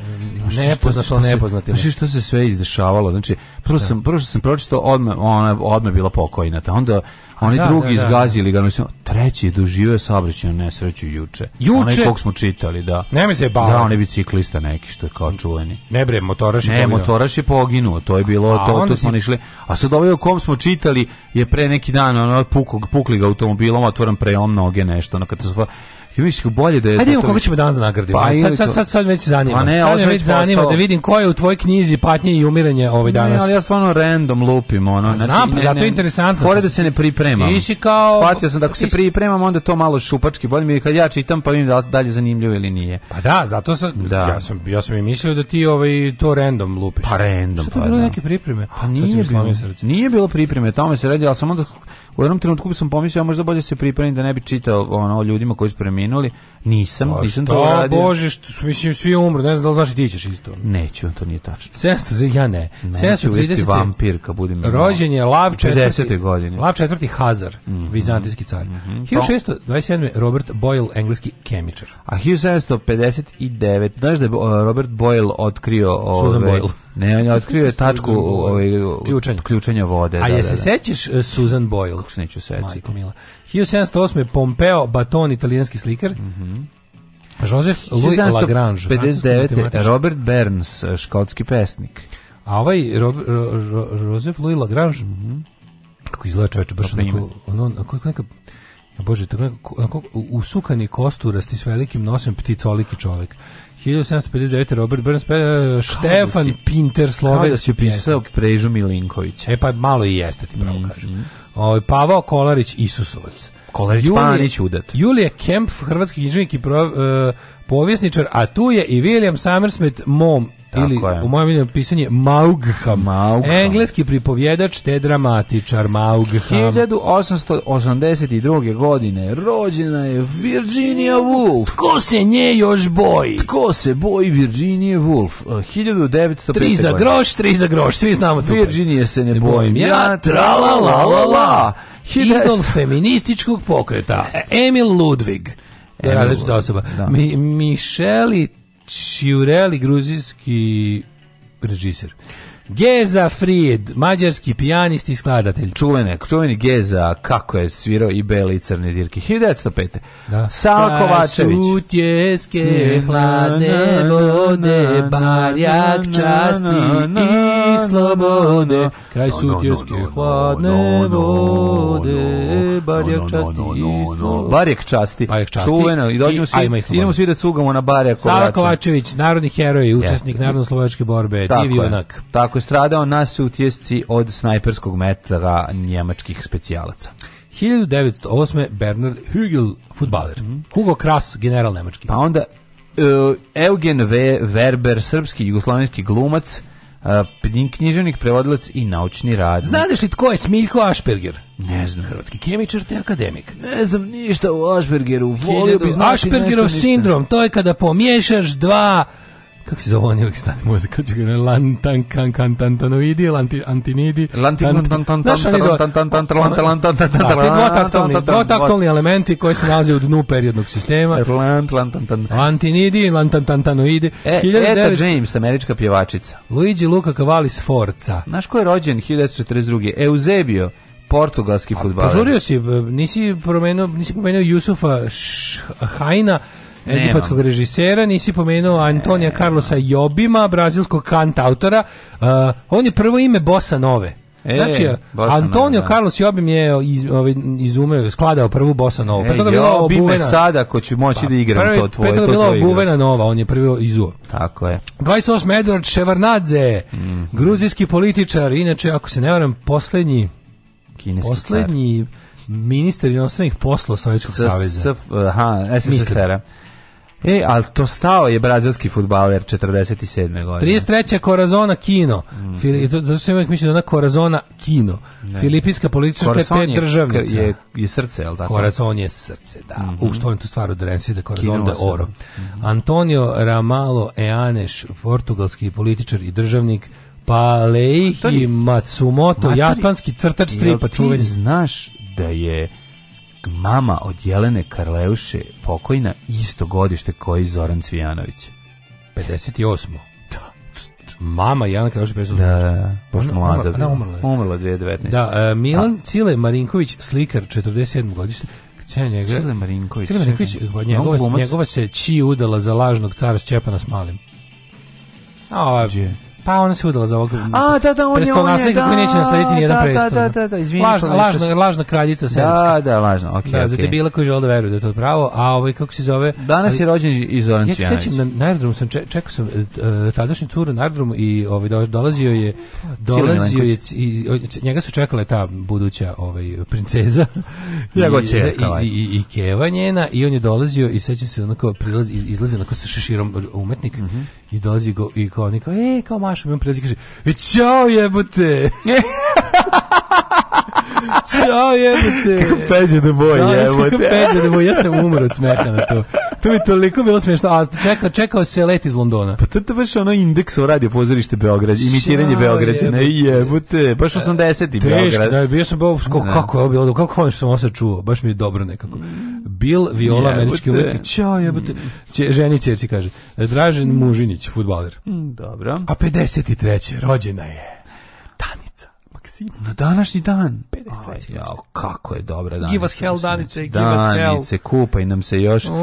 Speaker 1: Nepoznato o nepoznatima.
Speaker 2: Znači što se sve izdešavalo. Znači, prvo sam, prvo što sam pročitao, odme, ona odme bila pokojna. onda oni da, drugi da, da. izgazili ga, mislim, treći je doživio saobraćajnu nesreću juče.
Speaker 1: Juče? Onaj kog
Speaker 2: smo čitali, da. Nema
Speaker 1: se bavio.
Speaker 2: Da, oni biciklista neki, što je kao čuveni.
Speaker 1: Ne bre, motoraš je Ne,
Speaker 2: motoraš je poginuo, to je bilo, a, to, to smo si... išli. A sad ovaj o kom smo čitali je pre neki dan, ono, pukog, pukli ga automobilom, otvoren preom noge, nešto, ono, katastrofa. I mislim da bolje da je
Speaker 1: Ajde, da
Speaker 2: to
Speaker 1: koga ćemo danas da nagraditi? Pa, sad, sad, sad, sad već zanima. Pa ne, sad me već zanima da vidim ko je u tvojoj knjizi patnje i umiranje ovaj danas. Ne,
Speaker 2: ali ja stvarno random lupim ono. Pa znači,
Speaker 1: Znam, pa zato je interesantno.
Speaker 2: Pored da se ne pripremam.
Speaker 1: Ti si kao
Speaker 2: Spatio sam da ako se pripremam onda to malo šupački, bolje mi kad ja čitam pa vidim da dalje zanimljivo ili nije.
Speaker 1: Pa da, zato sam da. ja sam ja sam i mislio da ti ovaj to random lupiš. Pa
Speaker 2: random. Što pa, bilo
Speaker 1: da. neke pripreme?
Speaker 2: Pa nije bilo, nije bilo pripreme, tamo se radi, al sam onda U jednom trenutku sam pomislio, a možda bolje se pripremim da ne bi čitao ono, o ljudima koji su preminuli. Nisam, pa nisam to radio.
Speaker 1: Bože, što, mislim, svi umru, ne znam da li znaš ti ćeš isto.
Speaker 2: Neću, to nije tačno.
Speaker 1: 730, ja ne.
Speaker 2: ne 730. vampir, kad budem...
Speaker 1: Rođen je Lav četvrti... godine. Lav četvrti Hazar, mm -hmm. vizantijski car. Mm -hmm. 1627. Robert Boyle, engleski kemičar.
Speaker 2: A 1759. Znaš da je Robert Boyle otkrio...
Speaker 1: Susan ove, Boyle.
Speaker 2: Ne, on je otkrio je tačku ovaj, ključenja. ključenja vode. A
Speaker 1: da, je da, se da, da. sećaš e, Susan Boyle? Kako
Speaker 2: se neću sećati. Majko mila.
Speaker 1: 1708. Pompeo Baton, italijanski slikar. Mhm. Mm Joseph Louis Lagrange. 59.
Speaker 2: Robert Burns, e, škotski pesnik.
Speaker 1: A ovaj Rob, Joseph Louis Lagrange, mm -hmm. kako izgleda čoveče, baš onako, ono, onako neka, bože, tako nekako, onako, usukani kosturasti s velikim nosem pticoliki čovek. 1759. Robert Burns, pa, Štefan da Pinter, Slovenski Kao
Speaker 2: da
Speaker 1: si
Speaker 2: upisao Prežu Milinkovića.
Speaker 1: E pa malo i jeste, ti pravo mm, kažem. Mm. Pavao Kolarić, Isusovac.
Speaker 2: Kolarić Panić udat.
Speaker 1: Julije Kemp, hrvatski knjižnik i pro, uh, e, povjesničar, a tu je i William Summersmith, mom ili je. u mojem videu pisanje Maugham.
Speaker 2: Maugham.
Speaker 1: Engleski pripovjedač te dramatičar Maugham.
Speaker 2: 1882. godine rođena je Virginia Woolf.
Speaker 1: Tko se nje još boji?
Speaker 2: Tko se boji Virginia Woolf?
Speaker 1: 1905. Eh, tri za groš, tri za groš, svi znamo to.
Speaker 2: Virginije se ne, ne
Speaker 1: bojim. Ja, tra la la la la. Idol feminističkog pokreta. Emil Ludwig. To je različita osoba. Da. Mi, Mišeli Čiureli, gruzijski režiser. Geza Fried, mađarski pijanist i skladatelj.
Speaker 2: Čuvene, čuveni Geza, kako je svirao i bele i crne dirke. 1905. Da. Sava Kovačević.
Speaker 1: Sutjeske hladne vode, barjak časti i slobode. Kraj sutjeske hladne vode, barjak časti i slobode.
Speaker 2: Barjak časti. Barjak časti. Čuveno. I dođemo svi, idemo svi da cugamo na barjak
Speaker 1: Kovačević. Sava Kovačević, narodni heroj, učesnik yes. narodno-slovačke borbe, divi junak.
Speaker 2: Tako je stradao u sutjesci od snajperskog metra njemačkih specijalaca.
Speaker 1: 1908. Bernard Hügel, futbaler. Mm -hmm. Hugo Kras, general nemački.
Speaker 2: Pa onda uh, Eugen v. Werber, srpski jugoslovenski glumac, uh, književnik, prevodilac i naučni radnik.
Speaker 1: Znaš li tko je Smiljko Ašperger?
Speaker 2: Ne znam.
Speaker 1: Hrvatski kemičar te akademik.
Speaker 2: Ne znam ništa o Ašpergeru. Volio
Speaker 1: bi znati Ašpergerov sindrom, to je kada pomiješaš dva kako se zove oni uvijek stane muzika, kako će lantan, kan, kan, tantanoidi, lanti, antinidi,
Speaker 8: dvotaktalni elementi koji se nalaze u dnu periodnog sistema.
Speaker 9: Antinidi, lantantanoidi. Eta e, James,
Speaker 8: američka pjevačica. Luigi Luca Cavalli Sforza. Naš ko je rođen 1942. Eusebio, portugalski futbaler. Požurio si, nisi promenio, nisi pomenuo Jusufa Hajna, egipatskog režisera, nisi pomenuo Antonija Carlosa Jobima, brazilskog kantautora. Uh, on je prvo ime Bossa Nove. E, znači, uh, Antonio da. Carlos Jobim je uh, iz, ovaj, izumeo, skladao prvu bossa novu. Pre
Speaker 9: pa toga bila obuvena. sada ko ću moći pa da igram prvi, to pa tvoje. Pre toga bila
Speaker 8: obuvena nova, on je prvi izuo.
Speaker 9: Tako je.
Speaker 8: 28. Edward Ševarnadze, mm. gruzijski političar, inače, ako se ne varam, poslednji Kineski poslednji car. ministar inostranih poslova Sovjetskog
Speaker 9: saveza. Aha, SSSR-a. E, ali to stao je brazilski futbaler 47.
Speaker 8: godine. 33. Korazona Kino. Mm. Fili, zato se uvijek mislim da ona Korazona Kino. Ne. Filipinska politička te državnica.
Speaker 9: Je, je srce, je li tako?
Speaker 8: Korazon je srce, da. Mm -hmm. U što on tu stvar od Rensi, da Korazon da oro. Mm -hmm. Antonio Ramalo Eanes, portugalski političar i državnik, Paleihi Matsumoto, Maturi, japanski crtač stripa čuveni.
Speaker 9: Znaš da je mama od Jelene Karleuše, pokojna, isto godište koji Zoran Cvijanović.
Speaker 8: 58. Da. Mama Jelena Karleuše 58.
Speaker 9: Da,
Speaker 8: da,
Speaker 9: baš mlada. Ona umrla. Je. 2019.
Speaker 8: Da, uh, Milan A. Cile Marinković, slikar, 47. godište. Cijel njega, Cile Marinković. Cile Marinković, njegova, njegova se Či udala za lažnog cara Šćepana s malim. A, ovo je Pa ona se udala za ovog.
Speaker 9: A da da on je
Speaker 8: on je da, koji neće naslediti ni jedan da, prestol. Da da da, da, izvinite. Lažna lažna se... lažna kraljica serbska.
Speaker 9: Da da, lažna. Okej.
Speaker 8: Okay, da,
Speaker 9: okay. za
Speaker 8: debila koji žele da veruje da je to pravo, a ovaj kako se zove?
Speaker 9: Danas ali, je rođen i Zoran Cvijanović. Ja se
Speaker 8: sećam na, da na aerodromu sam čekao sam uh, tadašnju curu na aerodromu i ovaj dolazio je dolazio je i njega su čekale ta buduća ovaj princeza.
Speaker 9: ja go I, i, ovaj. i, i Keva njena
Speaker 8: i on je dolazio i sećam se onako prilazi izlazi onako sa šeširom umetnik mm -hmm. i dolazi go i kao kao ej kao maš našom imam prezir, kaže, e, jebote! Ćao, jebote. Kako
Speaker 9: peđe da boj, da, jebote. Kako
Speaker 8: peđe da boj, ja sam umro od smeka na to. To mi toliko bilo smiješno, a čeka, čekao se let iz Londona.
Speaker 9: Pa to je baš ono indeks u radio pozorište Beograd, imitiranje Beograđana, jebote, baš 80-ti
Speaker 8: Beograd. Teško, da, bio sam bio, kako, da. kako je bilo, kako fajno što sam osad čuo, baš mi je dobro nekako. Bil, Viola, Menički umetnik, čao, jebote. Mm. Če, ženi čerci kaže, Dražen Mužinić, futbaler. Mm,
Speaker 9: dobro.
Speaker 8: A 53. rođena je.
Speaker 9: City. Na današnji dan. 53. Aj, jao, kako je dobra danice.
Speaker 8: Give us hell
Speaker 9: danice,
Speaker 8: give us
Speaker 9: hell. Danice, kupaj nam se još u,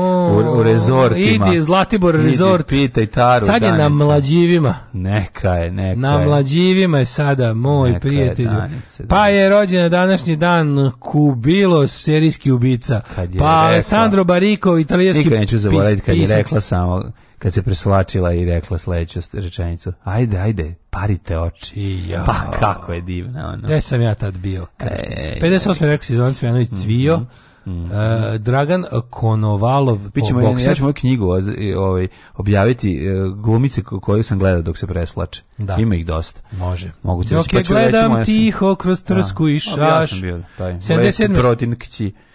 Speaker 9: u rezortima.
Speaker 8: Idi, Zlatibor resort.
Speaker 9: Idi, pitaj
Speaker 8: taru
Speaker 9: Sad je
Speaker 8: danice. na mlađivima.
Speaker 9: Neka je, neka
Speaker 8: Na mlađivima je sada, moj
Speaker 9: neka
Speaker 8: prijatelju. Je danice, pa je rođen na današnji dan Kubilo, serijski ubica. Kad je pa Alessandro Bariko, italijanski pisac. Nikad neću zaboraviti kad je rekla samo
Speaker 9: kad se presvlačila i rekla sledeću rečenicu. Ajde, ajde, parite oči. Ja. Pa kako je divno ono.
Speaker 8: Gde sam ja tad bio? Ej, 58. rekao si Zoran Cvijanović mhm, cvio. Mm -hmm. Mm -hmm. E, uh, Dragan Konovalov
Speaker 9: Pićemo, ja, ja ću moju knjigu ovaj, objaviti e, glumice koje sam gledao dok se preslače da. ima ih dosta
Speaker 8: može Mogu ti da dok je pa gledam reći, tiho kroz da. trsku da. i šaš ja sam bio
Speaker 9: taj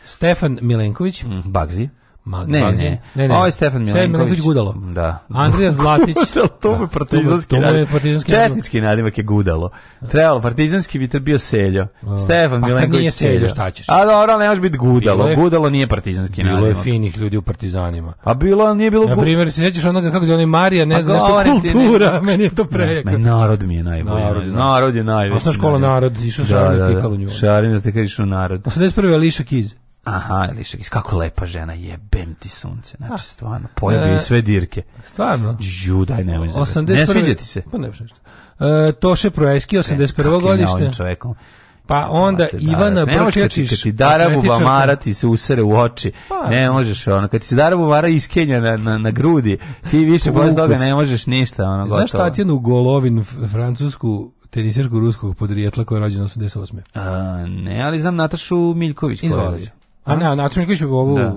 Speaker 8: Stefan Milenković mm,
Speaker 9: Bagzi Mag, ne, ne, ne, ne. Ovo je Stefan Milenković. Stefan Milenković
Speaker 8: Gudalo.
Speaker 9: Da.
Speaker 8: Andrija Zlatić. gudalo,
Speaker 9: to da. partizanski to, to nadimak. partizanski Četnički nadimak je Gudalo. Trebalo, partizanski bi to bio Seljo. Uh, Stefan pa Milenković
Speaker 8: nije Seljo. seljo šta ćeš?
Speaker 9: A dobro, ne može biti Gudalo. Je, gudalo nije partizanski bilo
Speaker 8: nadimak. Bilo je finih ljudi u partizanima.
Speaker 9: A bilo, nije bilo...
Speaker 8: Na primjer, se sjećaš onoga kako zove Marija, ne pa znam, nešto kultura, ne, meni je to prejeko.
Speaker 9: Ne, narod mi je najbolji. Narod, da. narod je najveći.
Speaker 8: Osna škola narod, išao Šarin da,
Speaker 9: tikalo da. Šarin da, da. te išao narod.
Speaker 8: 81. Ališa Kiz.
Speaker 9: Aha, Elišegić, kako lepa žena, jebem ti sunce, znači stvarno, pojavio i e, sve dirke.
Speaker 8: Stvarno?
Speaker 9: Žu, daj, nemoj zabiti. Ne sviđa ti se.
Speaker 8: Pa ne, pa e, Toše Projevski, 81. E, godište.
Speaker 9: čovekom.
Speaker 8: Pa onda Mate, Ivana Brčečić. Kad
Speaker 9: ti darabu vamara ti se usere u oči. Pa, ne možeš ona Kad ti se darabu vamara iskenja na, na, na grudi, ti više bez toga ne možeš ništa. ona Ono,
Speaker 8: Znaš Tatjanu Golovin, francusku teniserku ruskog podrijetla koja je rođena 88.
Speaker 9: A, ne, ali znam Natašu
Speaker 8: Miljković. koja Izvolite. A ne, Ana Čmiković ovu da.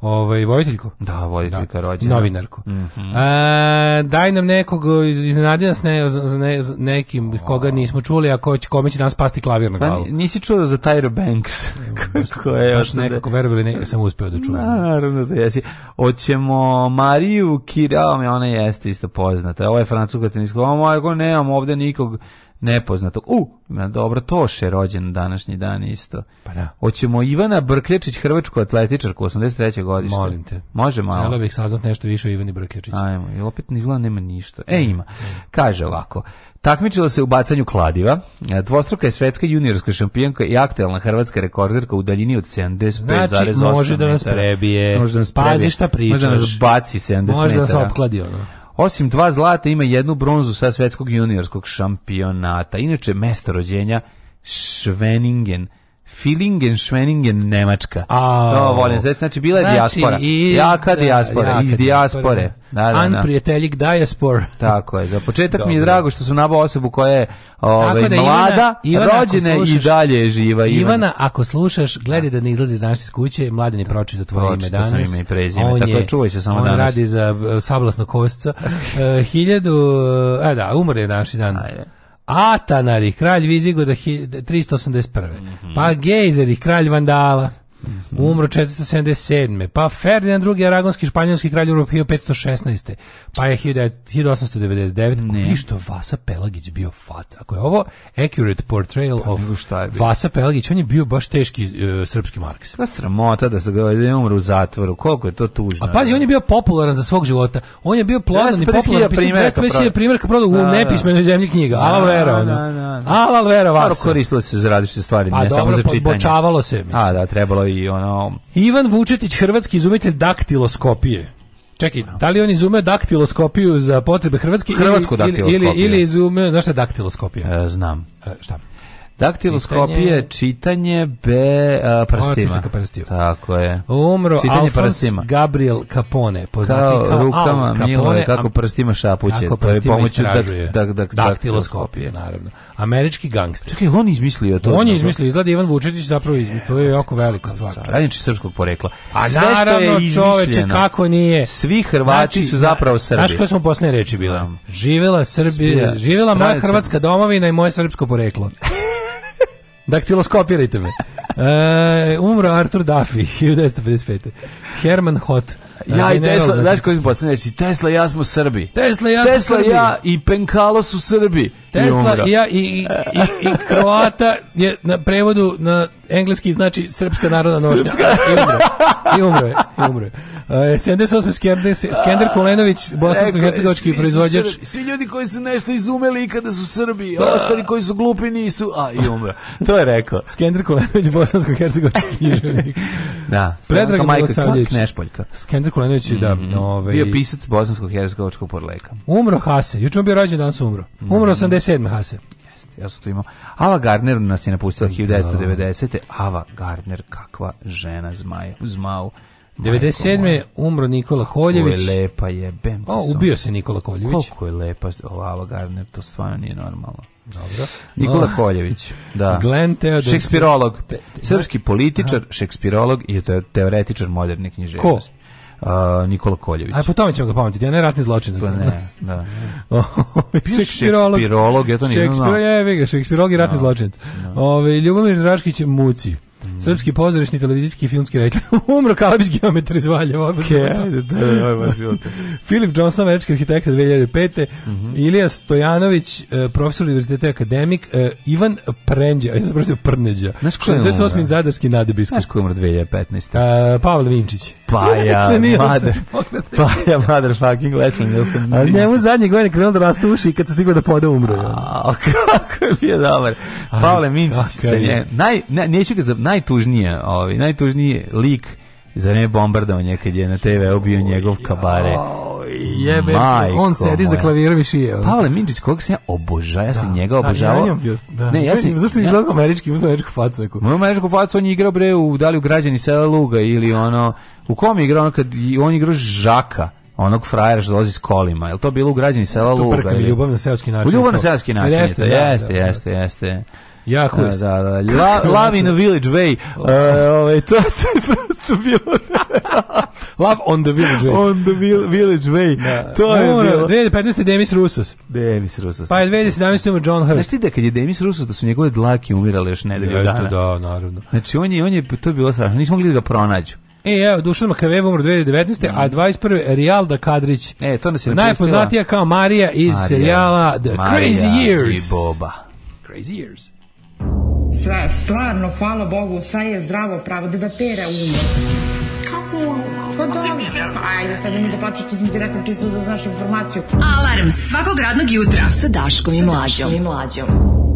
Speaker 8: ovaj vojiteljku.
Speaker 9: Da, vojiteljka da. rođena.
Speaker 8: Novinarku. Mm -hmm. E, a, daj nam nekog iznenadi nas ne, za ne, nekim oh. koga nismo čuli, a ko će kome će nas pasti klavir na pa, glavu. Da,
Speaker 9: nisi čuo za Tyra Banks.
Speaker 8: ko je još nekako da... verovali ne sam uspeo da čujem.
Speaker 9: Naravno da jesi. Hoćemo Mariju Kirao, ona jeste isto poznata. Ovo je francuska teniska. Ovo ne, nemam ovde nikog nepoznatog. U, dobro, Toš je rođen današnji dan isto.
Speaker 8: Pa da.
Speaker 9: Hoćemo Ivana Brklječić, hrvačku atletičarku, 83. godište. Molim te. Može malo. Cijelo bih
Speaker 8: saznat nešto više o Ivani Brklječić.
Speaker 9: Ajmo, i opet izgleda nema ništa. E, ima. Kaže ovako, Takmičila se u bacanju kladiva. E, dvostruka je svetska juniorska šampionka i aktualna hrvatska rekorderka u daljini od 75,8 Znači,
Speaker 8: može da nas prebije. Može da nas prebije. Pazi šta pričaš. Može da nas baci 70 metara. Može da nas opkladi ono.
Speaker 9: Osim dva zlata ima jednu bronzu sa svetskog juniorskog šampionata. Inače, mesto rođenja Schwenningen, Filingen, Schweningen, Nemačka. A, to volim. Znači, bila je znači, dijaspora. I, jaka da, dijaspora, jaka iz dijaspore. Da,
Speaker 8: da, Anprijateljik da. dijaspor.
Speaker 9: Tako je. Za početak Dobre. mi je drago što sam nabao osobu koja je ove, ovaj, da, mlada, Ivana, rođena slušaš, i dalje živa.
Speaker 8: Ivana. Ivana, ako slušaš, gledaj da ne izlaziš danas iz kuće, mladen je pročito tvoje Pročito
Speaker 9: ime
Speaker 8: danas. sam ime
Speaker 9: i prezime, on tako da je, čuvaj se samo on
Speaker 8: danas. On radi za e, sablasno kostca. uh, e, hiljadu, a e, da, umre je današnji dan. Ajde. Atanari, kralj Vizigoda 381. Mm -hmm. Pa Gejzer kralj Vandala. Umro 477. Pa Ferdinand II. Aragonski španjolski kralj umro 516. Pa je 1899. Ne. što Vasa Pelagić bio fac. Ako je ovo accurate portrayal pa, of Vasa Pelagić, on je bio baš teški uh, srpski Marks.
Speaker 9: Pa sramota da se ga da umro u zatvoru. Koliko je to tužno. A
Speaker 8: pazi, on je bio popularan za svog života. On je bio plodan i pa da popularan pisac. 250.000 primjerka prodao u da, da. nepismenoj zemlji knjiga. Ala Vera. Ala Vera Vasa.
Speaker 9: Koristilo se za različite stvari, pa ne samo za pa čitanje.
Speaker 8: bočavalo se.
Speaker 9: Mislim. A da, trebalo i ono...
Speaker 8: Ivan Vučetić, hrvatski izumitelj daktiloskopije. Čekaj, da li on izume daktiloskopiju za potrebe Hrvatske? Hrvatsku ili, daktiloskopiju. Ili, ili izumeo, znaš šta je
Speaker 9: daktiloskopija? E, znam.
Speaker 8: E, šta?
Speaker 9: Daktiloskopija je čitanje be a, prstima. Prstiju. Tako je.
Speaker 8: Umro čitanje Alfons prstima. Gabriel Capone,
Speaker 9: poznati kao, kao rukama, Al milo je kako prstima šapuće. Kako to je pomoću dak, dak, dak, daktiloskopije,
Speaker 8: naravno. Američki gangster.
Speaker 9: Čekaj, on izmislio to.
Speaker 8: On je izmislio, izgleda Ivan Vučetić zapravo izmislio. To je jako velika stvar.
Speaker 9: Radniči srpskog porekla.
Speaker 8: A Sve naravno, što je čoveče, kako nije.
Speaker 9: Svi Hrvati znači, su zapravo Srbi. Znaš
Speaker 8: koje
Speaker 9: smo
Speaker 8: posljednje reči bila? Živela Srbija, živela moja Hrvatska domovina i moje srpsko poreklo. Daktiloskopirajte me. E, umro Artur Duffy, 1955. Herman Hot.
Speaker 9: Ja i Tesla, znači- znaš koji mi postavljaju? Znači, Tesla, ja smo Srbi.
Speaker 8: Tesla,
Speaker 9: i
Speaker 8: ja Tesla, Srbi. Tesla ja
Speaker 9: i Penkalo
Speaker 8: su
Speaker 9: Srbi. Tesla
Speaker 8: i, ja,
Speaker 9: i,
Speaker 8: i, i, Kroata je na prevodu na engleski znači srpska narodna nošnja. I umro. I umro je. I umro je. Uh, 78. Skender, Skender Kolenović, bosansko-hercegovački e, proizvođač.
Speaker 9: Svi, svi ljudi koji su nešto izumeli ikada su Srbi, da. ostali koji su glupi nisu, a i umro. to je rekao.
Speaker 8: Skender Kolenović, bosansko-hercegovački književnik.
Speaker 9: da,
Speaker 8: Predrag Milosavljević.
Speaker 9: Knešpoljka.
Speaker 8: Skender Kolenović, mm -hmm. da. Mhm. Ovaj...
Speaker 9: Bio pisac bosansko-hercegovačkog
Speaker 8: porleka. Umro Hase. Juče on bio rođen, danas umro. Mhm. Umro mm -hmm. 80 97. Hase.
Speaker 9: Jeste, ja sam to imao. Ava Gardner nas je napustila 1990. Da, da, da. Ava Gardner, kakva žena zmaju, zmao.
Speaker 8: 97. je umro Nikola Koljević. Kako
Speaker 9: je lepa je. Bem, o,
Speaker 8: ubio se Nikola Koljević. Kako
Speaker 9: je lepa ova Ava Gardner, to stvarno nije normalno.
Speaker 8: Dobro.
Speaker 9: Nikola no. Koljević, da.
Speaker 8: Glenn Teodor.
Speaker 9: Šekspirolog. Srpski političar, šekspirolog i teoretičar moderne književnosti a, Nikola Koljević. A
Speaker 8: po tome ćemo ga pamatiti, ja ne ratni zločinac.
Speaker 9: Pa ne, da. Ovaj, šekspirolog. Šekspirolog, je to nije. Šekspirolog,
Speaker 8: je, vega, šekspirolog i ratni no, da. zločinac. No. Da. Ove, ovaj, Ljubomir Draškić, Muci. Srpski pozorišni, televizijski i filmski reditelj. Umro Kalabić geometar iz Valjeva.
Speaker 9: Da, da, da,
Speaker 8: Filip Johnson, američki arhitekta 2005. Mm -hmm. Ilija Stojanović, e, profesor univerziteta akademik, e, Ivan Prenđa, ja sam prošao Prneđa. Znaš ko je 68. zadarski nadebisk. Znaš
Speaker 9: ko je umro 2015. E,
Speaker 8: Pavel Vinčić.
Speaker 9: Pa ja, mother, pa ja, mother fucking Leslie
Speaker 8: Nielsen. Ali njemu zadnje godine krenuo da rastu uši kad su stigao da pode umro.
Speaker 9: A, kako je bio dobar. Pavle Vinčić se je, naj, ne, neću ga, naj najtužnije, ovaj, najtužniji lik za ne bombardovanje kad je na TV obio njegov kabare.
Speaker 8: Jebe, on sedi moja. za klavirom i šije.
Speaker 9: On. Pavle Minčić, kog sam ja obožao, ja sam da, njega obožavao. Ja bio, da. Ne,
Speaker 8: ja
Speaker 9: sam...
Speaker 8: Zašto izgledao ja, američki, uzmano američku facu?
Speaker 9: Moj američku facu, on je igrao bre u, da li u građani sela Luga ili ono, u kom je igrao, ono kad, on je igrao Žaka onog frajera što dolazi s kolima. Jel to bilo u građani sela Luga? To
Speaker 8: prkam
Speaker 9: ljubav na selski način. U ljubav na seoski način. Jeste, jeste, jeste, jeste.
Speaker 8: Jahu. Da, da, da.
Speaker 9: La, love in Village Way. Uh, ovaj, to, je prosto bilo... love on the Village Way. On the
Speaker 8: Village Way. Da. To je no, bilo. 2015. Pa Demis Rusos.
Speaker 9: Demis Rusos.
Speaker 8: Pa je 2017. ima John Hurt. Znaš
Speaker 9: ti da kad je Demis Rusos da su njegove dlake umirale još nedelju Jeste, dana?
Speaker 8: da, naravno.
Speaker 9: Znači on je, on je to je bilo strašno. Nismo mogli da ga pronađu.
Speaker 8: E, evo, Dušan Makavev umro 2019. Mm. A 21. Mhm. Rijalda Kadrić.
Speaker 9: E, to nas je
Speaker 8: Najpoznatija kao Marija iz Marija. serijala The Crazy Years. I Boba. Crazy Years.
Speaker 10: Sve, stvarno, hvala Bogu, sve je zdravo pravo, da da pere um. Kako umo? Pa dobro, da. pa ajde, sad mi da plaću što sam ti rekao čisto da znaš informaciju.
Speaker 11: Alarm svakog radnog jutra sa
Speaker 12: Daškom i Mlađom. Daškom i Mlađom.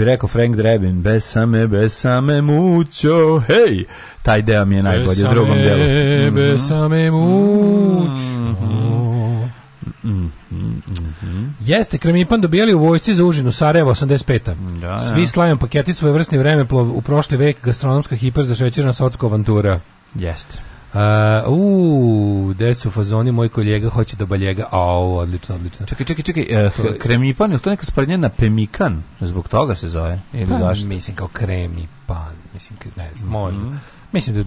Speaker 9: bi rekao Frank Drebin, bez same mucho, hej, taj deo mi je najbolji u drugom delu. Mm -hmm.
Speaker 8: Besame mucho. Mm -hmm. Jeste Kremipan dobijali u vojsci za užinu Sarajevo 85. Da, da. Svi slajan paketit svojevrsni vremeplov u prošli vek gastronomska hiper za šećerna sotsko avantura.
Speaker 9: Jeste.
Speaker 8: Uh, gde su fazoni, moj kolega hoće da baljega, a odlično, odlično.
Speaker 9: Čekaj, čekaj, čekaj, uh, kremipan, je to neka sprednja na pemikan? Zbog toga se zove? Ili
Speaker 8: pa, zašto? Mislim kao
Speaker 9: kremipan,
Speaker 8: mislim, da znam, možda. Mm. Mislim da,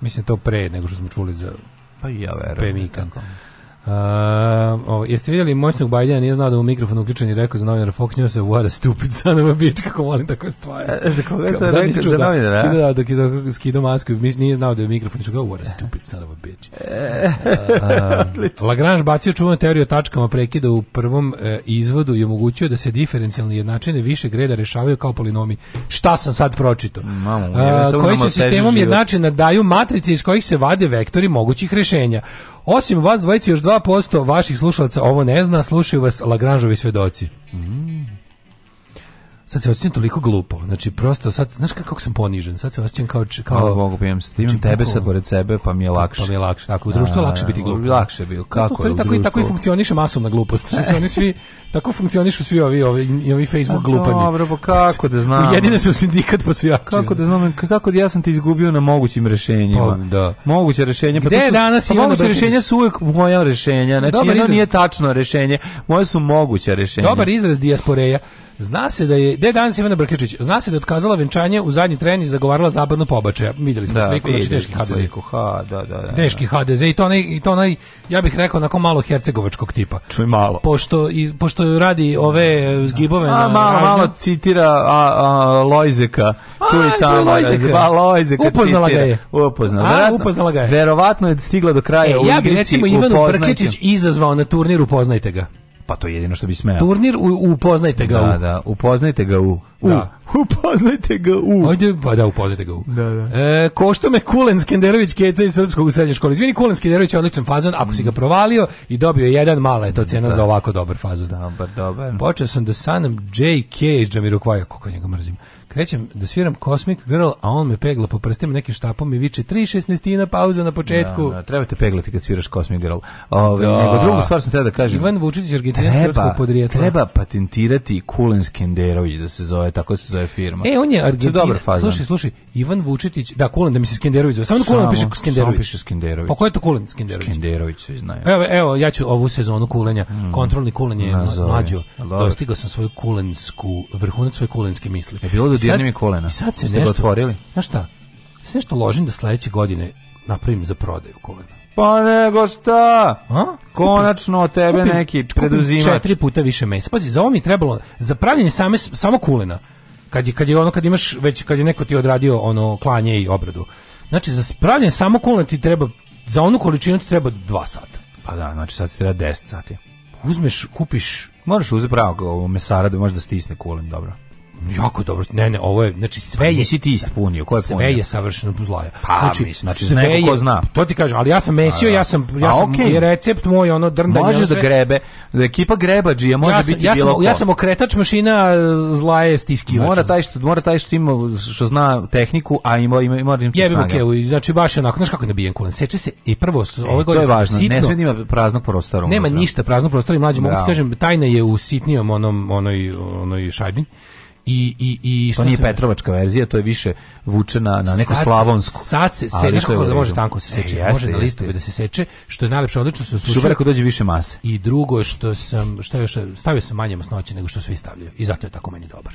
Speaker 8: mislim da to pre nego što smo čuli za pa ja verujem, da pemikan. Tako. Um, ovo, jeste vidjeli moćnog Bajdena nije znao da mu mikrofon uključen i rekao za novinara Fox News what a stupid son of a bitch kako volim takve stvari
Speaker 9: e, za
Speaker 8: koga je to da, rekao čuda, za da novinara skidao, da, dok je skidao masku nije znao da je mikrofon i what a stupid son of a bitch e, um, Lagrange bacio čuvanu teoriju o tačkama prekida u prvom e, izvodu i omogućio da se diferencijalne jednačine više greda rešavaju kao polinomi šta sam sad pročito
Speaker 9: Mamo,
Speaker 8: e, a, koji se sistemom jednačina daju matrice iz kojih se vade vektori mogućih rešenja Osim vas dvojici još 2% vaših slušalaca ovo ne zna, slušaju vas Lagranžovi svedoci. Mm sad se osjećam toliko glupo. Znači prosto sad znaš kako sam ponižen. Sad se osjećam kao kao pa,
Speaker 9: Bogu pijem se imam znači, tebe sad pored sebe pa mi je pa lakše.
Speaker 8: Pa mi je lakše. Tako u da, društvu
Speaker 9: je
Speaker 8: lakše biti glup.
Speaker 9: Lakše bilo, Kako? Tako, tako i
Speaker 8: tako i funkcioniše masovna glupost. Što se oni svi tako funkcionišu svi ovi ovi, i ovi Facebook glupanji.
Speaker 9: Dobro, pa kako da znam.
Speaker 8: Jedine su sindikat posvijači.
Speaker 9: Kako da znam kako da ja sam te izgubio na mogućim rešenjima. Pa, da. Moguće rešenje pa
Speaker 8: Gde to su, danas pa moguće
Speaker 9: rešenja su uvek moja rešenja. Znači, jedno nije tačno rešenje. Moje su moguća rešenja. Dobar
Speaker 8: izraz dijasporeja. Zna se da je, gde je danas Ivana Brkičić? Zna se da je otkazala venčanje u zadnji tren i zagovarala zapadno pobačaj. Videli smo da, sliku, znači teški HDZ. Sliku,
Speaker 9: ha, da, da,
Speaker 8: da, teški da. HDZ i to naj i to naj ja bih rekao, onako malo hercegovačkog tipa.
Speaker 9: Čuj malo.
Speaker 8: Pošto, i, pošto radi ove zgibove a,
Speaker 9: na... Malo, ražnju. malo citira a, a, Lojzeka. Tu i tamo. Lojzeka. A, Lojzeka upoznala citira. ga je.
Speaker 8: Upoznala. A, upoznala ga je.
Speaker 9: Verovatno je stigla do kraja e, u
Speaker 8: igrici. Ja
Speaker 9: bih recimo
Speaker 8: Ivanu Brkičić izazvao na turnir Upoznajte ga.
Speaker 9: Pa to je jedino što bi smeo.
Speaker 8: Turnir u, upoznajte ga
Speaker 9: u. Da, da, upoznajte ga u. u.
Speaker 8: Da.
Speaker 9: Upoznajte ga u. Ajde,
Speaker 8: pa da, upoznajte ga u.
Speaker 9: Da, da.
Speaker 8: E, košto me Kulen Skenderović keca iz srpskog u srednjoj školi. Izvini, Kulen Skenderović je odličan fazon, ako si ga provalio i dobio jedan, mala je to cena da. za ovako dobar fazon.
Speaker 9: Dobar, dobar.
Speaker 8: Počeo sam da sanam JK iz Jamiroquaja, kako njega mrzim krećem da sviram Cosmic Girl, a on me pegla po prstima nekim štapom i viče 3.16 na pauza na početku.
Speaker 9: Da,
Speaker 8: da,
Speaker 9: treba te peglati kad sviraš Cosmic Girl. Ove, da. Nego drugu stvar sam treba da kažem.
Speaker 8: Ivan Vučić, argentinsko podrijetlo.
Speaker 9: Treba patentirati Kulen Skenderović da se zove, tako se zove firma. E,
Speaker 8: on je Argentina. Slušaj, slušaj, Ivan Vučitić, da, Kulen, da mi se Skenderović zove. Samo, da Samo Kulen piše
Speaker 9: Skenderović. Samo piše Skenderović. Pa
Speaker 8: ko je to
Speaker 9: Kulen Skenderović? Skenderović
Speaker 8: se znaju. Evo, evo, ja ću ovu sezonu kulenja, mm. kontrolni kulen je mlađo. Dostigao sam svoju kulensku, vrhunac svoje kulenske misli.
Speaker 9: Je bilo do dodirni mi kolena. I
Speaker 8: sad se Ste da nešto,
Speaker 9: otvorili.
Speaker 8: Znaš šta?
Speaker 9: Sve
Speaker 8: što ložim da sledeće godine napravim za prodaju kolena.
Speaker 9: Pa nego šta? A? Konačno od tebe kupim, neki preduzimač. Četiri
Speaker 8: puta više mesa. Pazi, za ovo mi je trebalo, za pravljenje same, samo kulena, kad je, kad je ono, kad imaš, već kad je neko ti odradio ono klanje i obradu. Znači, za pravljenje samo kulena ti treba, za onu količinu ti treba dva sata.
Speaker 9: Pa da, znači sad ti treba deset sati.
Speaker 8: Uzmeš, kupiš...
Speaker 9: Moraš uzeti pravo mesara da možeš da stisne kulen, dobro
Speaker 8: jako dobro. Ne, ne, ovo je znači sve pa, je
Speaker 9: nisi ti ispunio, ko je Sve punio? je
Speaker 8: savršeno zlaja.
Speaker 9: Pa, znači, mislim, znači sve neko je, ko zna.
Speaker 8: To ti kaže, ali ja sam mesio, da. ja sam ja pa, sam okay. recept moj ono drndanje.
Speaker 9: Može da grebe, da ekipa grebađija može ja sam, biti
Speaker 8: ja bilo. Sam, ja sam okretač mašina zlaje stiskivač.
Speaker 9: Mora taj što mora taj što ima što zna tehniku, a ima ima ima tim
Speaker 8: snage. znači baš onako, znaš kako ne bijen kulen. Seče se i e, pr prvo e, ove godine Sitno, ne smije
Speaker 9: da ima praznog prostora.
Speaker 8: Nema ništa praznog prostora i mlađi mogu ti da. kažem tajna je u sitnijom onom onoj onoj šajbi i i i
Speaker 9: što nije petrovačka verzija, to je više vučena na neku slavonsku.
Speaker 8: Sad se se kako da može tanko se e, seče, e, može na listu da se seče, što je najlepše odlično se
Speaker 9: sluša. Super ako dođe više mase.
Speaker 8: I drugo je što sam šta
Speaker 9: još
Speaker 8: stavio sam manje masnoće nego što svi stavljaju i zato je tako meni dobar.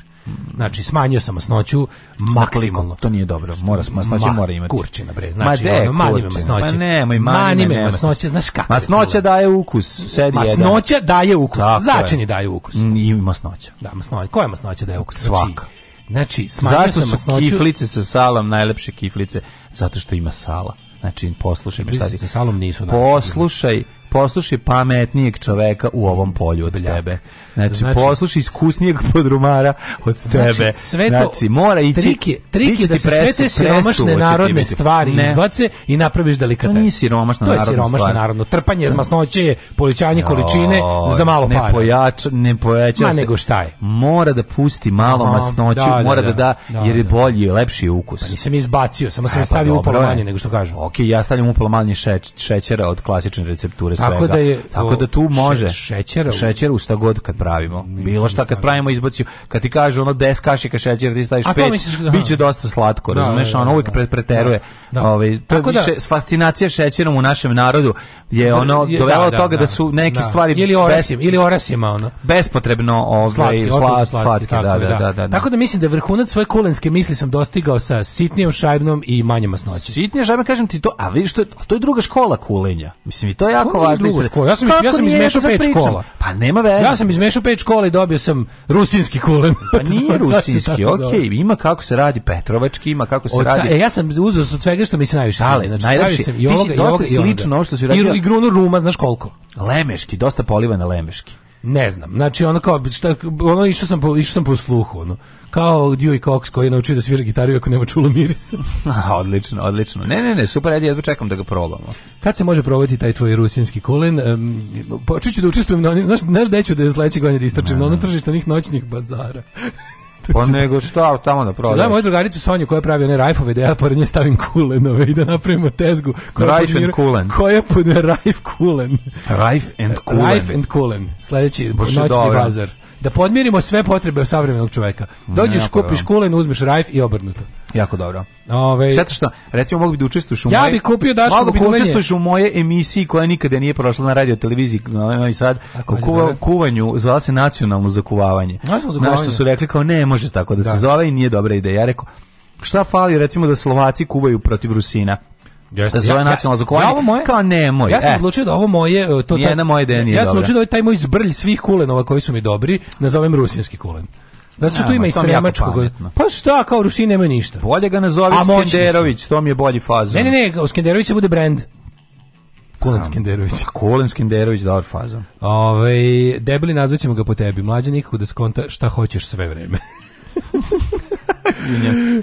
Speaker 8: Znači smanjio sam
Speaker 9: masnoću
Speaker 8: maksimalno.
Speaker 9: to nije dobro. Mora masnoće Ma, mora imati.
Speaker 8: Kurčina bre, znači Ma de, ono, manje me masnoće.
Speaker 9: Ma ne,
Speaker 8: moj
Speaker 9: manje me
Speaker 8: masnoće, znaš kako.
Speaker 9: Masnoća daje ukus,
Speaker 8: sedi
Speaker 9: Masnoća
Speaker 8: daje ukus, začini daje ukus.
Speaker 9: I masnoća. Da, masnoća.
Speaker 8: Koja masnoća daje ukus?
Speaker 9: Svaka.
Speaker 8: Znači, znači Zašto su masnoću...
Speaker 9: kiflice sa salom najlepše kiflice? Zato što ima sala. Znači, poslušaj me šta ti...
Speaker 8: sa salom nisu
Speaker 9: Poslušaj, poslušaj pametnijeg čoveka u ovom polju od Bljak. Da. tebe. Znači, znači poslušaj iskusnijeg podrumara od znači, tebe.
Speaker 8: Sve
Speaker 9: to, znači,
Speaker 8: mora ići... trik trike da se sve te siromašne narodne stvari ne. izbace i napraviš delikates. To
Speaker 9: nije siromašna
Speaker 8: narodna stvar. To je
Speaker 9: siromašna stvar.
Speaker 8: narodno. Trpanje masnoće je povećanje količine za malo ne para.
Speaker 9: Pojač, ne pojača Ma se. nego šta je? Mora da pusti malo no, masnoće, da, da, mora da da, da, da, jer je da. bolji, lepši je ukus.
Speaker 8: Pa nisam izbacio, samo e, sam pa stavio upola manje nego što kažu.
Speaker 9: Ok, ja stavljam upola manje šećera od klasične recepture svega. Tako da, je, Tako da tu može.
Speaker 8: Šećera.
Speaker 9: Šećera u šta god kad pravimo. Bilo šta kad pravimo izbacio, kad ti kaže ono 10 kašika šećera, ti staviš 5, da- biće dosta slatko, da, razumeš? Da, ono uvijek preteruje. Ovaj, Tako da, fascinacija šećerom u našem narodu je ono dovelo do toga da su neke stvari
Speaker 8: ili orasim, ili orasima ono.
Speaker 9: Bespotrebno ovaj slatki, da, da, da,
Speaker 8: Tako da mislim da vrhunac svoje kulenske misli sam dostigao sa sitnijom šajbnom i manjom masnoćom.
Speaker 9: Sitnije šajbne kažem ti to, a vidiš to, to je druga škola kulenja. Mislim i to je jako
Speaker 8: važno ispred škola. Ja sam, Kako ja sam izmešao pet škola.
Speaker 9: Pa nema
Speaker 8: veze. Ja sam izmešao pet škola i dobio sam rusinski kulen.
Speaker 9: Pa nije rusinski, okej, okay. ima kako se radi Petrovački, ima kako se Oca, radi. E,
Speaker 8: ja sam uzeo sa svega što mi se najviše sviđa.
Speaker 9: Znači, najlepši, sam
Speaker 8: i
Speaker 9: ovoga,
Speaker 8: i ovoga,
Speaker 9: slično ovo što se radi.
Speaker 8: I, i grunu ruma, znaš koliko.
Speaker 9: Lemeški, dosta poliva na lemeški.
Speaker 8: Ne znam. Znači ono kao šta, ono išao sam po išao sam po sluhu, ono. Kao Dewey Cox koji je naučio da svira gitaru ako nema čulo mirisa.
Speaker 9: odlično, odlično. Ne, ne, ne, super, ajde, jedva čekam da ga probamo.
Speaker 8: Kad se može probati taj tvoj rusinski kulen? Um, počet ću da učestvujem na onim, znaš, znaš da ću da je sledeće godine da istračim na ono tržište onih noćnih bazara.
Speaker 9: Pa nego šta tamo
Speaker 8: da
Speaker 9: prodaje.
Speaker 8: Znam moju drugaricu Sonju koja pravi one rajfove da ja pored nje stavim kulenove i da napravimo tezgu.
Speaker 9: Koja Rajf and kulen. Koja
Speaker 8: podne Rajf kulen. Rajf
Speaker 9: and kulen. Rajf
Speaker 8: and kulen. Sledeći Bože, noćni dobro. bazar. Da podmirimo sve potrebe savremenog čoveka. Dođeš, ne, pa kupiš kulen, uzmeš rajf i obrnuto.
Speaker 9: Jako dobro. Ove, Šteta što, recimo, mogu
Speaker 8: bi
Speaker 9: da učestvuješ
Speaker 8: u
Speaker 9: ja moje...
Speaker 8: Ja bih kupio Daško Mogu bi da
Speaker 9: učestvuješ u moje emisiji koja nikada nije prošla na radio televiziji na Novi Sad, o kuva, kuvanju, zvala se nacionalno zakuvavanje. Nacionalno Znaš su rekli kao, ne, može tako da, da. se zove i nije dobra ideja. Ja rekao, šta fali recimo da Slovaci kuvaju protiv Rusina? Jeste. Da zove ja, nacionalno zakovanje.
Speaker 8: Ja, moje,
Speaker 9: kao ne moj.
Speaker 8: Ja sam e. odlučio
Speaker 9: da
Speaker 8: ovo moje e,
Speaker 9: to nije taj, na
Speaker 8: moje
Speaker 9: Ja
Speaker 8: sam odlučio da ovaj taj moj zbrlj svih kulenova koji su mi dobri nazovem rusinski kulen. Zato što tu ima i sa Pa šta, kao Rusi nema ništa.
Speaker 9: Bolje ga nazovi Skenderović, to mi je bolji faza.
Speaker 8: Ne, ne, ne, Skenderović će bude brend. Kulen Skenderović.
Speaker 9: Pa Kulen Skenderović, dobar faza. Ove,
Speaker 8: debeli nazvaćemo ga po tebi. Mlađe nikako da skonta šta hoćeš sve vreme.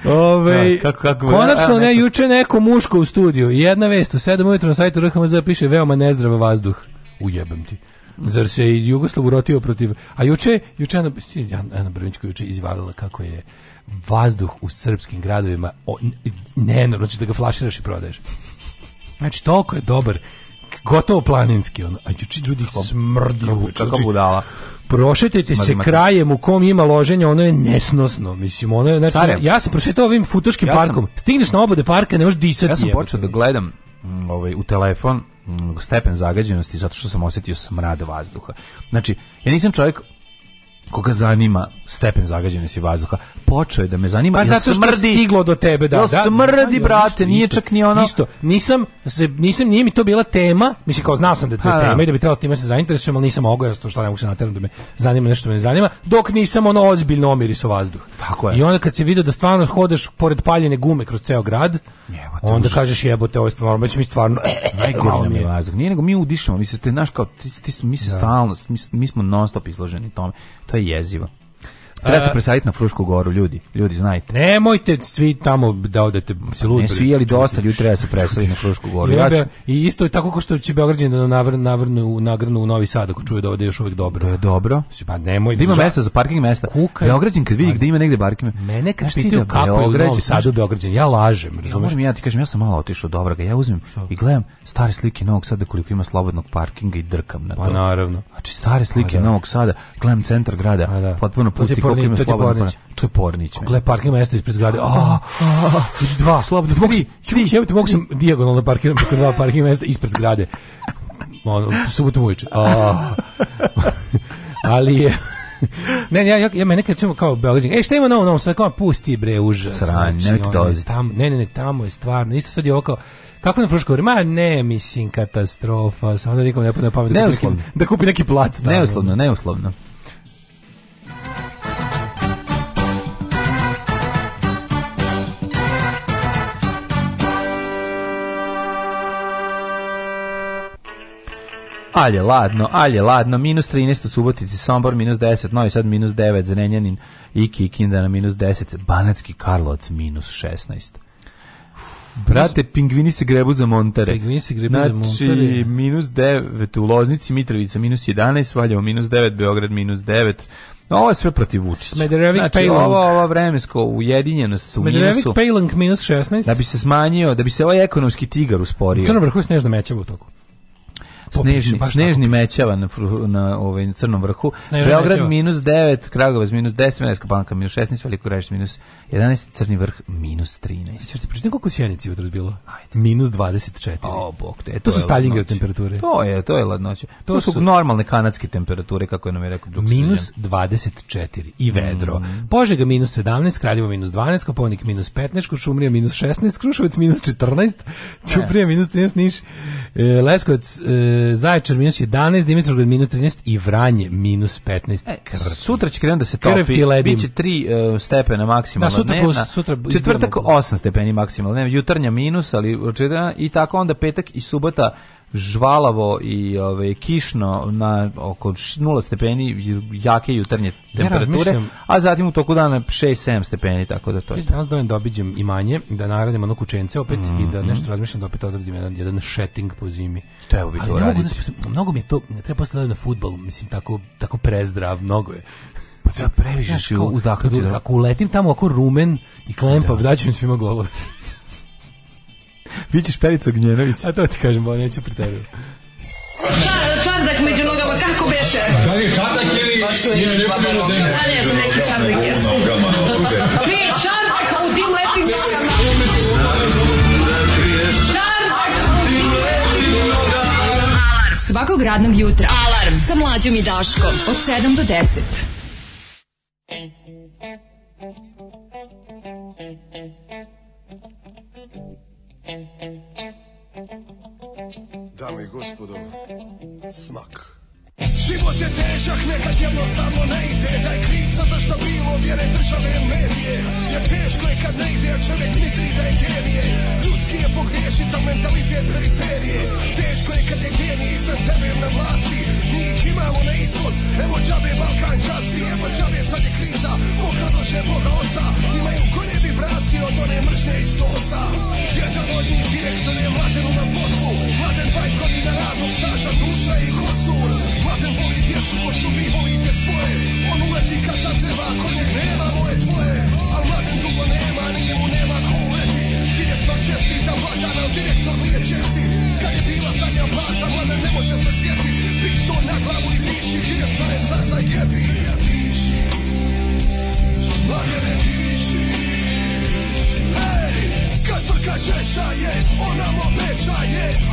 Speaker 8: Ove, da, kako, kako, konačno, ne, juče neko muško u studiju. Jedna vest, u 7 ujutro na sajtu RHMZ piše veoma nezdrav vazduh. Ujebem ti. Zar se i Jugoslav urotio protiv... A juče, juče Ana, Ana Brvinčko juče izvarila kako je vazduh u srpskim gradovima o, ne, ne, znači da ga flaširaš i prodaješ. Znači, toliko je dobar gotovo planinski on. A juče ljudi smrdi kako znači, budala. Prošetajte se krajem u kom ima loženja, ono je nesnosno. Mislim, ono je, znači, ja sam prošetao ovim futoškim ja parkom. Sam, Stigneš na obode parka, ne možeš disati.
Speaker 9: Ja sam počeo da gledam ovaj, u telefon Mm, stepen zagađenosti zato što sam osetio smrad vazduha. Znači, ja nisam čovjek koga zanima stepen zagađenosti vazduha, počeo
Speaker 8: je
Speaker 9: da me zanima. Pa zato
Speaker 8: što smrdi, stiglo do tebe, da. Da,
Speaker 9: da smrdi, da, da, brate, isto, nije isto, čak ni ona
Speaker 8: Isto, nisam, se, nisam, nije mi to bila tema, mislim, kao znao sam da je to da. tema i da bi trebalo time se zainteresujem, ali nisam mogao, što šta ne mogu se na teren da me zanima nešto me ne zanima, dok nisam ono ozbiljno omiriso vazduh.
Speaker 9: Tako je.
Speaker 8: I onda kad se vidi da stvarno hodaš pored paljene gume kroz ceo grad, jebote, onda užas. kažeš jebote, ovo je stvarno, baš mi stvarno... E,
Speaker 9: e, e, najgori nam je vazduh. Nije nego mi udišemo, mi se, te, naš, kao, ti, ti, mi se da. stalno, mi, mi smo non stop izloženi tome. To to jezivo. Treba se presaviti na Frušku goru, ljudi. Ljudi, znajte.
Speaker 8: Nemojte svi tamo da odete
Speaker 9: se ludili. Ne svi, ali dosta ljudi treba da se presaviti na Frušku goru.
Speaker 8: I, ja I isto je tako ko što će Beograđani da navrnu, navrnu, nagrnu u Novi Sad, ako čuje da ovde još uvek dobro. Da je
Speaker 9: dobro.
Speaker 8: Pa nemoj. Da
Speaker 9: ima mesta za parking mesta. Kuka. Beograđan kad vidi pa- gde ima negde parking.
Speaker 8: Mene kad pitaju da kako je u Novom Sadu Beograđan, ja lažem.
Speaker 9: Ja možem ja ti kažem, ja sam malo otišao do Obraga, ja uzmem što? i gledam stare slike Novog Sada koliko ima slobodnog parkinga i drkam na pa to. Pa
Speaker 8: naravno.
Speaker 9: Znači stare slike pa da. Novog Sada, gledam centar grada, potpuno pusti pornić, to ti pornić. To je pornić.
Speaker 8: Gle, parking mesto ispred zgrade. A, dva, slobodno, tri, tri. Čemu te mogu sam dijagonalno parkiram preko dva parking mesta ispred zgrade. Ono, subotom uveče. Ali je... ne, ja, ja, ja mene kad čujemo kao Beograđan, e šta ima novo, novo, sve kao pusti bre, užas. Sranje, znači,
Speaker 9: ne
Speaker 8: ono, tamo, ne, ne, ne, tamo je stvarno, isto sad je ovo kao, kako na Fruška ma ne, mislim, katastrofa, samo da nikom ne padne pamet da, kupi neki, da kupi neki plac. Tamo.
Speaker 9: Neuslovno, neuslovno. Alje ladno, alje ladno, minus 13 u Subotici, Sombor minus 10, Novi Sad minus 9, Zrenjanin i Kikinda na minus 10, Banacki Karlovac minus 16. Brate, pingvini se grebu za Montere. Pingvini
Speaker 8: se grebu
Speaker 9: znači,
Speaker 8: za Montare. Znači,
Speaker 9: minus 9 u Loznici, Mitrovica minus 11, Valjevo minus 9, Beograd minus 9, ovo je sve protiv Vučića. Smederevik znači,
Speaker 8: Pejlang. Ovo, ovo
Speaker 9: vremensko ujedinjenost su minusu.
Speaker 8: Pejlang minus 16.
Speaker 9: Da bi se smanjio, da bi se ovaj ekonomski tigar usporio. Crno vrhu snežno
Speaker 8: mećevo u toku
Speaker 9: snežni, snežni mećava na, na, ovaj, crnom vrhu. Snežni Beograd mećava. minus 9, Kragovac minus 10, Meneska palanka minus 16, Veliko Gradište minus 11, Crni vrh minus 13. Sjećaš ti
Speaker 8: pročitam koliko sjenici jutros bilo? Ajde. Minus 24.
Speaker 9: O, bog te. E, to,
Speaker 8: to su Stalingrave temperature.
Speaker 9: To je, to je ladnoće. To, to su, su normalne kanadske temperature, kako je nam je rekao
Speaker 8: Minus 24 i vedro. Mm. Požega minus 17, Kraljevo minus 12, Koponik minus 15, Košumrija minus 16, Kruševac minus 14, e. Ćuprija minus 13, Niš, e, Leskovac e, Zaječar minus 11, Dimitrovgrad minus 13 i Vranje minus 15.
Speaker 9: E, sutra će krenuti da se topi. Biće 3 uh, e, stepena maksimalno. Da, sutra dnevna.
Speaker 8: plus, sutra
Speaker 9: četvrtak 8 stepeni maksimalno. Ne, jutarnja minus, ali i tako onda petak i subota žvalavo i ove ovaj, kišno na oko 0 stepeni jake jutarnje temperature, ja a zatim u toku dana 6-7 stepeni, tako da to
Speaker 8: je. Danas dojem da imanje, da naradim ono kučence opet mm -hmm. i da mhm. nešto razmišljam da opet odradim jedan, jedan šeting po zimi.
Speaker 9: Treba
Speaker 8: bi to Ali raditi. Da mogu, mnogo mi je to, treba posle da na fudbal mislim, tako, tako prezdrav, mnogo je.
Speaker 9: Pa ja previše ja, u da.
Speaker 8: Ako uletim tamo oko rumen i klempav, da. daću mi svima golove. Bićeš Perica Gnjenović.
Speaker 9: A to ti kažem, bo neću pri tebi. Čar, čardak među nogama, kako beše? Da li je čardak ili je nepomjena zemlja? Da ne znam, neki čardak jesi. Ne, da čardak u tim lepim Čardak u tim lepim svakog radnog jutra. Alarm sa mlađom i Daškom od 7 do 10. dame i gospodo, smak. Život je težak, nekad jednostavno ne ide Da je krivca za što bilo vjere države medije Jer teško je kad ne ide, a čovjek misli da je genije Ljudski je pogriješit, a mentalitet periferije Teško je kad je genije iznad tebe na vlasti Njih imamo na izvoz, evo džabe Balkan časti Evo
Speaker 13: džabe sad je kriza, pokradoše Boga oca Imaju korebi braci od one mržnje iz stolca Jedan od njih direktor je mladenu na poslu 20 godina radnog staža, duša i kostur Mladen voli djecu, pošto vi volite svoje On uleti kad zatreba, kod njeg nema moje tvoje Al mladen dugo nema, ni njemu nema ko uleti Direktor čestita mladan, al direktor nije česti Kad je bila zadnja plata, mladen ne može se sjeti Piš to na glavu i piši, direktore sad zajebi Piši, mladene piši Svaka crka žeša ona mo beča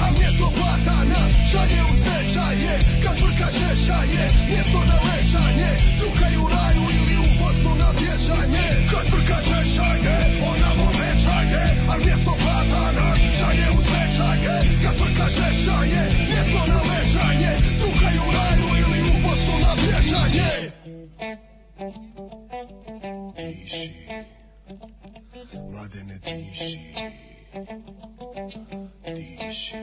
Speaker 13: A mjesto plata nas šalje u stečaje Kad crka žeša je, mjesto na ležanje Duka u raju ili u Bosnu na bježanje Kad crka žeša ona mo beča A mjesto plata nas šalje u stečaje Kad crka žeša je, mjesto na ležanje Duka u raju ili u Bosnu na bježanje Tiši Radene değişir. Değişir.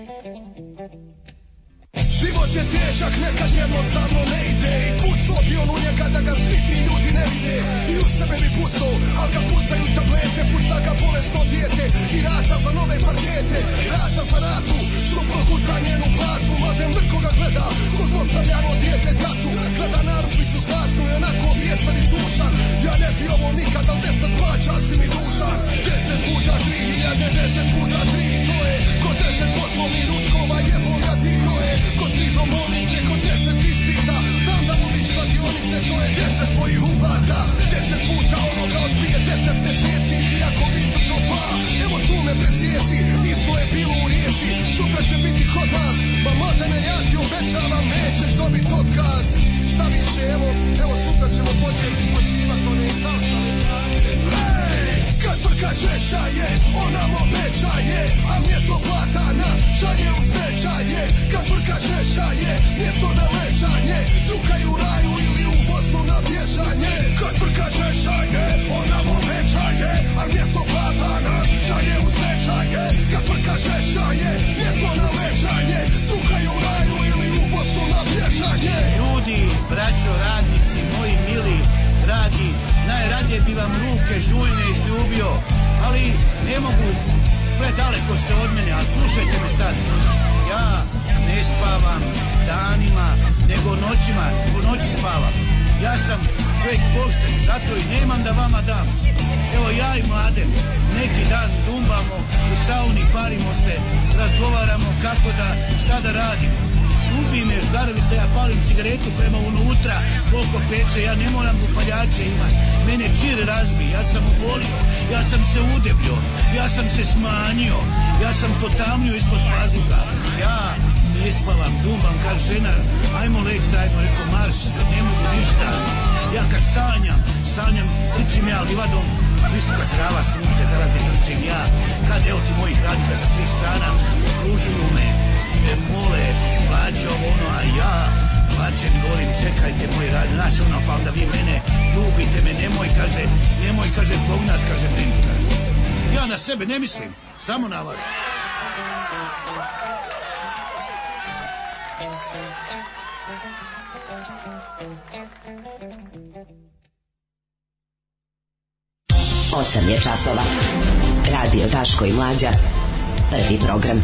Speaker 13: Život je težak, nekad jednostavno ne ide I puco bi on u njega da ga svi ti ljudi ne vide I u sebe bi pucao, al ga pucaju tablete Puca ga bolesno dijete i rata za nove parkete Rata za ratu, šupno kuta njenu platu Mladen mrko ga gleda, ko zlostavljano dijete tatu Gleda narupicu zlatnu i onako vjesan i tužan Ja ne bi ovo nikad, al deset plaća si mi dužan Deset puta tri hiljade, deset puta tri To je ko deset poslovnih ručkova, jebom ga ti to Kod tri domovnice, kod deset ispita Znam da voliš kladionice, to je deset tvojih uplata Deset puta onoga od prije deset meseci
Speaker 14: Ti ako bi izdržao dva, evo tu me presjeci Isto je bilo u rijeci, sutra će biti kod nas Ma matene, ja ti obećavam, nećeš dobit otkaz Šta više, evo, evo sutra ćemo početi ispočivat, one i zastav Majka šaje, ona mu obeća je A mjesto plata nas šalje u stečaje Kad tvrka Češa je, mjesto na ležanje Druga je u raju ili u Bosnu na bježanje Kad tvrka Češa ona mu obeća je A mjesto plata nas šalje u stečaje Kad tvrka Češa mjesto na ležanje Druga je u raju ili u Bosnu na bježanje Ljudi, braćo, radnici, moji mili, dragi Daje, radije bi vam ruke žujne izljubio, ali ne mogu, predaleko ste od mene, a slušajte me sad. Ja ne spavam danima, nego noćima, po noći spavam. Ja sam čovjek pošten, zato i nemam da vama dam. Evo ja i mladen, neki dan dumbamo, u sauni parimo se, razgovaramo kako da, šta da radimo. Ubi me ždaravica, ja palim cigaretu prema unutra, oko peče, ja ne moram upaljače imat. Mene čir razbi, ja sam obolio, ja sam se udebljio, ja sam se smanjio, ja sam potamnio ispod pazuka. Ja ne spavam, dumam, kaže žena, ajmo lek, ajmo, reko marš, da ne mogu ništa. Ja kad sanjam, sanjam, trčim ja livadom, visoka trava, sunce zalazi, trčim ja. Kad evo ti mojih radnika sa svih strana, okružuju me, me mole, plaćam ono, a ja plaćem, govorim, čekajte moj rad, znaš ono, pa onda vi mene ljubite me, nemoj, kaže, nemoj, kaže, zbog nas, kaže, brinite, Ja na sebe ne mislim, samo na vas.
Speaker 8: Osam je časova. Radio Daško i Mlađa. Prvi program.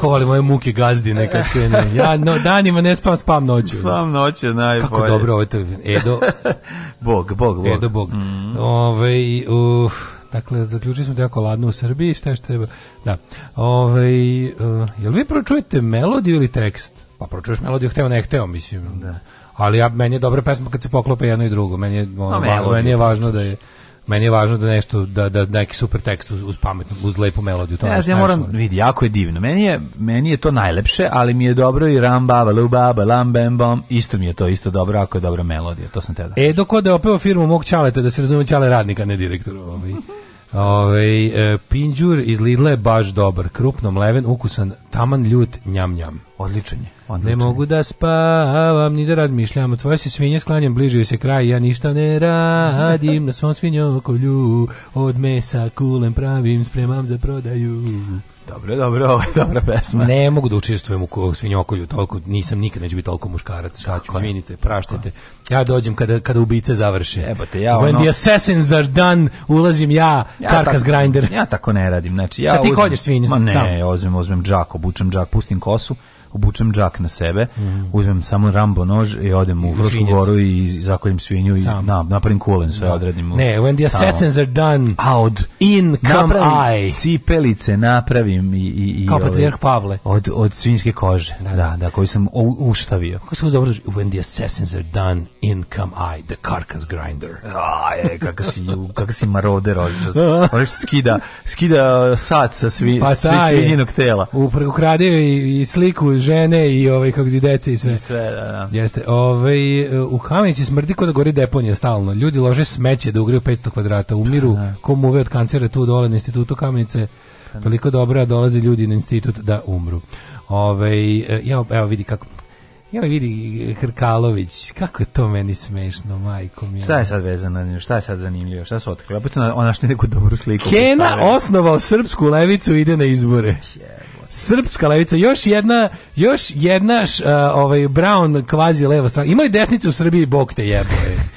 Speaker 8: kako volim moje muke gazdi kad krene. Ja no, danima ne spavam, spavam noću. Spavam
Speaker 9: noću, najbolje.
Speaker 8: Kako dobro ovo je to, Edo.
Speaker 9: bog, bog, bog.
Speaker 8: Edo, bog. Mm. Ove, uh, Dakle, zaključili smo da je jako ladno u Srbiji, šta još treba? Da. Ove, uh, jel vi pročujete melodiju ili tekst?
Speaker 9: Pa pročuješ melodiju, hteo ne hteo, mislim. Da. Ali ja, meni je dobra pesma kad se poklope jedno i drugo. Meni je, ono, no, malo, meni je vačno da je meni je važno da nešto da da neki super tekst uz, uz pametnu uz lepu melodiju
Speaker 8: to. Ja, ja moram vidi jako je divno. Meni je meni je to najlepše, ali mi je dobro i Ram Baba Lu Baba Lam Bam Bam. Isto mi je to isto dobro ako je dobra melodija. To sam te
Speaker 9: da. E dok ode opeo firmu mog čaleta da se razume čale radnika ne direktora, ovaj.
Speaker 8: Ove, ovaj, e, pinđur iz Lidla je baš dobar, krupno mleven, ukusan, taman ljut, njam njam.
Speaker 9: Odličan
Speaker 8: je.
Speaker 9: Odličan.
Speaker 8: Ne mogu da spavam ni da razmišljam, tvoje se svinje sklanjam, bliži se kraj, ja ništa ne radim, na svom svinjokolju, od mesa kulem pravim, spremam za prodaju.
Speaker 9: Dobro, dobro, ovo je dobra pesma.
Speaker 8: Ne mogu da učestvujem u svinjokolju, toliko nisam nikad neću biti toliko muškarac. Šta ću, izvinite, praštajte. Ja dođem kada kada ubice završe.
Speaker 9: Jebote, ja When
Speaker 8: the assassins are done, ulazim ja, ja Karkas Grinder.
Speaker 9: Ja tako ne radim, znači ja.
Speaker 8: Šta ti uzmem,
Speaker 9: hodeš Ma ne, sam. uzmem, uzmem džak, obučem džak, pustim kosu obučem džak na sebe, mm. uzmem samo rambo nož i odem u Vrošku goru i zakoljem svinju Sam. i na, napravim kulen sve da. odredim.
Speaker 8: Ne, when the assassins tamo. are done out, in
Speaker 9: come I. cipelice napravim i... i, i
Speaker 8: Kao patrijarh Pavle.
Speaker 9: Od, od svinjske kože, da, da, da koju sam uštavio.
Speaker 8: Kako se dobro when the assassins are done, in come I, the carcass grinder.
Speaker 9: Aj, kako si, kako si maroder, ono što skida, skida sad sa svi, pa taj, svinjinog tela.
Speaker 8: Ukradio i, i sliku žene i ovaj kako i dece i sve.
Speaker 9: I sve, da, da. Jeste.
Speaker 8: Ovaj u Kamenici smrdi kod da gori deponija stalno. Ljudi lože smeće da ugriju 500 kvadrata, miru. da, da. ko muve od kancera tu dole na institutu Kamenice. Da. Toliko dobro, a dolaze ljudi na institut da umru. Ovaj ja evo vidi kako ja vidi Hrkalović, kako je to meni smešno, majko mi.
Speaker 9: Šta je sad vezano, šta je sad zanimljivo, šta su otkrili? Opet su na, ona što neku dobru sliku.
Speaker 8: Kena postavili. osnovao srpsku levicu ide na izbore. Yeah. Srpska levica, još jedna, još jedna š, uh, ovaj Brown kvazi leva strana. Ima i desnice u Srbiji, bog te jeboje.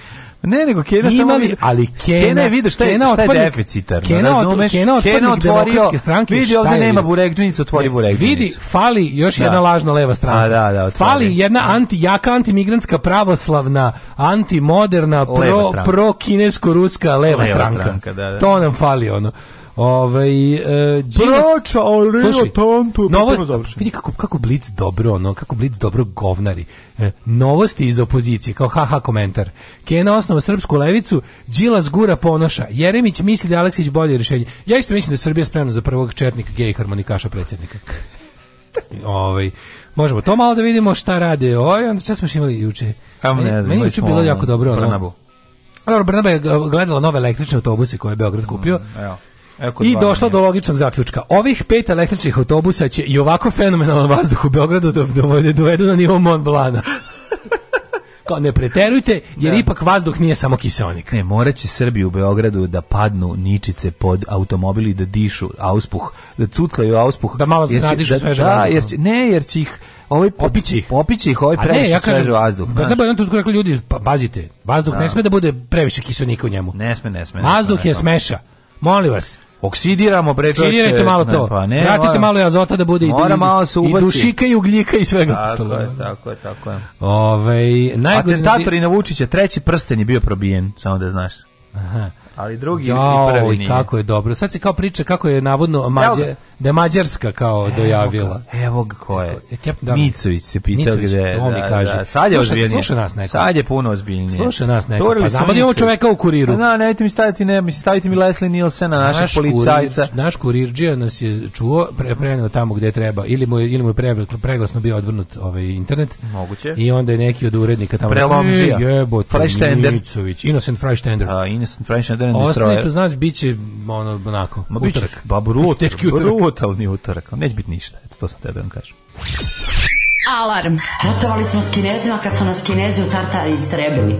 Speaker 9: Ne, nego Kena Imali, samo vidi,
Speaker 8: ali
Speaker 9: Kena, Kena je vidio šta je, Kena
Speaker 8: šta je otpornik,
Speaker 9: deficitarno, Kena, razumeš?
Speaker 8: Kena, Kena otvorio, stranke,
Speaker 9: vidi ovdje nema burekđunicu, otvori burekđunicu.
Speaker 8: Vidi, fali još
Speaker 9: da.
Speaker 8: jedna lažna leva strana.
Speaker 9: A, da, da,
Speaker 8: otvori. Fali jedna da. anti, jaka antimigrantska pravoslavna, antimoderna, pro, pro kinesko-ruska leva, leva stranka. stranka da, da. To nam fali, ono. Ovaj uh, e,
Speaker 9: Braća, ali slušaj, tantu, novo,
Speaker 8: vidi kako kako Blitz dobro, ono kako Blitz dobro govnari. E, novosti iz opozicije, kao haha komentar. Kena osnova srpsku levicu, Đilas gura ponoša. Jeremić misli da Aleksić bolje rešenje. Ja isto mislim da je Srbija spremna za prvog četnika gej harmonikaša predsjednika. ovaj možemo to malo da vidimo šta rade. Oj, onda čas smo imali juče. Ajmo, meni, ne meni juče bilo jako dobro. Brnabu. Ono. Dobro, Brnaba je e, gledala nove električne autobuse koje je Beograd kupio. Mm, evo. Eko I došla do logičnog zaključka. Ovih pet električnih autobusa će i ovako fenomenalan vazduh u Beogradu dovedu na nivo Mont Blana. Kao ne preterujte, jer ne. ipak vazduh nije samo kiseonik.
Speaker 9: Ne, morat će Srbi u Beogradu da padnu ničice pod automobili da dišu auspuh, da cuclaju auspuh.
Speaker 8: Da malo znadišu sveže da, jer će,
Speaker 9: Ne, jer će ih
Speaker 8: ovaj popići ih.
Speaker 9: Popići ih, ovaj previše ja kažem, sveže vazduh.
Speaker 8: Da, da, da, da, ljudi, pa, bazite, vazduh da. ne sme da bude previše kiseonika u njemu.
Speaker 9: Ne sme, ne sme.
Speaker 8: Ne vazduh ne sme, je smeša. Molim vas,
Speaker 9: Oksidiramo
Speaker 8: bre Oksidirajte malo to. Ne, pa ne, Vratite malo azota da bude
Speaker 9: i malo se
Speaker 8: ubaci. I dušika i ugljika i svega
Speaker 9: tako ostalo. Je, da. tako je, tako je.
Speaker 8: Ovaj
Speaker 9: najgori atentatori na Vučića treći prsten je bio probijen, samo da znaš. Aha ali drugi Jao, i prvi nije.
Speaker 8: kako je dobro. Sad se kao priča kako je navodno Mađe, da je Mađarska kao evo dojavila.
Speaker 9: Ga, evo ga ko je. Da, Nicović se pitao Nicović, gde. To mi da, kaže. Da, sad je ozbiljnije. Sluša nas neko. Sad je puno ozbiljnije.
Speaker 8: Sluša nas neko. Pa
Speaker 9: znamo
Speaker 8: da imamo čoveka u kuriru. Na,
Speaker 9: pa da, ne, mi staviti, ne, mislim, staviti mi Leslie Nilsena, našeg naš policajca.
Speaker 8: Kurir, naš kurirđija nas je čuo, pre, preneo tamo gde treba. Ili mu, ili mu je pre, preglasno bio odvrnut ovaj internet.
Speaker 9: Moguće.
Speaker 8: I onda je neki od urednika tamo. Prelomđija. Jebote, Nicović. Innocent Freistender. Uh, da, innocent Freistender
Speaker 9: Modern da Ovo Destroyer. Ovo to
Speaker 8: znaš, bit će ono, onako, Ma, utorak.
Speaker 9: Biće, babu, rutar, brutalni utorak. Neće biti ništa, eto, to sam tebe da vam kažem. Alarm! Ratovali smo s kinezima kad su nas kinezi u Tartari istrebili.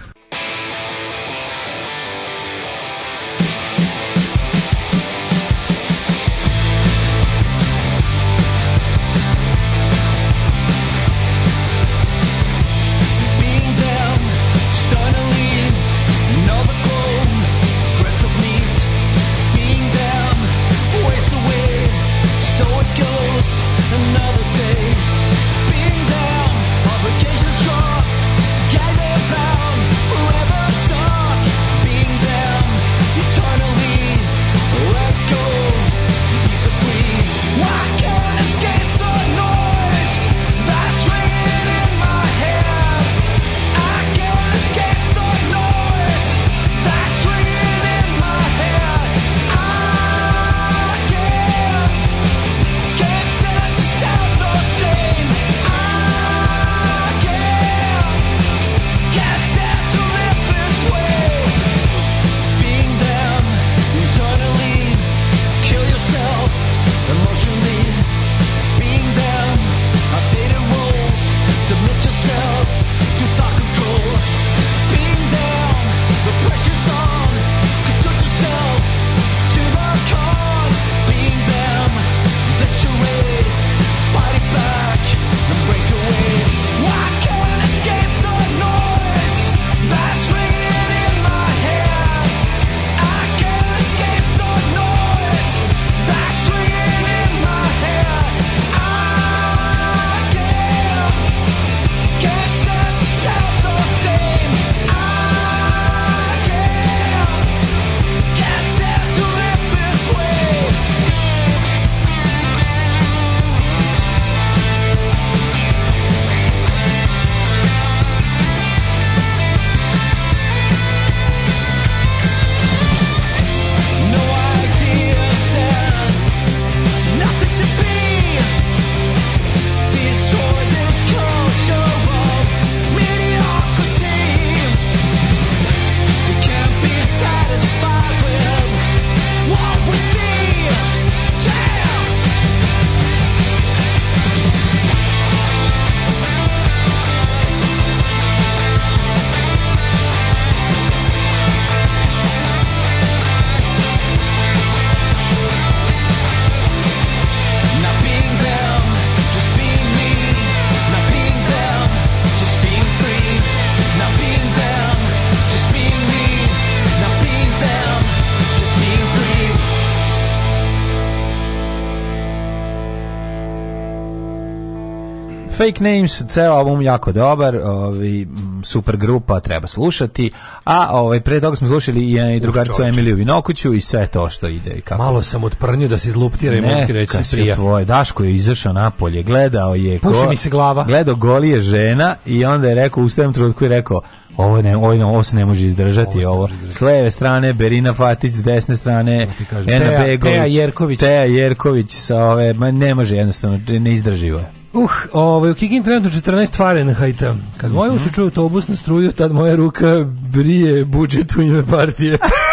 Speaker 9: Fake Names, ceo album jako dobar, ovi, super grupa, treba slušati, a ovaj, pre toga smo slušali i, i drugaricu Emiliju Vinokuću i sve to što ide. kako.
Speaker 8: Malo sam odprnio da se izluptira i mogu
Speaker 9: ti reći prija. Tvoje, Daško je izašao napolje, gledao je...
Speaker 8: Puši go, mi se glava.
Speaker 9: Gledao golije žena i onda je rekao, u stajem trutku je rekao, ovo ne, ovo, ne, ovo se ne može izdržati ovo. ovo. S leve strane Berina Fatić, s desne strane Ena Begović, Teja Jerković. Teja Jerković sa ove, ma ne može jednostavno, ne izdrživo e,
Speaker 8: Uh, ovaj, u Kikini trenutno 14 Fahrenheita. Kad moje
Speaker 9: uši
Speaker 8: mhm. čuju
Speaker 9: autobus na struju, tad moja ruka brije budžet u ime partije.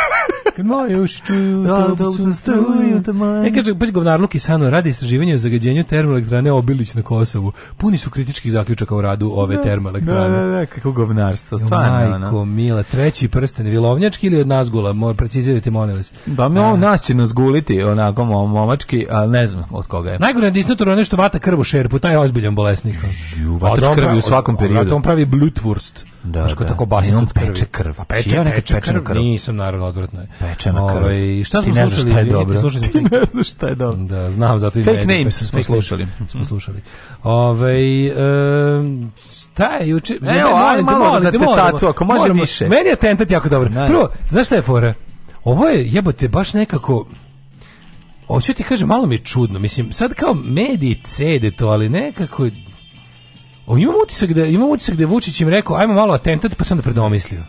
Speaker 8: Kad moje uši čuju autobusnu da, da struju, da E, kaže, baš govnar Luki Sano radi istraživanje o zagađenju termoelektrane Obilić na Kosovu. Puni su kritičkih zaključaka u radu ove da, termoelektrane. Da, da,
Speaker 9: da, kako govnarstvo, stvarno.
Speaker 8: Majko, mila, treći prsten, vilovnjački ili od nazgula? Mor, precizirajte, molim vas.
Speaker 9: Da, mi ovo nas će nazguliti, onako momački, ali ne znam od koga je.
Speaker 8: Najgore na disnotoru je nešto vata krv u šerpu, taj je ozbiljan bolesnik.
Speaker 9: Vatač krvi u svakom periodu. A
Speaker 8: On pravi blutwurst. Da, znači, da. tako basi od Peče
Speaker 9: krv. Pa peče, ja peče krv,
Speaker 8: krv. Nisam, naravno, odvratno
Speaker 9: je. na krv. Ove,
Speaker 8: ovaj, šta
Speaker 9: smo Ti ne
Speaker 8: znaš slušali, šta
Speaker 9: je dobro. Slušali Ti ne znaš šta je dobro.
Speaker 8: Da, znam, zato i Fake
Speaker 9: ne, names pa smo slušali.
Speaker 8: Smo slušali. Ove, ovaj, šta je juče? Evo, ne, molim, malo da te tatu,
Speaker 9: ako može više.
Speaker 8: Meni je tentat jako dobro. Prvo, znaš šta je fora? Ovo je, jebote, baš nekako... Hoću ti kažem, malo mi je čudno. Mislim, sad kao mediji cede to, ali nekako O, imam utisak da, imam utisak da Vučić im rekao, ajmo malo atentat, pa sam da predomislio.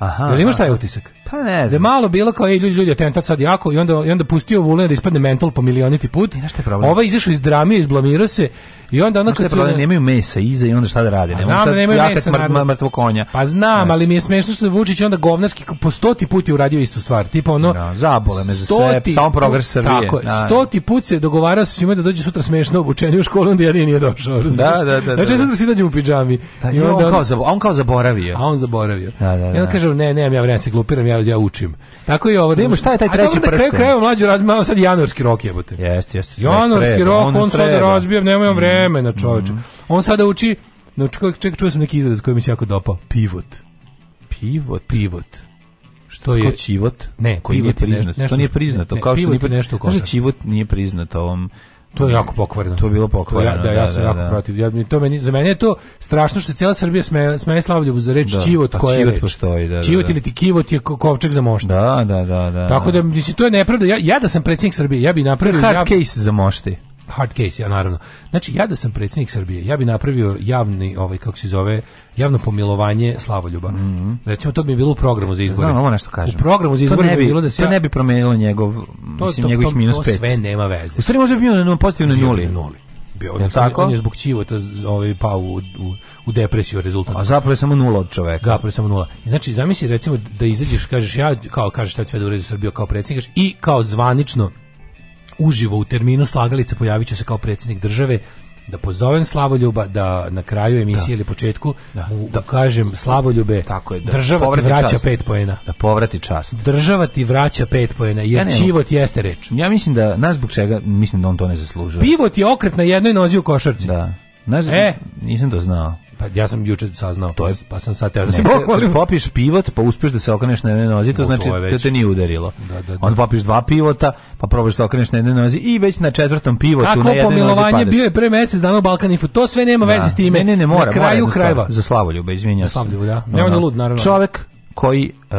Speaker 9: Aha. Jel
Speaker 8: imaš da. taj utisak?
Speaker 9: Pa ne znam.
Speaker 8: Da je malo bilo kao, ej, ljudi, ljudi, atentat sad jako i onda, i onda pustio Vulin da ispadne mental po milioniti put. I je problem? Ova izašao iz dramije, izblamirao se i onda ono
Speaker 9: je Problem, nemaju mesa iza i onda šta da rade?
Speaker 8: Pa znam da nemaju
Speaker 9: mesa, mrtvo konja.
Speaker 8: Pa znam, ne. ali mi je smešno što je Vučić onda govnarski po stoti put je uradio istu stvar. Tipo ono... No, da,
Speaker 9: zabole me za sve, samo progres Srbije. Tako, da,
Speaker 8: da, stoti put se dogovarao sa svima da dođe sutra smešno obučeni u školu, onda jedin nije došao. Da,
Speaker 9: da, da. da, da. Znači, sutra si dođem u pidžami. Da, i on, on, kao, on kao zaboravio.
Speaker 8: A on zaboravio. Da, da, da. I onda kaže, glupiram, ne, nemam ja vremena da se glupiram, ja ja učim. Tako je ovo.
Speaker 9: Da Nemo šta je taj treći prst.
Speaker 8: Kraj krajeva mlađi radi malo sad januarski rok jebote.
Speaker 9: Jeste, jeste.
Speaker 8: Januarski rok, on, on sada razbija, nemam mhm. vremena, čoveče. Mhm. On sada uči No, čekaj, čekaj, čuo sam neki izraz koji mi se jako dopao. Pivot.
Speaker 9: Pivot?
Speaker 8: Pivot. Što je? Kao
Speaker 9: čivot?
Speaker 8: Ne,
Speaker 9: koji nije priznat.
Speaker 8: Nešto,
Speaker 9: to nije priznato. Ne, kao
Speaker 8: što nije priznato.
Speaker 9: Da
Speaker 8: čivot nije
Speaker 9: priznato ovom
Speaker 8: To je jako pokvareno.
Speaker 9: To je bilo pokvareno. Da,
Speaker 8: ja, da, ja sam da, jako da. protiv. Ja, to meni, za mene je to strašno što je cijela Srbija smeje, smeje Slavljevu za reč da, čivot pa koja čivot reč. postoji.
Speaker 9: Da, da čivot da.
Speaker 8: ili ti kivot je kovčeg za
Speaker 9: mošti. Da, da, da, da. Tako da, mislim, to je nepravda.
Speaker 8: Ja, ja da sam predsjednik Srbije, ja bi napravio... Hard
Speaker 9: ja, case za mošti
Speaker 8: hard case, ja naravno. Znači, ja da sam predsjednik Srbije, ja bi napravio javni, ovaj, kako se zove, javno pomilovanje Slavoljuba. Mm -hmm. Recimo, to bi bilo u programu za izbore. Znam,
Speaker 9: ovo nešto kažem. U
Speaker 8: programu za izbore
Speaker 9: bi, bi bilo da se... To ja... ne bi promenilo njegov, to, mislim, to, njegovih
Speaker 8: to,
Speaker 9: minus pet. To
Speaker 8: sve nema veze.
Speaker 9: U stvari može bi bilo na pozitivno nuli.
Speaker 8: Nuli
Speaker 9: bio. Je tako?
Speaker 8: On je zbog ta, ovaj, pa u, u, u depresiju rezultat.
Speaker 9: A zapravo je samo nula od čoveka.
Speaker 8: Zapravo je samo nula. Znači, zamisli recimo da izađeš, kažeš ja, kao kažeš šta ću sve da uređu Srbiju kao predsjednik, i kao zvanično uživo u terminu slagalice pojavit ću se kao predsjednik države da pozovem Slavoljuba da na kraju emisije da. ili početku da, mu da kažem Slavoljube tako je, da, država ti vraća čast. pet poena
Speaker 9: da povrati čast
Speaker 8: država ti vraća pet poena jer ja život jeste reč
Speaker 9: ja mislim da nas zbog čega mislim da on to ne zaslužuje
Speaker 8: pivot je okret na jednoj nozi u košarci
Speaker 9: da Znaš, e, nisam to znao.
Speaker 8: Pa ja sam juče saznao, to je, pa sam sad teo da se pohvalim.
Speaker 9: Popiš pivot, pa uspeš da se okreneš na jednoj nozi, to, znači to da te nije udarilo.
Speaker 8: Da, da, da.
Speaker 9: Onda popiš dva pivota, pa probaš da se okreneš na jednoj nozi i već na četvrtom pivotu Kako na jednoj nozi padaš.
Speaker 8: bio je pre mesec dana u Balkanifu, to sve nema da. veze s time.
Speaker 9: Ne, ne, ne, mora. Na kraju mora, krajeva.
Speaker 8: Za slavoljube, izvinjavam
Speaker 9: se. Slavoljube, da. Ne, on je lud, naravno. Čovek koji uh,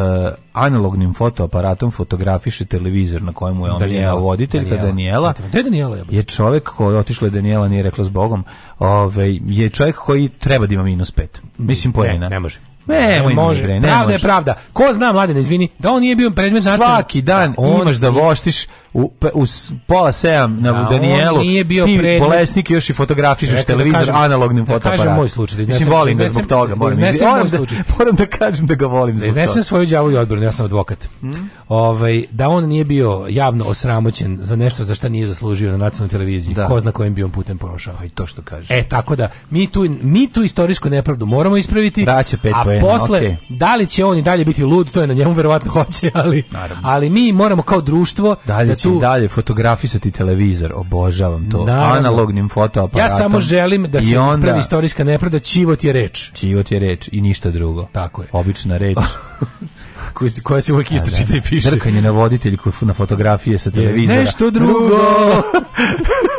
Speaker 9: analognim fotoaparatom fotografiše televizor na kojemu je on Daniela, voditelj Daniela, Daniela, Daniela je čovek koji otišla je Daniela nije rekla s Bogom ovaj, je čovek koji treba da ima minus pet mislim pojena ne, ne
Speaker 8: može
Speaker 9: ne, ne može,
Speaker 8: ne, pravda
Speaker 9: može.
Speaker 8: je pravda. Ko zna, mladen, izvini, da on nije bio predmet
Speaker 9: Svaki dan da on imaš da voštiš u, u pola 7 na da, Danielu. Nije bio ti predmet. bolesnik još i fotografišeš da televizor da kažem, analognim da Kažem moj slučaj, da Mislim, volim da zbog toga, da moram da, iznesem da, moram da kažem da ga volim da iznesem
Speaker 8: toga. svoju đavolju odbranu, ja sam advokat. Hmm? Ovaj da on nije bio javno osramoćen za nešto za šta nije zaslužio na nacionalnoj televiziji, da. ko zna kojim bi on putem prošao, pa i to što kaže.
Speaker 9: E tako da mi tu mi tu istorijsku nepravdu moramo ispraviti. Da će
Speaker 8: pet a pojena, posle okay.
Speaker 9: da li će on i dalje biti lud, to je na njemu verovatno hoće, ali Naravno. ali mi moramo kao društvo Dalje da tu... dalje fotografisati televizor, obožavam to. Naravno. Analognim fotoaparatom.
Speaker 8: Ja samo želim da se onda... ispravi istorijska nepravda, čivot je reč.
Speaker 9: Čivot je reč i ništa drugo.
Speaker 8: Tako je.
Speaker 9: Obična reč.
Speaker 8: koja se uvijek da, isto čita da, i da. piše.
Speaker 9: Drkanje na voditeljku na fotografije sa televizora.
Speaker 8: Nešto drugo!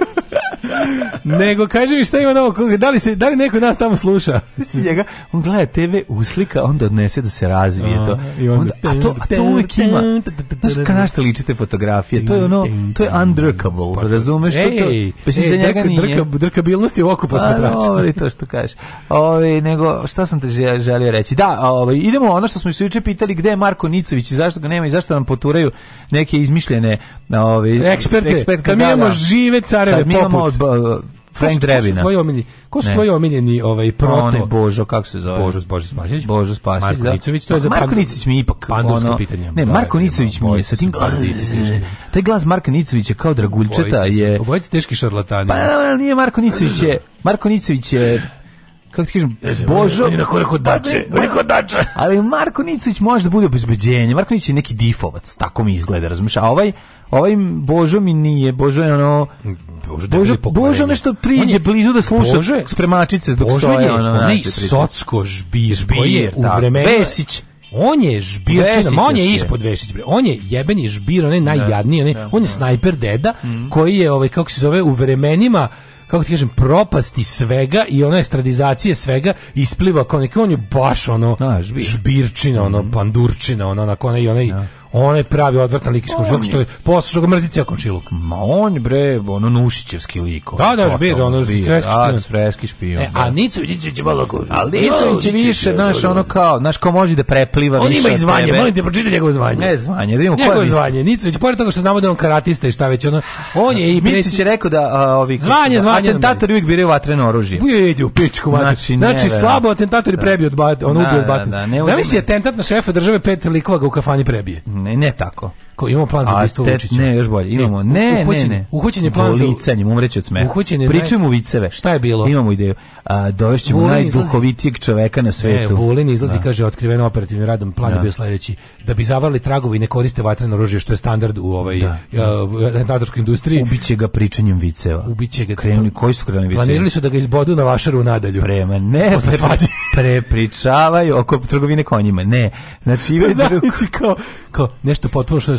Speaker 8: Nego, kaže mi šta ima novo, da li, se, da li neko nas tamo sluša?
Speaker 9: njega, on gleda TV uslika, onda odnese da se razvije a, to. I onda, a, to, a to uvijek ima. Znaš, kad našte ličite fotografije, to je ono, to je undrkable, pa, razumeš? Ej, to, pa si ej, za njega drka, nije. Drka,
Speaker 8: drkabilnost je u oku pa, posmatrača. Ovo je
Speaker 9: to što kažeš. Ove, nego, šta sam te želio reći? Da, ove, idemo ono što smo se juče pitali, gde je Marko Nicović i zašto ga nema i zašto nam poturaju neke izmišljene ove,
Speaker 8: eksperte. Ekspert, da, da. kad mi imamo žive careve poput.
Speaker 9: Frank Drebina. Ko su
Speaker 8: tvoji omiljeni? Ko
Speaker 9: su
Speaker 8: tvoji omiljeni ovaj proto?
Speaker 9: On Božo, kako se zove?
Speaker 8: Božo Božo
Speaker 9: Spasić. Božo
Speaker 8: Spasić. Marko da.
Speaker 9: Nicović,
Speaker 8: to je za Marko
Speaker 9: pan... Nicović mi ipak
Speaker 8: pandursko ono, pitanje.
Speaker 9: Ne, Marko da, Nicović mi je sa tim taj glas Marka Nicovića kao Draguljčeta je.
Speaker 8: Obojica teški šarlatani.
Speaker 9: Pa nije Marko Nicović je. Marko Nicović
Speaker 8: je
Speaker 9: kako ti kažem, Božo... Oni na
Speaker 8: hodače, pa, oni hodače.
Speaker 9: Ali Marko Nicović može da bude obezbeđenje. Marko Nicović je neki difovac, tako mi izgleda, razumiješ? A ovaj Ovaj Božo mi nije, Božo je ono
Speaker 8: Božo,
Speaker 9: Božo, nešto priđe
Speaker 8: blizu da sluša Božo spremačice
Speaker 9: dok Božo stoje. je ono, onaj socko žbir, žbir u da. vremenu... Besić. On je žbirčina, on je ispod Vešić, on je jebeni žbir, on je da. najjadniji, on je, da. on je snajper deda, mm. koji je, ovaj, kako se zove, u vremenima kako ti kažem, propasti svega i ona estradizacije svega ispliva kao neki, on je baš ono, A, žbir. žbirčina, ono, mhm. pandurčina, ono, onako, onaj, onaj, ja on je pravi odvrtan lik iz komšiluka, što je posao ga mrzi ceo komšiluk.
Speaker 8: Ma on bre, ono Nušićevski lik.
Speaker 9: Da, da, žbir, ono
Speaker 8: sreski da, špion. E,
Speaker 9: a da. Nicović je malo gore. A
Speaker 8: Nicović je više, znaš, ono kao, znaš, ko može da prepliva on više
Speaker 9: On ima i zvanje, molim te, pročitaj njegovo zvanje.
Speaker 8: Ne zvanje, da vidimo
Speaker 9: koje Njegovo zvanje, Nicović, pored toga što znamo da on karatista i šta već, ono, on
Speaker 8: je
Speaker 9: i...
Speaker 8: Nicović je rekao da, ovi...
Speaker 9: Zvanje, zvanje.
Speaker 8: Atentatori uvijek biraju vatreno oružje.
Speaker 9: Ujedi u pičku,
Speaker 8: znači, znači da. slabo atentatori prebiju, on ubio od batina. Zamisli atentat na šefa države Petra Likova ga u kafani prebije
Speaker 9: ne, ne tako.
Speaker 8: Ko, imamo plan za ubistvo Vučića.
Speaker 9: Ne, još bolje. Imamo, ne,
Speaker 8: ne, uhućen,
Speaker 9: ne.
Speaker 8: Uhućen je plan
Speaker 9: za... Licanjem, umreći od smeha. Uhućen je... Pričujemo viceve.
Speaker 8: Šta je bilo?
Speaker 9: Imamo ideju. A, dovešćemo Vulin najduhovitijeg izlazi... čoveka na svetu.
Speaker 8: Ne, Vulin izlazi, da. kaže, otkriven operativnim radom. Plan da. je bio sledeći. Da bi zavarali tragovi ne koriste vatreno oružje, što je standard u ovoj da. Uh, industriji.
Speaker 9: Ubiće ga pričanjem viceva.
Speaker 8: Ubiće ga.
Speaker 9: Krenuli, koji su krenuli
Speaker 8: viceva? Planirali su da ga izbodu na vašaru u nadalju.
Speaker 9: Prema, ne. Posle svađe. Prepričavaju oko trgovine konjima. Ne. Znači, ima... kao,
Speaker 8: kao nešto potpuno što je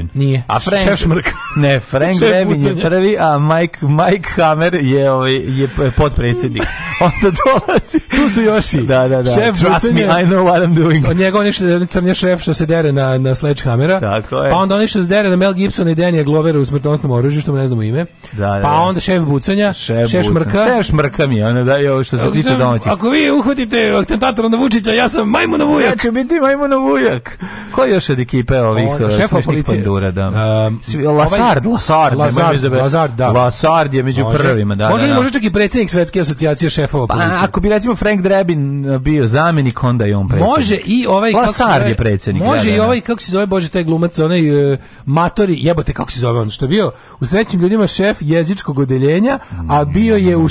Speaker 8: Grevin. Nije. A Frank, Šef Šmrk.
Speaker 9: Ne, Frank Grevin je prvi, a Mike, Mike Hammer je, ovaj, je potpredsjednik. Onda dolazi.
Speaker 8: Tu su još i.
Speaker 9: Da, da, da. Šef Trust pucanja. me, I know what I'm doing.
Speaker 8: Od njega on je crnje šef što se dere na, na Hammera.
Speaker 9: Da, Tako je.
Speaker 8: Pa onda on je što se dere na Mel Gibson i Danny Glover u smrtonosnom oružju, što mu ne znamo ime.
Speaker 9: Da, da,
Speaker 8: Pa da. onda šef Bucanja, šef, šef Šmrka.
Speaker 9: Šef Šmrka mi ono da je ovo što se ako tiče domaćih. Ako vi
Speaker 8: uhvatite atentatora
Speaker 9: na Vučića, ja sam majmunov ujak. Ja ću biti majmunov ujak. Ko još od ekipe ovih? On, uh, šefa policije,
Speaker 8: procedura, da. Um,
Speaker 9: ehm, Lasard, ovaj, Lasard, Lasard, zove, Lasard, da. da, da. Lasard je među može, prvima,
Speaker 8: da. da
Speaker 9: može, da, da. može čak i predsjednik Svetske asocijacije šefova pa,
Speaker 8: policije. pa, ako bi recimo Frank Drebin
Speaker 9: eh, bio zamenik, onda je on
Speaker 8: predsjednik. Može
Speaker 9: i ovaj Lasard je predsjednik. Može da, da, i ovaj kako se zove bože taj glumac, onaj uh, Matori, jebote kako se zove on, što je bio u srećnim ljudima šef jezičkog odeljenja, a mm, bio
Speaker 8: je
Speaker 9: u, u,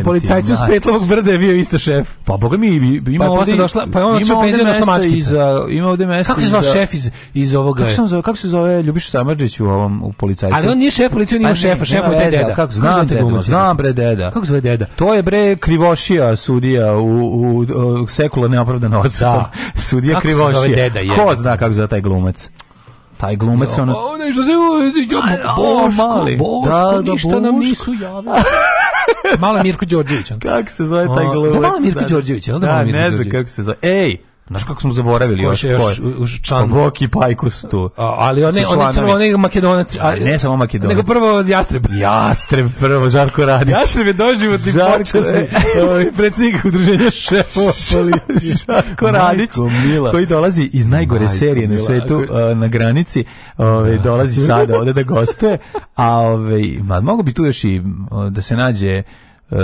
Speaker 8: u
Speaker 9: policajcu
Speaker 8: s Petlovog brda je bio isto šef. Pa boga mi ima pa, ovde došla, pa on ima ovde mesto iz... ima ovde mesto. Kako se zove šef iz iz ovoga?
Speaker 9: Kako se zove, kako se zove Ljubiša Samardžić u ovom u policajcu. Ali on nije šef policije, on ima šefa, pa šef je deda. Kako znam, kako deda,
Speaker 8: znam bre deda. Kako zove deda? To
Speaker 9: je
Speaker 8: bre Krivošija
Speaker 9: sudija u, u, u sekula neopravdano odsutom. Da. Sudija kako Krivošija. Kako zove deda? Je. Ko zna kako zove taj
Speaker 8: glumac? taj glumac
Speaker 9: ono... Pa onaj što se... Boško, mali.
Speaker 8: Boško, da, da, ništa nam nisu javili. Mala Mirko Đorđević. Kako se zove taj glumac?
Speaker 9: Da,
Speaker 8: Mala Mirko Đorđević, da, da,
Speaker 9: ne znam kako se zove. Ej, Znaš kako smo zaboravili još, još,
Speaker 8: još član... Pa Boki
Speaker 9: Pajkus tu. A, ali one, oni crvo, oni makedonac. A, ne samo makedonac. Nego prvo Jastreb. Jastreb prvo, Žarko Radić. Jastreb je doživotni Žarko... počasni e, ovaj, predsjednik udruženja šefova policije. Žarko Radić, Mila. koji dolazi iz najgore Majko serije na svetu, uh, na granici, ovaj dolazi sada ovde da gostuje, a ovaj ma, mogu bi tu još i uh, da se nađe Uh,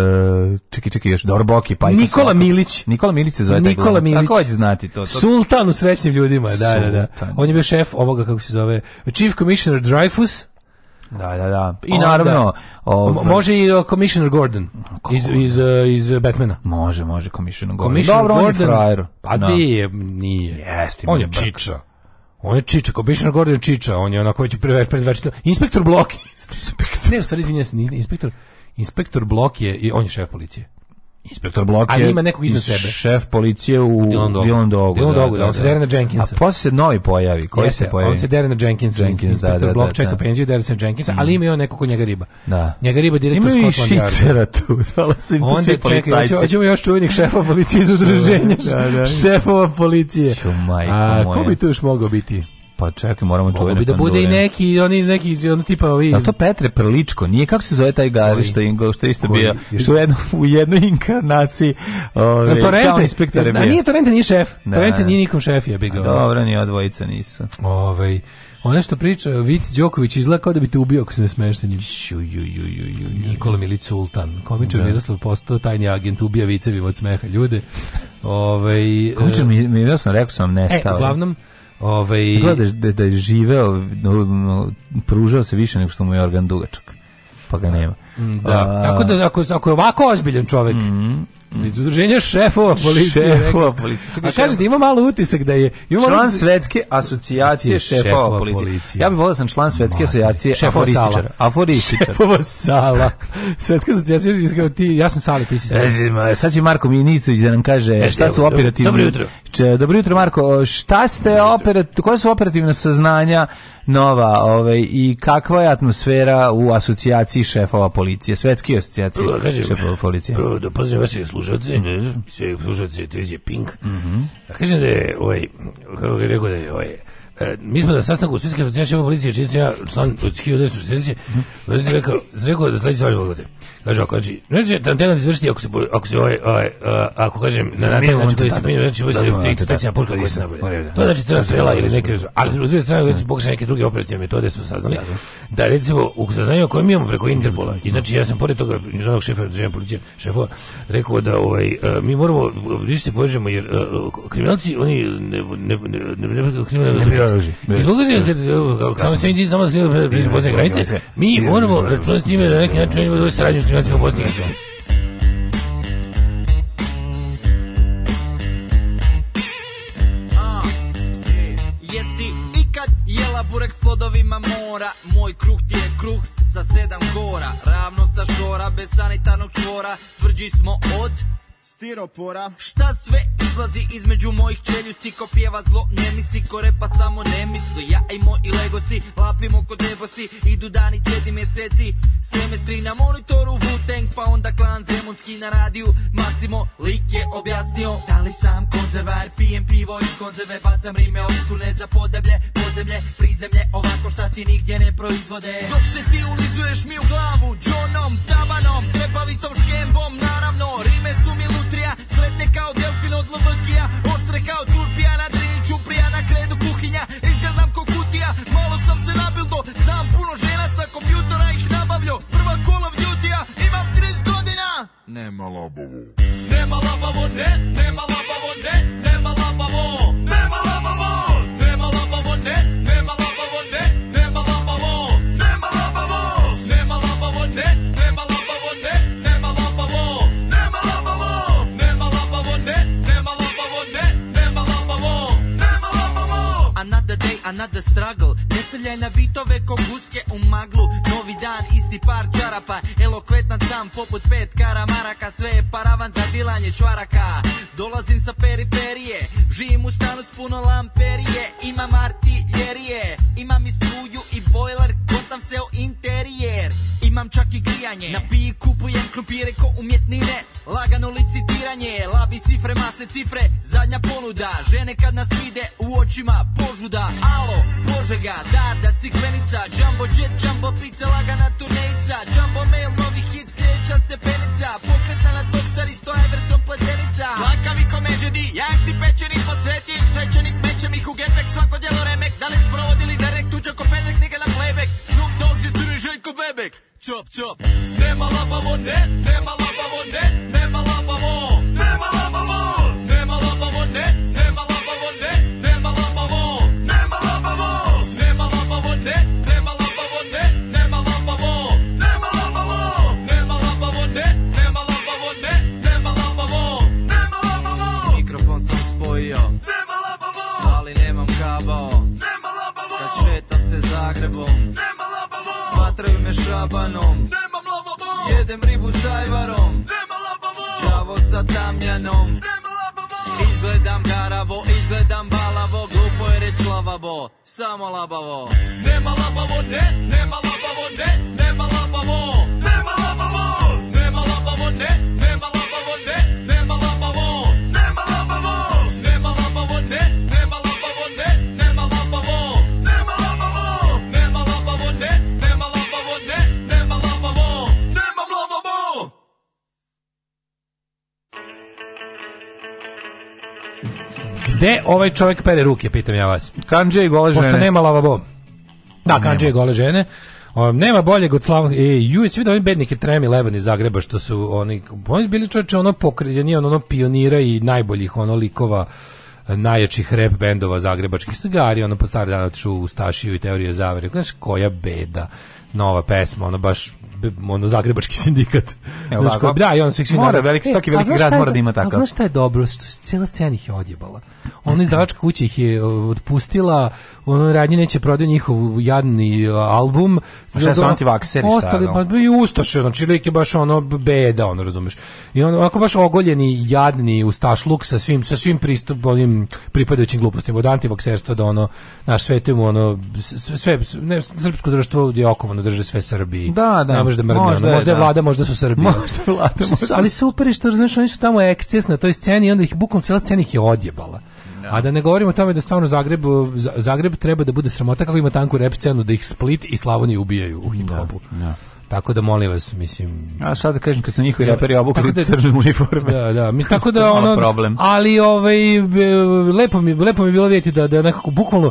Speaker 9: čekaj, čekaj, još Dorboki, pa Nikola Milić. Nikola Milić se zove Nikola Milić. Tako hoće znati to, to. Sultan u srećnim ljudima, da, Sultan. da, da. On je bio šef ovoga, kako se zove, Chief Commissioner Dreyfus. Da, da, da. I Onda, naravno... Ov... Može i Commissioner Gordon iz, iz, uh, iz Batmana. Može, može Commissioner Gordon. Commissioner Dobro, Gordon, on je frajer. Pa no. nije, nije. Jeste, on je brk. čiča. On je Čiča, Commissioner Gordon Čiča, on je onako već predvečito. Inspektor Bloki. inspektor. Ne, u stvari, izvinjam se, inspektor. Inspektor Blok je, i on je šef policije. Inspektor Blok je ima nekog iznad sebe. Šef policije u Dylan Dogu. Dylan Dogu, da, da, da, on se da. dere na Jenkinsa. A posle se novi pojavi. Koji Jeste, se pojavi? On se dere na Jenkinsa. Jenkins, da, Inspektor da, da, Blok da, čeka da. penziju, dere se na Jenkinsa, mm. ali ima i on neko ko njega riba. Da. Njega riba direktor Scotland Yarda. Ima i šicera tu, dolazim tu svi policajci. Onda čekaj, još čuvenih šefa policije iz udruženja, da, da. da. šefova policije. Čumaj, A, ko bi tu još mogao biti? Pa čekaj, moramo čuvati. Mogu bi da bude i neki, oni neki, ono tipa ovi... Ali to Petre Prličko, nije kako se zove taj gari što, ingo, što isto bio, što u, jedno, u jednoj inkarnaciji ove, ovaj, to rente, inspektor je bio. A nije to rente, nije šef. Da. To nije nikom šef je bigo. Dobro, ni odvojica nisu. Ovej... Ono što priča Vic Đoković izgleda kao da bi te ubio ako se ne smeješ sa njim. Ju, ju, ju, ju, Nikola Milić Sultan. Komičar da. Miroslav postao tajni agent, ubija vicevi od smeha ljude. Ove, ovaj, Komičar e, Miroslav, mi rekao sam nešto. E, uglavnom, Ovaj Gledaš da, da je živeo, pružao se više nego što mu je organ dugačak. Pa ga nema. Da. A... Tako da ako ako je ovako ozbiljan čovjek, mm -hmm. Iz udruženja šefova policije. Šefova policije. Čekaj, a kažete, ima malo utisak da je... Ima član utisak... svetske asocijacije znači, šefova, šefova policije. policije. Ja bih volio da sam član svetske asocijacije aforističara. Aforističara. Šefova sala. Svetska asocijacija, ti, ja sam sali, ti si sali. E, sad će Marko Minicu da nam kaže e, šta su operativni... Dobro jutro. Če, dobro jutro, Marko. Šta ste operativni... Koje su operativne saznanja nova ovaj, i kakva je atmosfera u asocijaciji šefova policije, svetski asocijacije da šefova policije? Prvo, da pozdravim vas slušalce, mm -hmm. sve slušalce televizije Pink. Mm -hmm. A kažem da je, ovaj, kako je rekao da je, ovaj, mi smo da sastanku Svjetske asocijacije policije, čiji sam ja član od 1960, Vladić rekao, rekao da sledeće stvari mogu Kaže ovako, znači, neće da antena izvršiti ako se, ako se ovaj, ovaj, ako kažem, na na taj način to je se minio, znači, ovaj se specijalna puška da se nabavlja. To znači crna strela ili neke, ali uz dvije strane, već pokušaj neke druge operativne metode smo saznali, da recimo, u saznanju koje mi imamo preko Interpola, i znači ja sam pored toga, njegovog šefa, državne policije, šefova, rekao da ovaj, mi moramo, više se povežemo, jer kriminalci, oni ne, ne, ne, ne, ne, ne, ne, ne, oružje. Samo se mi znamo da blizu Bosne granice, mi moramo računati ime da neki način imamo dovoljstvo saradnju s Njemacima u Bosni burek s plodovima mora Moj kruh ti je kruh sa sedam gora Ravno sa šora, bez sanitarnog čvora Tvrđi smo od stiropora Šta sve izlazi između mojih čeljusti Ko pjeva zlo ne misli, ko repa samo ne misli Ja i moji legosi, lapimo kod nebosi Idu dani, tjedni mjeseci Semestri na monitoru Wu-Tang Pa onda klan zemunski na radiju Massimo, lik je objasnio Da li sam konzervar, pijem pivo iz konzerve Bacam rime od skune za podeblje Podzemlje, prizemlje, ovako šta ti nigdje ne proizvode Dok se ti ulizuješ mi u glavu Johnom, tabanom, tepavicom, škembom Naravno, rime su mi lute lutrija Sletne kao delfin od lovkija Ostre kao turpija Na tri čuprija na kredu kuhinja Izgledam ko kutija Malo sam se nabildo Znam puno žena sa kompjutora ih nabavljo Prva Call of duty Imam 30 godina Nema labavo Nema labavo ne Nema labavo ne Nema labavo na bitove ko guske u
Speaker 15: maglu Novi dan, isti par čarapa Elokvetan sam poput pet karamaraka Sve je paravan za dilanje čvaraka Dolazim sa periferije Živim u stanu s puno lamperije Imam artiljerije Imam i struju i bojler Kontam se u imam čak i grijanje Na pi kupujem krumpire ko umjetnine Lagano licitiranje, labi cifre, mase cifre Zadnja ponuda, žene kad nas vide u očima požuda Alo, Požega, da, da, ciklenica Jumbo jet, jumbo pizza, lagana turnejica Jumbo mail, novi hit, sljedeća stepenica Pokretna na toksar i sto eversom pletenica Lakavi komeđedi, janci pečeni po cveti Svećenik mečem ih u getbek, svako djelo remek Da li sprovodili derek, tuđa ko pedrek, na playback Snoop Dogg, Zituri, Željko Bebek cop, cop. Nema labavo, ne, nema labavo, ne, nema labavo, nema labavo, nema labavo, ne, nema labavo, ne, nema labavo, nema labavo, nema labavo, ne, nema labavo, ne, nema labavo, nema labavo, nema labavo, ne, nema labavo, ne, nema labavo, nema labavo. Mikrofon sam spojio, nema labavo, ali nemam kabao, nema labavo, kad da šetam se Zagrebom, smatraju me šabanom Nemam lavabo Jedem ribu s ajvarom Nemam lavabo Čavo sa tamjanom Nemam lavabo Izgledam garavo, izgledam balavo Glupo je reč lavabo, samo labavo Nema labavo, ne, nema labavo, ne, nema labavo Nema labavo, nema labavo, ne, nema labavo Gde ovaj čovjek pere ruke, pitam ja vas. Kanđe i gole žene. Pošto nema lavabo. Da, kanđe i gole žene. Um, nema boljeg od slavnog. E, Jujić vidio oni bednike Tremi Leban iz Zagreba što su oni oni bili čoveče ono pokriveni, ono, ono pionira i najboljih ono likova e, najjačih rap bendova zagrebačkih stugari, ono po stari dan otišu u Stašiju i teorije zavere. Znaš, koja beda, nova pesma, ono baš ono zagrebački sindikat. Evo, znaš, ko, da, i on svih Mora, veliki, e, svaki veliki grad mora da ima tako. A znaš šta je dobro? Što cijela scena ih je odjebala. Ona izdavačka kuća ih je e, otpustila, ono radnje neće prodaju njihov jadni e, album. A šta su antivakseri? Ostali, pa i ustoše, znači lik je baš ono beda, ono, razumeš. I on ako baš ogoljeni, jadni, ustašluk sa svim, sa svim pristup, onim pripadajućim glupostima, od antivakserstva do ono, naš sve ono, sve, ne, srpsko društvo je okovano, drže sve Srbiji. Da, da možeš da mrgne. Možda, da. možda je, vlada, možda su Srbi. Možda vlada. Možda. Ali super je što, znaš, oni su tamo eksces na toj sceni i onda ih bukvalno cijela scena ih je odjebala. Da. A da ne govorimo o tome da stvarno Zagreb, Zagreb treba da bude sramota kako ima tanku rep scenu da ih Split i Slavoniju ubijaju u hip-hopu. Da, tako da molim vas, mislim. A sad da kažem kad su njihovi reperi obukli da, crne uniforme. Da, da, mi tako da ono problem. Ali ovaj e, lepo mi lepo mi bilo vidjeti da da nekako bukvalno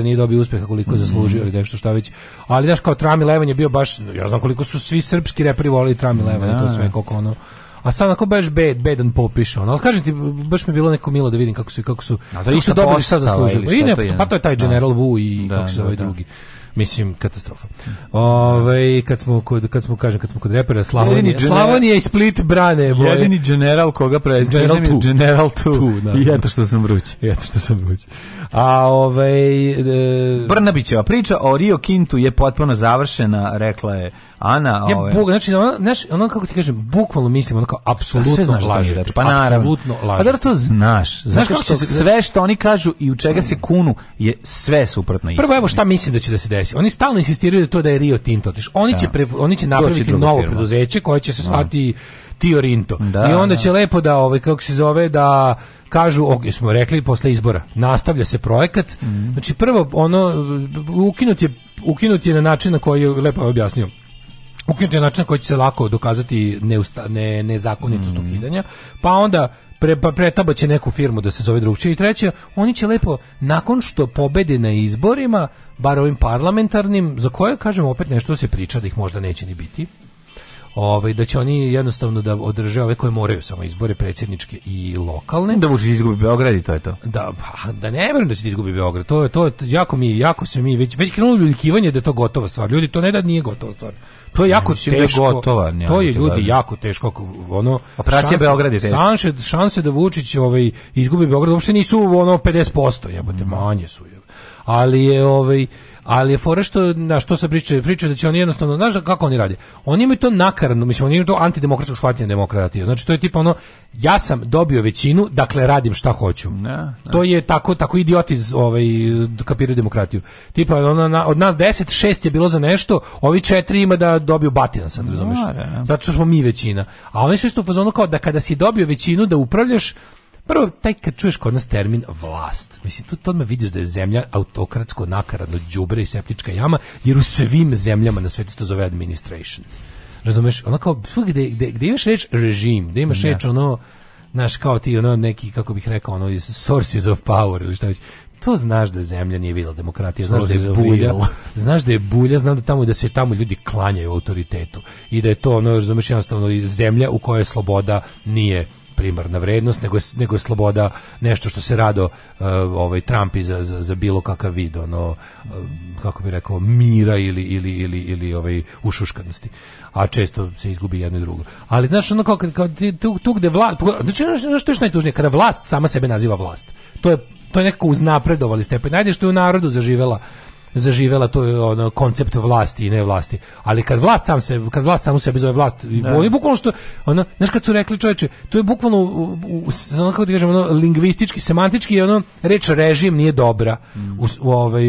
Speaker 15: možda nije dobio uspeha koliko je zaslužio mhm. ili nešto šta već. Ali daš kao Trami Levan je bio baš ja znam koliko su svi srpski reperi volili Trami Levan i to da. sve koliko ono. A sad onako baš bed, bedan popiš ono. Ali kažem ti, baš mi bilo neko milo da vidim kako su, kako su, da, kako su dobili šta zaslužili. I ne, pa to je taj da. General Wu i da, kako se ovaj drugi mislim katastrofa. Ovaj kad smo kod kad smo kažem kad smo kod repera Slavonije, Slavonija i Split brane, boje. Jedini general koga pre general tu, general tu. tu da, I eto što sam vruć. eto što sam vruć. A ovaj e... Brnabićeva priča o Rio Kintu je potpuno završena, rekla je Ana, ovaj. Je Bog, znači ona, znaš, ona kako ti kažem, bukvalno mislim ona kao da, apsolutno znaš laže, reč, pa naravno. Pa da to znaš, znaš kako što, sve što oni kažu i u čega se kunu je sve suprotno. Prvo evo šta mislim da će da se desi. Oni stalno insistiraju da to da je Rio Tinto. Tiš, Oni, da. će pre, oni će napraviti novo firma. preduzeće koje će se da. zvati Tio Rinto. Da, I onda da. će lepo da, ovaj, kako se zove, da kažu, o, smo rekli posle izbora, nastavlja se projekat. Mm. Znači prvo, ono, ukinut je, ukinut je na način na koji je lepo objasnio ukinut je na način koji će se lako dokazati neusta, ne, nezakonitost mm. ukidanja, pa onda pre, pa pretabaće neku firmu da se zove drugčije. I treće, oni će lepo, nakon što pobede na izborima, bar ovim parlamentarnim, za koje, kažemo opet nešto se priča da ih možda neće ni biti, ovaj da će oni jednostavno da održe ove koje moraju samo izbore predsjedničke i lokalne
Speaker 16: da Vučić izgubi Beograd i to je to
Speaker 15: da pa, da ne verujem da će da izgubi Beograd to je to jako mi jako se mi već već krenulo ljudikivanje da je to gotova stvar ljudi to ne da nije gotova stvar To je jako Mislim teško. Da je gotova, to je ljudi jako teško
Speaker 16: ono operacija Beograd je teško.
Speaker 15: Šanse, šanse da Vučić ovaj izgubi Beograd uopšte nisu ono 50%, jebote, manje su. Jebote. Ali je ovaj ali je fora što na što se priča priča da će oni jednostavno znaš kako oni rade oni imaju to nakarno mislim oni imaju to antidemokratsko shvatanje demokratije znači to je tipa ono ja sam dobio većinu dakle radim šta hoću ne, ne. to je tako tako idioti ovaj kapiraju demokratiju tipa ona na, od nas 10 6 je bilo za nešto ovi četiri ima da dobiju batina sad razumeš da, da. zato što smo mi većina a oni su isto u fazonu kao da kada si dobio većinu da upravljaš Prvo, taj kad čuješ kod nas termin vlast, mislim, tu odmah vidiš da je zemlja autokratsko nakaradno đubre i septička jama, jer u svim zemljama na svetu to zove administration. Razumeš? Ona kao, gde, gde, gde imaš reč režim, gde imaš da. reč ono, naš kao ti ono neki kako bih rekao ono sources of power ili šta već to znaš da zemlja nije videla demokratija, znaš da je da bulja, znaš da je bulja, znam da tamo da se tamo ljudi klanjaju autoritetu i da je to ono, razumeš, jednostavno zemlja u kojoj sloboda nije primarna vrednost, nego je, nego je sloboda nešto što se rado uh, ovaj i za, za, za, bilo kakav vid ono uh, kako bi rekao mira ili ili ili ili ovaj ušuškanosti. A često se izgubi jedno i drugo. Ali znaš ono kao, kao tu, tu gde vlast, znači znaš, što je najtužnije kada vlast sama sebe naziva vlast. To je to je nekako uznapredovali stepen. Najde što je u narodu zaživela zaživela to je ono koncept vlasti i ne vlasti. Ali kad vlast sam se kad vlast sam u sebi zove vlast, da. oni bukvalno što ono znaš kad su rekli čoveče, to je bukvalno u, u, ono kako ti kažem, ono lingvistički, semantički ono reč režim nije dobra. Mm. U, u, ovaj,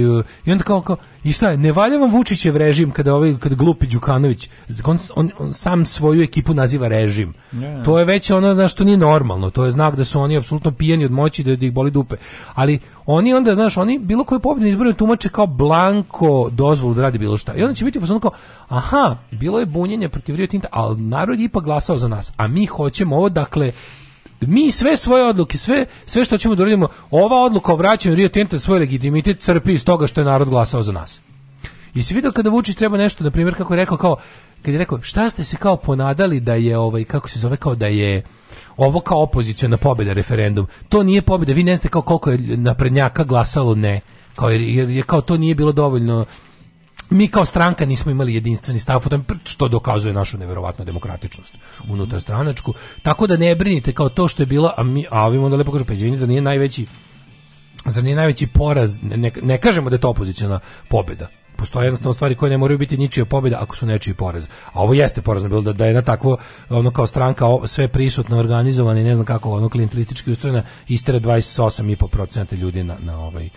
Speaker 15: i onda kao, kao i šta je, ne valja vam Vučićev režim kada ovaj kad glupi Đukanović, on, on, on, sam svoju ekipu naziva režim. Yeah. To je već ono da što nije normalno, to je znak da su oni apsolutno pijeni od moći da, da ih boli dupe. Ali oni onda, znaš, oni bilo koje pobjede izbore tumače kao bla blanko dozvolu da radi bilo šta. I onda će biti u kao, aha, bilo je bunjenje protiv Rio Tinta, ali narod je ipak glasao za nas, a mi hoćemo ovo, dakle, mi sve svoje odluke, sve, sve što ćemo da uradimo, ova odluka o vraćanju Rio Tinta svoj legitimitet crpi iz toga što je narod glasao za nas. I si vidio kada Vučić treba nešto, na primjer, kako je rekao, kao, kad je rekao, šta ste se kao ponadali da je, ovaj, kako se zove, kao da je, ovo kao opozicijona pobjeda referendum. To nije pobjeda, vi ne znate kao koliko je naprednjaka glasalo ne. Kao jer, jer kao to nije bilo dovoljno mi kao stranka nismo imali jedinstveni stav potom što dokazuje našu neverovatnu demokratičnost unutar stranačku. Tako da ne brinite kao to što je bila a mi a ovim onda lepo kažu pa izvinite za nije najveći za nije najveći poraz ne, ne kažemo da je to opoziciona pobeda postoje jednostavno stvari koje ne moraju biti ničija pobjeda ako su nečiji poraz. A ovo jeste porazno bilo da, da je na takvo ono kao stranka sve prisutno organizovana i ne znam kako ono klientelistički ustrojena istera 28,5% ljudi na, na ovaj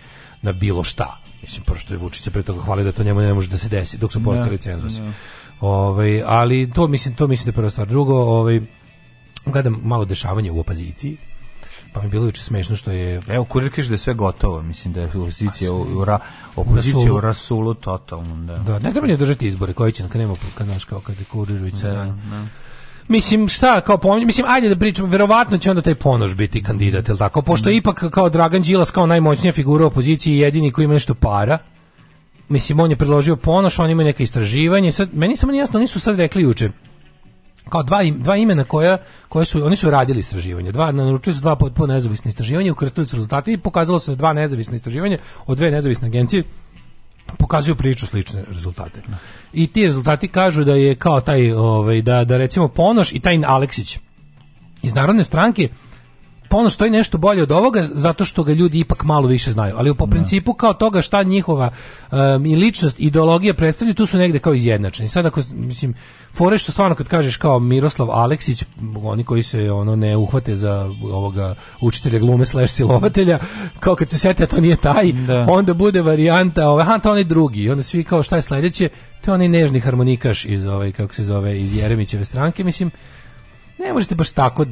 Speaker 15: na bilo šta. Mislim, prošto je Vučić se pre toga hvali da to njemu ne može da se desi dok su da, postali cenzus. Da. Ovaj, ali to mislim, to mislim da je prva stvar. Drugo, ovaj, gledam malo dešavanje u opoziciji pa mi je bilo juče smešno što je
Speaker 16: Evo kurir kaže da je sve gotovo, mislim da je opozicija pa, u ra, opozicija u rasulu totalno, da. Da,
Speaker 15: ne treba ni držati izbore koji će kad nema kad naš kao kad je Kurirović. Da, da. Mislim, šta, kao pominje, mislim, ajde da pričamo, verovatno će onda taj ponoš biti kandidat, jel tako? Pošto je mhm. ipak kao Dragan Đilas kao najmoćnija figura u opoziciji i jedini koji ima nešto para, mislim, on je predložio ponoš, on ima neke istraživanje, sad, meni samo jasno, nisu sad rekli juče, kao dva, dva imena koja, koje su, oni su radili istraživanje, dva, naručili su dva potpuno nezavisne istraživanja, ukrstili su rezultate i pokazalo se da dva nezavisne istraživanja od dve nezavisne agencije, pokazuju priču slične rezultate. I ti rezultati kažu da je kao taj ovaj da da recimo Ponoš i taj Aleksić iz Narodne stranke ono što je nešto bolje od ovoga zato što ga ljudi ipak malo više znaju, ali po da. principu kao toga šta njihova um, i ličnost, ideologija predstavlja, tu su negde kao izjednačeni. Sad ako mislim fore što stvarno kad kažeš kao Miroslav Aleksić, oni koji se ono ne uhvate za ovoga učitelja glume silovatelja, kao kad se sete da to nije taj, da. onda bude varijanta, ovaj, aha, to onaj drugi, I onda svi kao šta je sledeće, to je onaj nežni harmonikaš iz ovaj kako se zove iz Jeremićeve stranke, mislim ne možete baš tako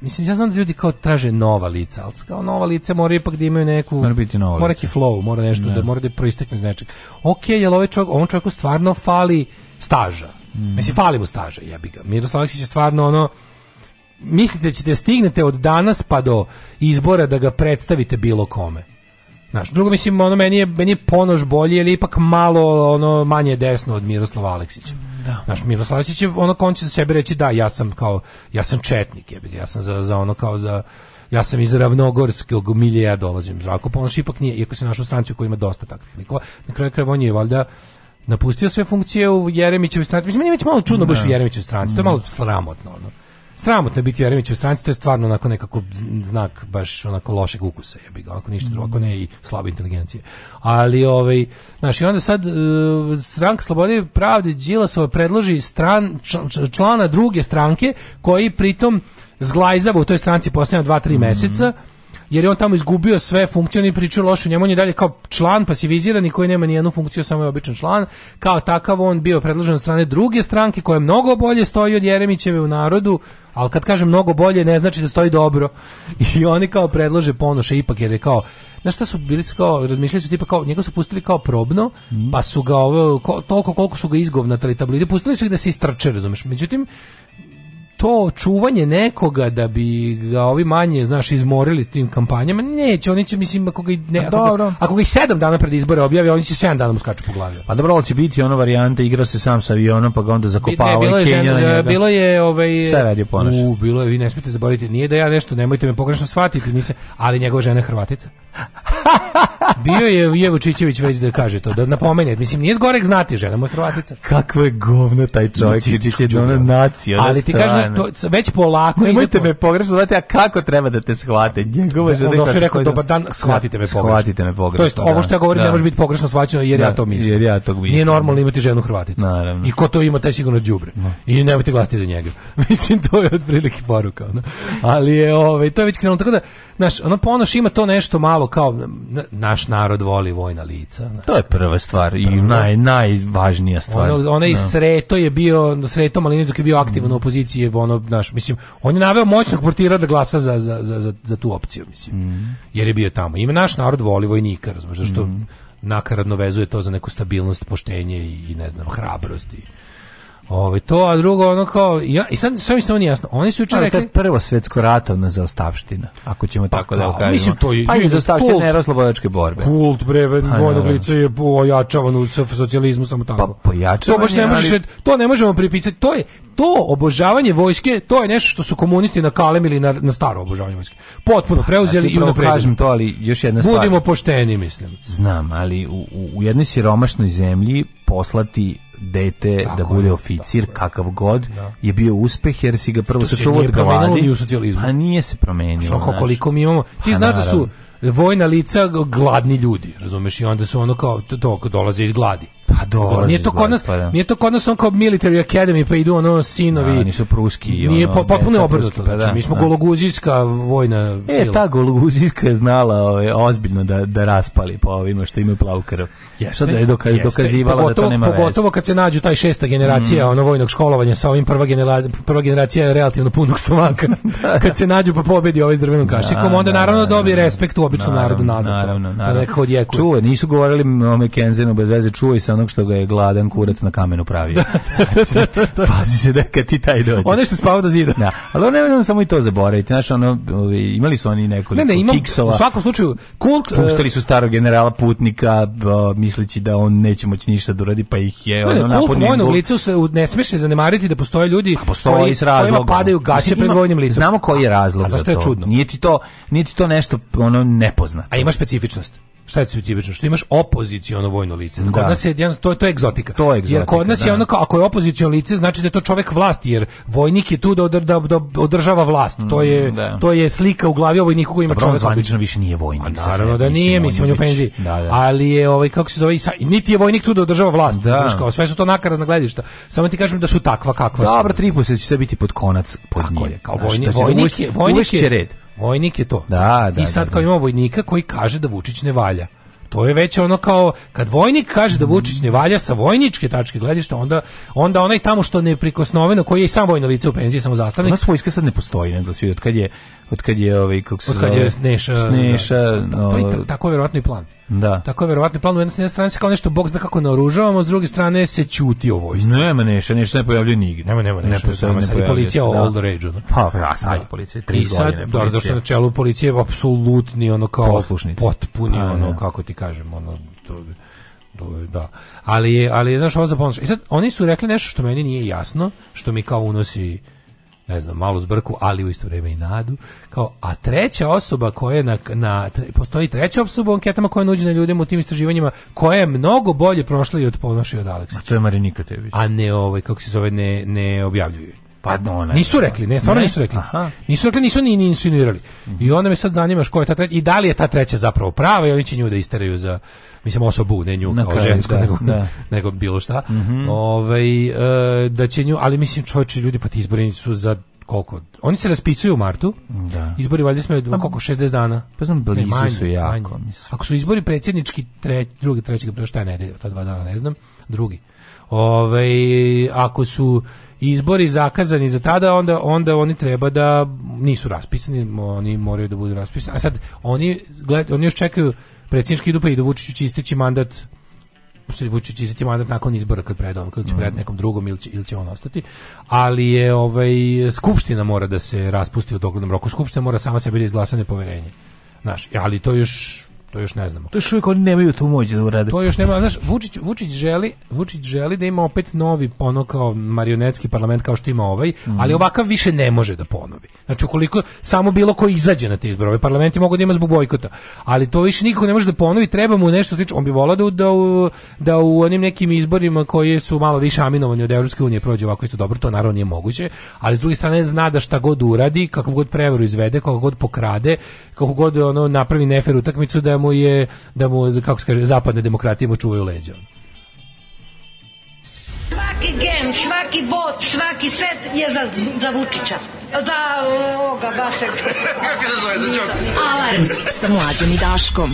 Speaker 15: Mislim, ja znam da ljudi kao traže nova lica, al's kao nova lica mora ipak da imaju neku... Mora biti nova Mora neki flow, mora nešto, ne. Da, da mora da proistekne iz nečeg. Ok, jel ovaj čovjek, on čovjeku stvarno fali staža. Mm. Mislim, fali mu staža, jebi ga. Miroslav Aleksić je stvarno ono... Mislite da ćete da stignete od danas pa do izbora da ga predstavite bilo kome. Znaš, drugo mislim, ono, meni je, meni je ponoš bolji, ili ipak malo ono, manje desno od Miroslava Aleksića. Da. Naš Miroslav će ono konči za sebe reći da ja sam kao ja sam četnik, jebi ja sam za, za ono kao za ja sam iz ravnogorskog milija dolazim. pa Ponoš ipak nije, iako se našo stranci koji ima dosta takvih likova. Na kraju krajeva on je valjda napustio sve funkcije u Jeremićevoj stranci. Mislim, meni je već malo čudno baš u da. Jeremićevoj stranci. To je mm. malo sramotno. Ono sramotno biti Jeremić u stranci, to je stvarno onako nekako znak baš onako lošeg ukusa, ja ga, ako ništa drugo, ako ne i slabe inteligencije. Ali ovaj, znaš, i onda sad e, stranka Slobode pravde Đilasova predloži stran, člana druge stranke koji pritom zglajzava u toj stranci posljednja dva, tri mhm. meseca, mm -hmm jer je on tamo izgubio sve funkcije, i pričao loše njemu, on je dalje kao član pasivizirani koji nema ni jednu funkciju, samo je običan član. Kao takav on bio predložen od strane druge stranke koja mnogo bolje stoji od Jeremićeve u narodu, ali kad kažem mnogo bolje ne znači da stoji dobro. I oni kao predlože ponoše ipak jer je kao znaš šta su bili kao razmišljali su tipa kao njega su pustili kao probno, mm. pa su ga ovo ovaj, toliko koliko su ga izgovnatali tabloidi, pustili su ih da se istrče, razumeš. Međutim to čuvanje nekoga da bi ga ovi manje, znaš, izmorili tim kampanjama, neće, oni će, mislim, ako ga, ne, pa ako ga, ako ga i sedam dana pred izbore objavi, oni će sedam dana mu skaču po glavi.
Speaker 16: Pa dobro, ali će biti ono varijante, igrao se sam sa avionom, pa ga onda zakopavao i
Speaker 15: Kenja na njega. Bilo je, ovaj, Šta je radio ponaš? U, bilo je, vi ne smijete zaboraviti, nije da ja nešto, nemojte me pogrešno shvatiti, nisam, ali njegova žena je Hrvatica. Bio je Jevo Čičević već da kaže to, da napomene. Mislim, nije zgorek znati žena, moja Hrvatica.
Speaker 16: Kakvo je govno taj čovjek, ti je jedna nacija. Ali ti kažem, to,
Speaker 15: već polako...
Speaker 16: Nemojte po... me pogrešno zvati, a kako treba da te shvate?
Speaker 15: Njegova da, žena... Ono što je rekao, dobar dan, da, shvatite me pogrešno. Shvatite me pogrešno. To jest, ovo da. što ja govorim da. ne može biti pogrešno shvaćeno jer da, ja to mislim. Jer ja to mislim. Nije normalno imati ženu Hrvaticu. Naravno. I ko to ima, taj sigurno đubre. No. I nemojte glasiti za njega. mislim, to je otprilike poruka. No? Ali je, ovaj, to je već krenulo. Tako da, naš ono ponoš pa ima to nešto malo kao naš narod voli vojna lica. Znaš.
Speaker 16: To je prva stvar i naj, najvažnija stvar.
Speaker 15: Ono, onaj no. Da. Sreto je bio, Sreto Malinic dok je bio aktivan u mm. opoziciji, ono, naš mislim, on je naveo moćnog portira da glasa za, za, za, za, tu opciju, mislim, mm. jer je bio tamo. Ima naš narod voli vojnika, razumiješ, što mm. nakaradno vezuje to za neku stabilnost, poštenje i, i ne znam, hrabrost i Ovaj to a drugo ono kao ja i sad sve mi samo nije jasno. Oni su juče rekli je
Speaker 16: prvo svetsko ratovna zaostavština. Ako ćemo pa, tako da
Speaker 15: kažemo. Mislim to je pa i
Speaker 16: zaostavština neroslobodačke borbe.
Speaker 15: Kult bre pa vojnog lica je ojačavan u socijalizmu samo tako. Pa pojačavan. To baš ne možeš ali... to ne možemo pripisati. To je to obožavanje vojske, to je nešto što su komunisti nakalemili na na staro obožavanje vojske. Potpuno pa, preuzeli pa, i unapredili. Kažem
Speaker 16: to, ali još jedna
Speaker 15: stvar.
Speaker 16: Budimo
Speaker 15: pošteni, mislim.
Speaker 16: Znam, ali u, u jednoj siromašnoj zemlji poslati dete da Tako da bude je, oficir kakav god da. je bio uspeh jer si ga prvo sačuvao od gladi.
Speaker 15: A pa nije se promenilo. Pa Što znači. koliko mi imamo? Ti pa znaš da su vojna lica gladni ljudi, razumeš? I onda su ono kao to, to dolaze iz gladi. Pa do, nije to kod nas, pa, da. nije to kod nas on kao military academy pa idu ono sinovi. Da,
Speaker 16: nisu pruski i ono. Nije po,
Speaker 15: potpuno obrnuto. Pa, znači, da, znači, mi smo da. gologuzijska vojna
Speaker 16: e, sila. E ta gologuzijska je znala ove, ovaj, ozbiljno da da raspali po ovima što imaju plavu krv. Jeste, da je dokaz, jeste. dokazivala pogotovo, da to nema
Speaker 15: Pogotovo veze. kad se nađu taj šesta generacija mm. ono vojnog školovanja sa ovim prva generacija, prva generacija je relativno punog stomaka. Da, da, kad se nađu pa pobedi ovaj s drvenom da, kašikom, onda da, naravno dobije respekt u običnom narodu nazad.
Speaker 16: Da nekako odjekuje. Čuo, nisu govorili o Mekenzenu bez veze, čuo i onog što ga je gladan kurac na kamenu pravio. Da, da, da, znači, pazi se da kad ti taj dođe.
Speaker 15: One što spava do zida. Da.
Speaker 16: Ali on ne samo i to zaboraviti. Znaš, ono, imali su oni nekoliko ne, ne, imam, kiksova.
Speaker 15: U svakom slučaju, kult...
Speaker 16: E, Puštali su starog generala Putnika, misleći da on neće moći ništa da uradi, pa ih je...
Speaker 15: Ne, ono, kult vojnog lica se ne smeš se zanemariti da postoje ljudi a postoje koji, s razlogom. padaju gaće pred vojnim licom.
Speaker 16: Znamo koji je razlog a, a zašto je Čudno? Nije ti to, nije ti to nešto ono nepoznato.
Speaker 15: A ima specifičnost šta je specifično? Što imaš opoziciono vojno lice. Kod da. nas je jedan, to, to je egzotika. To je egzotika. Jer kod nas da. je ono ako je opoziciono lice, znači da je to čovjek vlasti, jer vojnik je tu da, da, da održava vlast. to, je, mm, da. to je slika u glavi ovoj nikoga ima čovjek.
Speaker 16: zvanično više nije vojnik. A pa
Speaker 15: naravno da nije, mislim, on je u penziji. Da, da. Ali je, ovaj, kako se zove, niti je vojnik tu da održava vlast. Da. Znači, kao, sve su to nakaradna gledišta. Samo ti kažem da su takva kakva
Speaker 16: Dobro, su. Dobro, tri se će sve biti pod konac pod
Speaker 15: njim. Kao vojnik, vojnik, vojnik, vojnik, vojnik, vojnik, Vojnik je to. Da, da, I sad da, da. kao imamo vojnika koji kaže da Vučić ne valja. To je već ono kao kad vojnik kaže da Vučić ne valja sa vojničke tačke gledišta, onda onda onaj tamo što neprikosnoveno koji je i sam vojno lice u penziji samo zastavnik.
Speaker 16: Nas vojska sad ne postoji, ne da svi od kad je od kad je ovaj kako se od kad je Sneša, Sneša,
Speaker 15: da, no, pa i tako je verovatno i plan. Da. Tako je verovatno plan u jedne strane se kao nešto bog zna kako naoružavamo, s druge strane se ćuti o vojsci.
Speaker 16: Nema ništa se ne pojavljuje nigde.
Speaker 15: Nema, nema nešto. Ne, nema, ne,
Speaker 16: sad policija da. all the rage. No?
Speaker 15: Pa, ja sam da. policija, tri I sad, da, zašto na čelu policije je apsolutni ono kao Poslušnici. potpuni A, pa, ono, da. kako ti kažem, ono, to, to da. Ali je, ali je, znaš, ovo za I e sad, oni su rekli nešto što meni nije jasno, što mi kao unosi ne znam, malo zbrku, ali u isto vrijeme i nadu. Kao, a treća osoba koja je na, na postoji treća osoba u anketama koja je nuđena ljudima u tim istraživanjima, koja je mnogo bolje prošla i od Ponoša i od Aleksa. A
Speaker 16: to je Marinika Tević.
Speaker 15: A ne ovaj, kako se zove, ne, ne objavljuju. Pa, pa ona. Nisu rekli, ne, stvarno ne? nisu rekli. Aha. Nisu rekli, nisu ni, ni insinuirali. Mm -hmm. I onda me sad zanimaš ko je ta treća i da li je ta treća zapravo prava i oni će nju da isteraju za mislim osobu, ne nju kao žensko da, nego, da. nego bilo šta. Mm -hmm. Ove, ovaj, e, da će nju, ali mislim čovječe ljudi pa ti izbori su za koliko? Oni se raspisuju u martu. Da. Izbori valjda smo koliko 60 dana. Pa
Speaker 16: znam blizu ne, manje, su jako, manje.
Speaker 15: mislim. Ako su izbori predsjednički tre, drugi, treći, pa šta je nedelja, ta dva dana, ne znam, drugi. Ove, ovaj, ako su izbori zakazani za tada, onda, onda oni treba da nisu raspisani, oni moraju da budu raspisani. A sad, oni, gled, oni još čekaju predsjednički dupe pa i da Vučiću će isteći mandat što je Vučić izdati mandat nakon izbora kad predam, kad će mhm. pred nekom drugom ili će, ili će on ostati, ali je ovaj, skupština mora da se raspusti u doglednom roku, skupština mora sama sebi da izglasa nepoverenje. Znaš, ali to još To još ne znamo.
Speaker 16: To još uvijek oni nemaju tu moć da urade. To
Speaker 15: još nema, znaš, Vučić, Vučić, želi, Vučić želi da ima opet novi ono kao marionetski parlament kao što ima ovaj, mm. ali ovakav više ne može da ponovi. Znači ukoliko samo bilo ko izađe na te izbore, ovaj parlamenti mogu da ima zbog bojkota, ali to više nikako ne može da ponovi, treba mu nešto slično. On bi volao da, da, u, da u onim nekim izborima koji su malo više aminovani od Evropske unije prođe ovako isto dobro, to naravno nije moguće, ali s druge strane zna da šta god uradi, kako god prevaru izvede, kako god pokrade, kako god ono napravi nefer utakmicu da mu je da mu kako se kaže zapadne demokratije mu čuvaju leđa
Speaker 17: svaki gem, svaki bot, svaki set je za, za Vučića. Da, ovoga, vašeg. Kako se zove za Alarm sa mlađom i Daškom.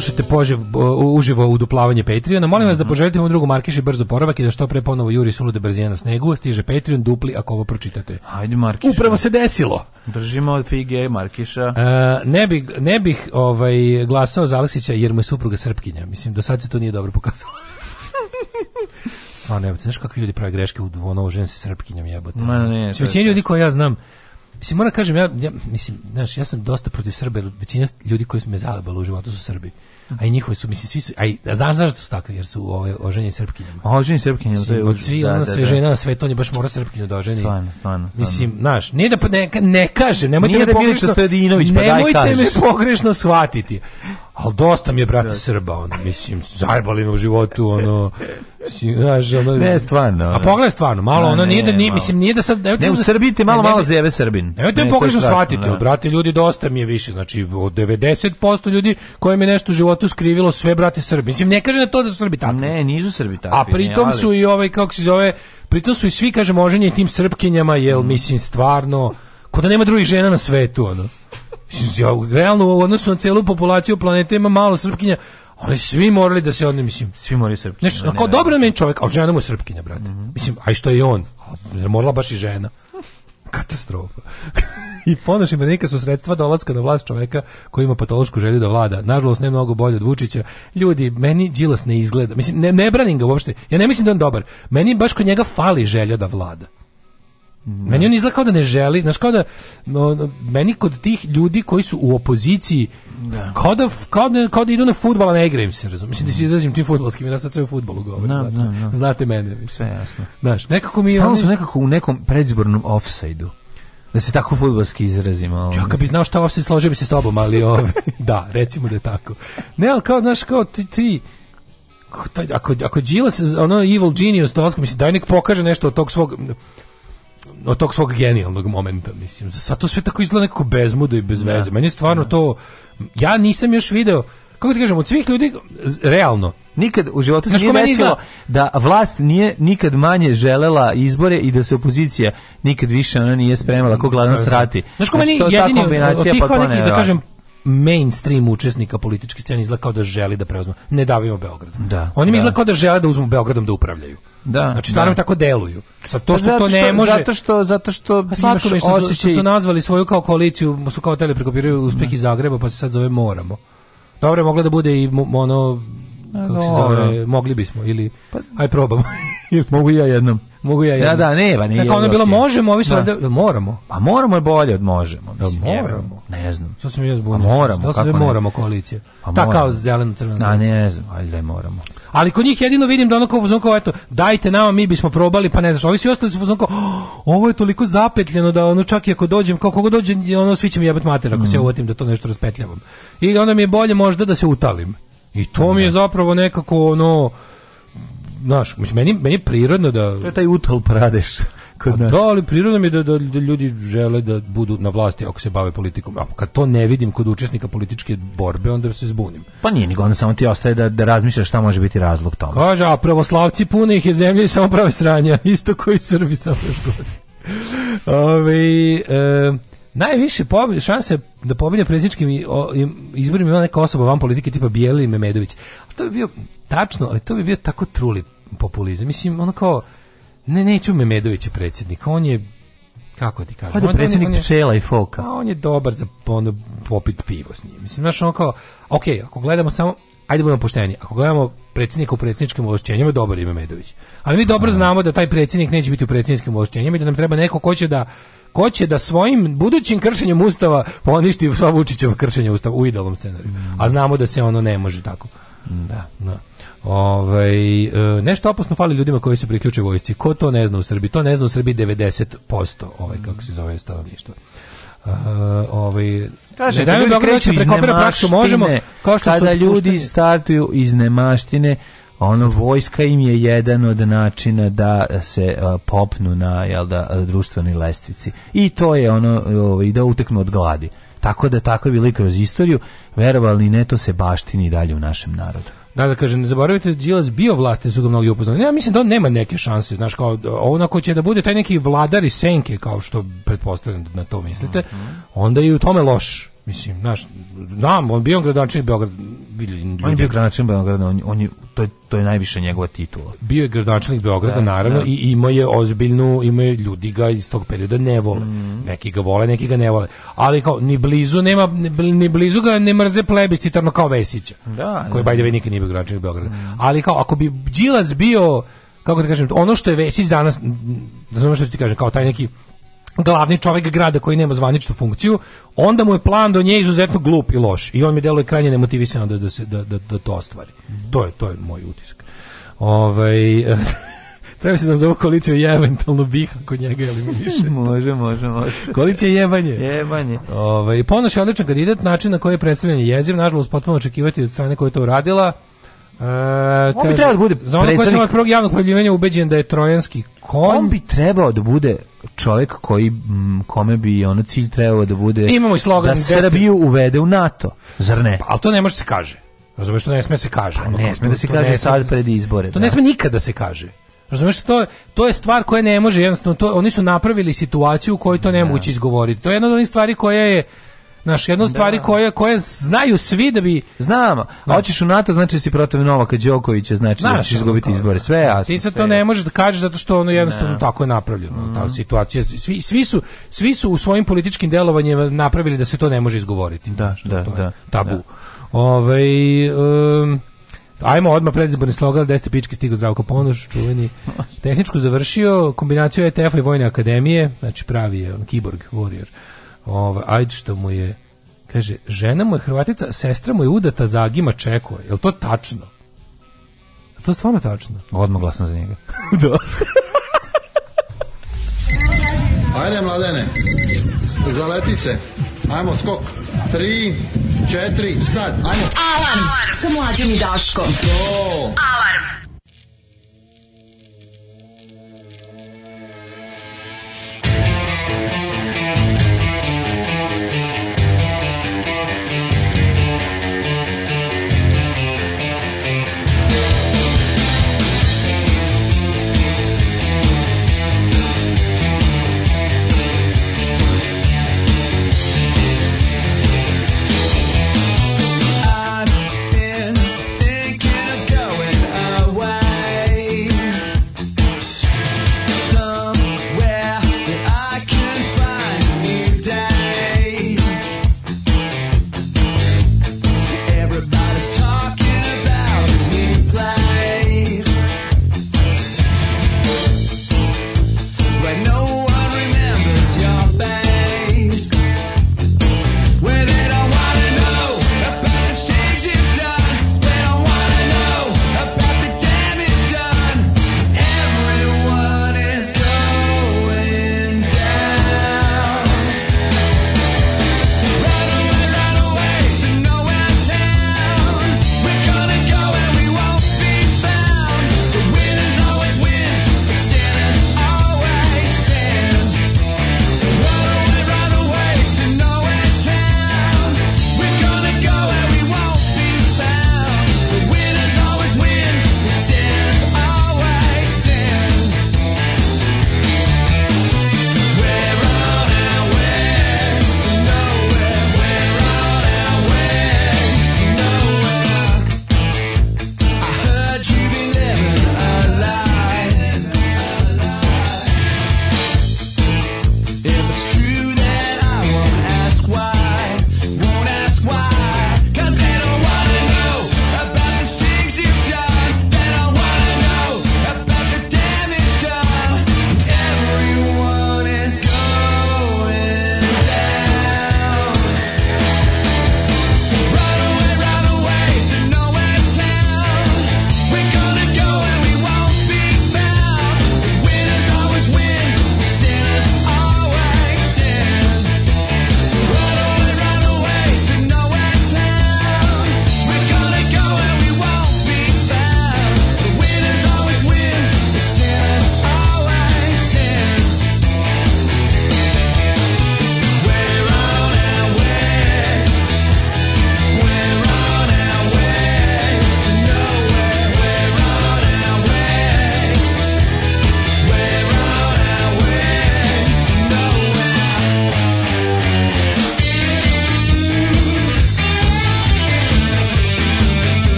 Speaker 17: slušate poživ, uživo uduplavanje Patreona. Molim vas da mhm. poželite mu drugu Markiši brzo poravak i da što pre ponovo juri sulude brzije na snegu. Stiže Patreon dupli ako ovo pročitate. Ajde Markiša. Upravo se desilo. Držimo od fige Markiša. E, ne, bi, ne bih ovaj, glasao za Aleksića jer mu je supruga Srpkinja. Mislim, do sad se to nije dobro pokazalo. Stvarno, jebote, znaš kakvi ljudi prave greške u ono, žen se Srpkinjom jebote. Ma ne, ne, ljudi koje ja znam, Mislim, moram da kažem, ja, ja, mislim, znaš, ja sam dosta protiv Srba, većina ljudi koji su me zalebali u životu su Srbi a i njihove su, mislim, svi su, aj i, a znaš zašto su takvi, jer su ove, ovaj, oženje srpkinjama. Oženje srpkinjama, to je Svi, da, ono, da, sve da, žena na svetu, on baš mora srpkinju da oženi. Stvarno, stvarno. Mislim, znaš, nije da, ne, ne kažem, nemojte nije me da pogrešno, da Dinović, pa nemojte daj, me pogrešno shvatiti. Al dosta mi je, brate, da. Srba, on mislim, zajebali me u životu, ono, znaš, ono... Ne, stvarno. Ono. A pogledaj stvarno,
Speaker 18: malo, ono, ne, nije da, nije, mislim, nije da sad... Ne, ne u Srbiji ti malo, ne, malo zjeve Srbin. Nemojte me pogrešno shvatiti, brate, ljudi, dosta mi je više, znači, od 90% ljudi koji mi nešto u životu skrivilo sve brate Srbi. Mislim ne kaže na da to da su Srbi tako. Ne, nisu Srbi tako. A pritom su i ovaj kako se zove, pritom su i svi kaže moženje tim srpkinjama, jel mm. mislim stvarno kod da nema drugih žena na svetu ono. Mislim, ja, realno u odnosu na celu populaciju planete ima malo srpkinja, oni svi morali da se odne, mislim. Svi morali srpkinja. Nešto, ne, kao ne, dobro meni čovjek, ali žena mu je srpkinja, brate. Mm -hmm. Mislim, a i što je on? Morala baš i žena katastrofa. I ponoš i neka su sredstva dolaska na vlast čoveka koji ima patološku želju da vlada. Nažalost, ne mnogo bolje od Vučića. Ljudi, meni Đilas ne izgleda. Mislim, ne, ne branim ga uopšte. Ja ne mislim da on dobar. Meni baš kod njega fali želja da vlada. Ne. Meni on izgleda kao da ne želi, znaš kao da no, meni kod tih ljudi koji su u opoziciji Da. Kao da, kao da, kao da idu na futbala, ne igraju se, razum. Mislim da se izrazim tim futbolskim, ja sad sve u futbolu govorim. Da, da, da. Znate mene. Mislim. Sve jasno. Znaš, nekako mi... Stalno su nekako u nekom predzbornom offside-u. Da se tako futbolski izrazimo. Ovaj. Ja kad bi znao šta offside, složio bi se s tobom, ali ove, ovaj, da, recimo da je tako. Ne, ali kao, znaš, kao ti, ti ako, ako Gila se, ono, evil genius, to mislim, daj nek pokaže nešto od tog svog od tog svog genijalnog momenta, mislim. Sad to sve tako izgleda nekako bezmudo i bez da. veze. Meni je stvarno da. to... Ja nisam još video kako ti kažem, od svih ljudi, realno. Nikad u životu se nije desilo da vlast nije nikad manje želela izbore i da se opozicija nikad više ona nije spremala ko glavno da, srati. Znaš ko meni znači, jedini, od tih pa neki, da kažem, mainstream učesnika političke scene izlako da želi da preuzmu. Ne davimo Beograd. Da, Oni mi da. izgleda da žele da uzmu Beogradom da upravljaju. Da. Znači da. stvarno da. tako deluju. Sa to što, zato to ne može zato što zato što pa slatko mi što, osjećaj... što su nazvali svoju kao koaliciju, su kao tele prekopiraju uspeh iz Zagreba, pa se sad zove Moramo. Dobro je moglo da bude i ono kako se zove, mogli bismo ili pa, aj probamo. Mogu ja jednom. Mogu ja da, jedno. Da, da, ne, pa nije. Dakle, ono je bilo okay. možemo, ovi su da. da. moramo. Pa moramo je bolje od možemo. Mislim, da, moramo. Ne znam. Što sam ja pa zbunio. moramo, kako ne? moramo koalicije. Pa Ta kao zeleno crveno. Da, ne znam, valjda je moramo. Ali kod njih jedino vidim da ono kao fuzon kao eto, dajte nama, mi bismo probali, pa ne znaš. Ovi svi ostali su fuzon kao oh, ovo je toliko zapetljeno da ono čak i ako dođem, kao kako dođem, ono svi će mi jebati mater ako mm. se uvatim da to nešto raspetljavam. I onda mi je bolje možda da se utalim. I to mi je da. zapravo nekako ono znaš, meni, meni je prirodno da... To je taj utal pradeš kod pa nas. Da, ali prirodno mi je da, da, da, ljudi žele da budu na vlasti ako se bave politikom. A kad to ne vidim kod učesnika političke borbe, onda se zbunim. Pa nije, nego onda samo ti ostaje da, da razmišljaš šta može biti razlog tome. Kaže, a pravoslavci pune ih je zemlje i samo prave sranja. Isto koji Srbi samo još gori. Ove, e, najviše pobe, šanse da pobede predsjedničkim izborima ima neka osoba van politike tipa Bijeli i Memedović. A to bi bio tačno, ali to bi bio tako truli populizam. Mislim, ono kao, ne, neću Memedovića predsjednika, on je kako ti kažem, pa predsjednik on je, pčela i foka. A on je dobar za ono, popit pivo s njim. Mislim, znaš, ono kao, ok, ako gledamo samo, ajde budemo pošteni, ako gledamo predsjednika u predsjedničkim ovlašćenjima, dobar je Memedović. Ali mi dobro da. znamo da taj predsjednik neće biti u predsjedničkim ovlašćenjima i da nam treba neko ko će da ko će da svojim budućim kršenjem ustava poništi sva Vučićeva kršenja ustava u idealnom scenariju. A znamo da se ono ne može tako. Da. da. Ovaj e, nešto opasno fali ljudima koji se priključe vojsci. Ko to ne zna u Srbiji? To ne zna u Srbiji 90% ovaj kako se zove stanovništvo. Uh, e, ovaj kaže da ljudi kreću praksu možemo kao što kada su ljudi startuju iz nemaštine ono vojska im je jedan od načina da se uh, popnu na jel da društvenoj lestvici i to je ono ovaj, da uteknu od gladi tako da tako je bilo i kroz istoriju verovali ne to se baštini dalje u našem narodu
Speaker 19: Da, da kažem, ne zaboravite da Đilas bio vlastni su ga mnogi upoznali. Ja mislim da on nema neke šanse, znaš, kao ono ko će da bude taj neki vladar i senke, kao što pretpostavljam da na to mislite, mm -hmm. onda je i u tome loš. Mislim, znaš, znam, on bio gradonačelnik Beograda.
Speaker 18: Ljudi.
Speaker 19: On je
Speaker 18: bio gradonačelnik Beograda, on, on je, to, je, to je najviše njegova titula.
Speaker 19: Bio je gradonačelnik Beograda, da, naravno, da. i ima je ozbiljnu, ima je ljudi ga iz tog perioda ne vole. Mm. Neki ga vole, neki ga ne vole. Ali kao, ni blizu, nema, ni blizu ga ne mrze plebiscitarno kao Vesića. Da, da. koji, by the nikad nije bio gradonačelnik Beograda. Mm. Ali kao, ako bi Đilas bio, kako da kažem, ono što je Vesić danas, da znam što ti kažem, kao taj neki glavni čovjek grada koji nema zvaničnu funkciju, onda mu je plan do nje izuzetno glup i loš. I on mi deluje krajnje nemotivisano da, da, se, da, da, da to ostvari. To je, to je moj utisak. Ovaj, Treba se da zove koaliciju je eventualno biha kod njega ili više.
Speaker 18: može, može, može.
Speaker 19: Koalicija jebanje.
Speaker 18: Jebanje.
Speaker 19: Ovaj ponoš je odličan kandidat, način na koji je predstavljen jeziv, nažalost potpuno očekivati od strane koja je to uradila.
Speaker 18: E, On bi trebalo da bude
Speaker 19: Za ono koja sam od prvog javnog pojavljivanja ubeđen da je trojanski Kom
Speaker 18: bi trebao da bude čovjek koji m, kome bi ono cilj trebao da bude
Speaker 19: Imamo i slogan
Speaker 18: da Srbiju uvede u NATO, zar ne?
Speaker 19: Pa, ali to ne može da se kaže. Razumeš što ne sme se kaže.
Speaker 18: Pa, ne sme da se kaže sad
Speaker 19: pred
Speaker 18: izbore.
Speaker 19: To da. ne sme nikada da se kaže. Razumeš to to je stvar koja ne može jednostavno to oni su napravili situaciju u kojoj to ne da. moguće izgovoriti. To je jedna od onih stvari koja je Naš jedno od stvari da. koje, koje znaju svi da bi...
Speaker 18: znamo. a hoćeš u NATO, znači da si protiv Novaka Đokovića, znači da ćeš izgubiti izbore, sve a
Speaker 19: Ti
Speaker 18: sad
Speaker 19: to ne možeš da kažeš zato što ono jednostavno ne. tako je napravljeno, mm. ta mhm. situacija. Svi, svi, su, svi su u svojim političkim delovanjima napravili da se to ne može izgovoriti.
Speaker 18: Da, da,
Speaker 19: to da. Tabu. Da. Ove, um, Ajmo odmah predizborni slogan, da ste pički stigo Zdravko Ponoš, čuveni. Tehničku završio, kombinaciju ETF-a i Vojne akademije, znači pravi je on, kiborg, warrior. Ovaj ajde što mu je kaže žena mu je Hrvatica, sestra mu je udata za Agima je Jel to tačno? Jel to stvarno tačno?
Speaker 18: Odmah glasno za njega.
Speaker 19: da.
Speaker 20: Ajde, mladene. Zaleti se. Ajmo, skok. Tri, četiri, sad. Ajmo. Alarm, Alarm. sa mlađom i Daškom. To. Alarm. Thank you.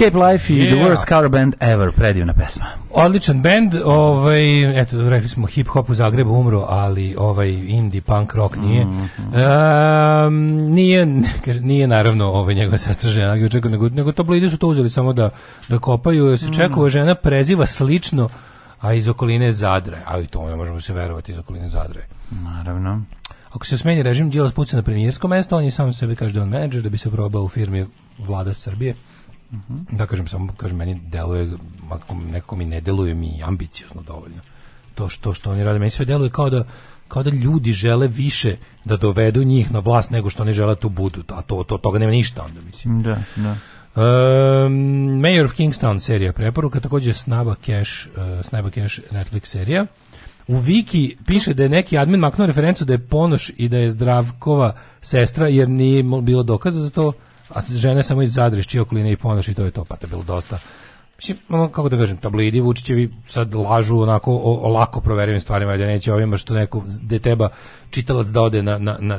Speaker 18: Escape Life i yeah. The Worst Cover Band Ever, predivna pesma.
Speaker 19: Odličan band, ovaj, eto, rekli smo hip hop u Zagrebu umro, ali ovaj indie punk rock nije. Mm -hmm. um, nije, nije naravno ovaj njegova sestra žena, nego, nego tabloidi su to uzeli samo da, da kopaju, jer se mm čekova žena preziva slično, a iz okoline Zadra, a i to ne možemo se verovati iz okoline Zadra.
Speaker 18: Naravno.
Speaker 19: Ako se smeni režim, Đilas puca na premijersko mesto, on je sam sebi kaže da on menadžer, da bi se probao u firmi vlada Srbije. -hmm. Da kažem samo, kažem, meni deluje, ako nekako mi ne deluje mi ambiciozno dovoljno. To što, što oni rade, meni sve deluje kao da, kao da ljudi žele više da dovedu njih na vlast nego što oni žele da tu budu, a to, to, toga nema ništa onda, mislim.
Speaker 18: Da, da.
Speaker 19: Um, Mayor of Kingstown serija preporuka, takođe Snaba Cash, uh, Snaba Cash Netflix serija. U Viki piše da je neki admin maknuo referencu da je Ponoš i da je Zdravkova sestra, jer nije bilo dokaza za to a žene samo iz Zadra, iz Čiokoline i Ponoš i to je to, pa to je bilo dosta. Mislim, kako da kažem, tablidi Vučićevi sad lažu onako o, o lako proverivim stvarima, da neće ovima što neko, gde treba čitalac da ode na, na, na,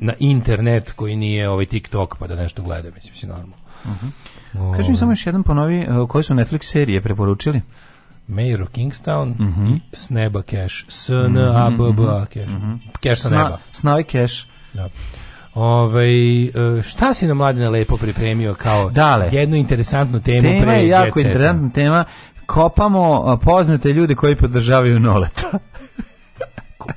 Speaker 19: na, internet koji nije ovaj TikTok pa da nešto gleda, mislim, si normalno.
Speaker 18: Uh mhm. -huh. Kaži mi samo još jedan ponovi, e, koje su Netflix serije preporučili?
Speaker 19: Mayor of Kingstown mm -hmm. i s neba cash. S, N, A, B, B, A,
Speaker 18: mhm, mhm, cash. Mm -hmm. Cash sa
Speaker 19: neba. Sna, cash. Da. Ove, ovaj, šta si na mladine lepo pripremio kao
Speaker 18: Dale.
Speaker 19: jednu interesantnu temu
Speaker 18: tema pre je jako interesantna tema kopamo poznate ljude koji podržavaju Noleta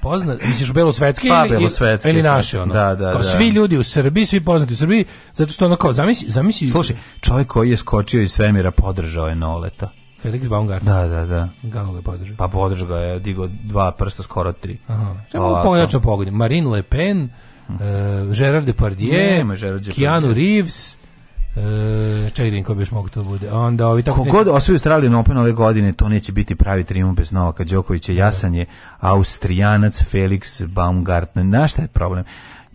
Speaker 19: poznat, misliš u belosvetski
Speaker 18: pa, ili, belosvetski,
Speaker 19: ili da. naše ono. Da,
Speaker 18: da, da.
Speaker 19: Svi ljudi u Srbiji, svi poznati u Srbiji, zato što ono kao, zamisli, zamisli...
Speaker 18: Slušaj, čovjek koji je skočio iz svemira podržao je Noleta.
Speaker 19: Felix Baumgartner.
Speaker 18: Da, da, da.
Speaker 19: Kako ga
Speaker 18: podržao? Pa podržao ga je, digao dva prsta, skoro tri.
Speaker 19: Aha. Čemu pojača pogodim? Marine Le Pen, uh, Gerard Depardieu, Nema
Speaker 18: Gerard Depardieu.
Speaker 19: Keanu Reeves, E, čekaj da im ko bi još mogu to bude. Onda
Speaker 18: ovi tako Kogod neki... osvoji Australijan Open ove godine, to neće biti pravi triumf bez Novaka Đokovića. Jasan je Austrijanac Felix Baumgartner. Znaš šta je problem?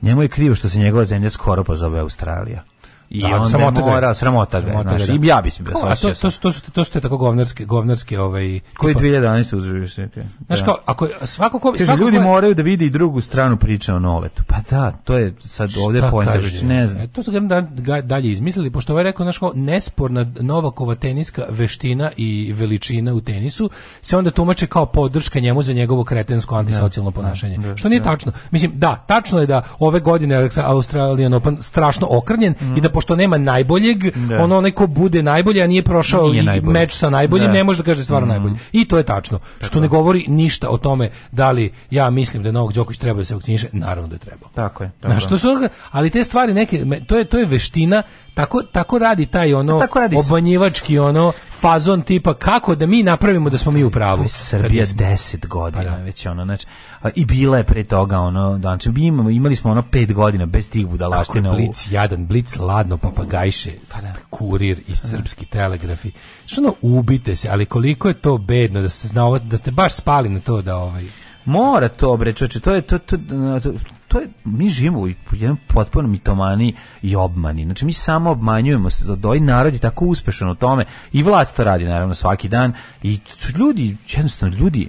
Speaker 18: Njemu je krivo što se njegova zemlja skoro pozove Australija. I da, onda sramota mora, sramota, sramota ga. I ja mislim da
Speaker 19: sam. A to, to, su, to, su, to su te tako govnarske, govnarske ovaj...
Speaker 18: Koji 2011. uzružiš se. Znaš
Speaker 19: da. kao, ako svako ko...
Speaker 18: Kaže,
Speaker 19: svako ljudi ko...
Speaker 18: moraju da vidi i drugu stranu priče o noletu. Pa da, to je sad ovdje pojenta. Znači, ne znam. E,
Speaker 19: to su ga da, dalje izmislili, pošto ovaj rekao, znaš kao, nesporna Novakova teniska veština i veličina u tenisu se onda tumače kao podrška njemu za njegovo kretensko da, antisocijalno da, ponašanje. Da, da, što nije tačno. Mislim, da, tačno je da ove godine Australian Open strašno okrnjen mm. i da pošto nema najboljeg, da. ono onaj ko bude najbolji, a nije prošao nije i meč sa najboljim, da. ne može da kaže stvarno mm. najbolji. I to je tačno. Tako. Što ne govori ništa o tome da li ja mislim da Novak Đoković treba da se vakciniše, naravno da je treba. Tako
Speaker 18: je.
Speaker 19: Tako. Znaš, to su, ali te stvari neke, to je, to je veština, tako, tako radi taj ono tako radi obmanjivački ono fazon tipa kako da mi napravimo da smo mi u pravu.
Speaker 18: Srbija 10 godina pa, da. već ona znači i bila je pre toga ono znači imamo imali smo ono 5 godina bez tih budalaština.
Speaker 19: Blic jadan, blic ladno papagajše, pa, da. kurir i pa da. srpski telegrafi. Što ono ubite se, ali koliko je to bedno da ste, na da ste baš spali na to da ovaj
Speaker 18: Mora to bre, čoče, to je to, to, to, to je, mi živimo u jednom potpuno mitomani i obmani. Znači, mi samo obmanjujemo se, i da ovaj narod je tako uspešan u tome. I vlast to radi, naravno, svaki dan. I ljudi, jednostavno, ljudi,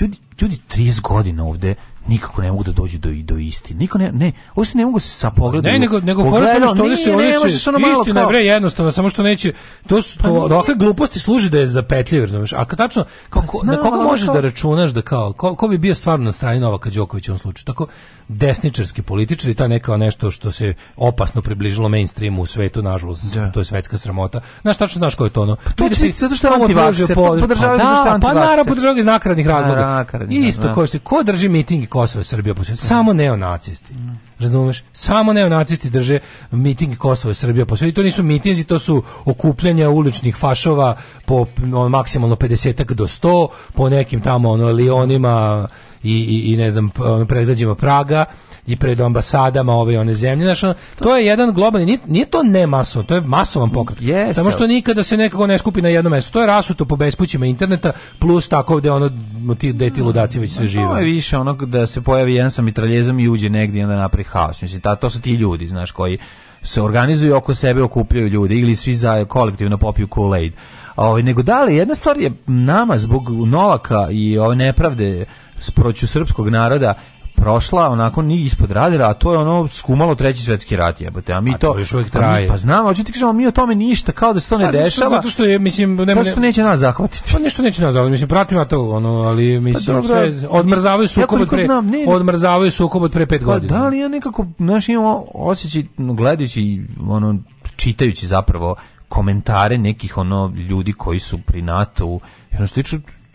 Speaker 18: ljudi, ljudi 30 godina ovde nikako ne mogu da dođu do do istine. Niko ne ne, uopšte ne mogu da se sa
Speaker 19: pogledom. Ne, nego nego fora što oni se oni se istina kao... bre jednostavno, samo što neće to su pa to pa, dokle gluposti služi da je zapetljiv, razumeš? A kad tačno pa kako pa, na koga možeš da kao... da računaš da kao ko, ko bi bio stvarno na strani Novaka Đokovića u ovom slučaju? Tako desničarski političari, ta neka nešto što se opasno približilo mainstreamu u svetu, nažalost, da. to je svetska sramota. Znaš tačno znaš ko je to ono? Pa
Speaker 18: to je
Speaker 19: si, zato što
Speaker 18: je
Speaker 19: antivakser, po... Pa podržavaju pa,
Speaker 18: da, Pa naravno podržavaju iz nakaradnih razloga. Nakaradnih,
Speaker 19: da. Isto da. ko, se, ko drži mitingi Kosova i Srbija po svetu? Samo neonacisti. Razumeš? Samo neonacisti drže miting Kosova i Srbija po svetu. To nisu mitinzi, to su okupljanja uličnih fašova po no, maksimalno 50 do 100, po nekim tamo ono, lionima, i, i, i ne znam, ono, predgrađima Praga i pred ambasadama ove one zemlje. Znači, to je jedan globalni, nije, nije to ne masovno, to je masovan pokret.
Speaker 18: Yes,
Speaker 19: Samo što nikada se nekako ne skupi na jedno mesto. To je rasuto po bespućima interneta, plus tako gde ono, ti, gde ti mm, ludaci već sve žive. To je
Speaker 18: više ono da se pojavi jedan sa mitraljezom i uđe negdje i onda napravi haos. Mislim, ta, to su ti ljudi, znaš, koji se organizuju oko sebe, okupljaju ljude ili svi za kolektivno popiju Kool-Aid. Ovaj nego da li jedna stvar je nama zbog Novaka i ove nepravde proću srpskog naroda prošla onako ni ispod radara, a to je ono skumalo treći svetski rat jebote. A mi a to,
Speaker 19: to još uvijek
Speaker 18: traje. Pa, pa znamo, hoću ti kažemo mi o tome ništa, kao da se to ne a, pa, dešava.
Speaker 19: Zato što je mislim
Speaker 18: ne,
Speaker 19: prosto
Speaker 18: neće nas zahvatiti.
Speaker 19: Pa ništa neće nas zahvatiti, mislim ja to ono, ali pa mislim pa, sve odmrzavaju sukob od pre znam, ne, ne. odmrzavaju sukob od pre 5 godina. Pa, da li
Speaker 18: ja nekako znaš imamo osjećaj gledajući ono čitajući zapravo komentare nekih ono ljudi koji su pri NATO-u. Ono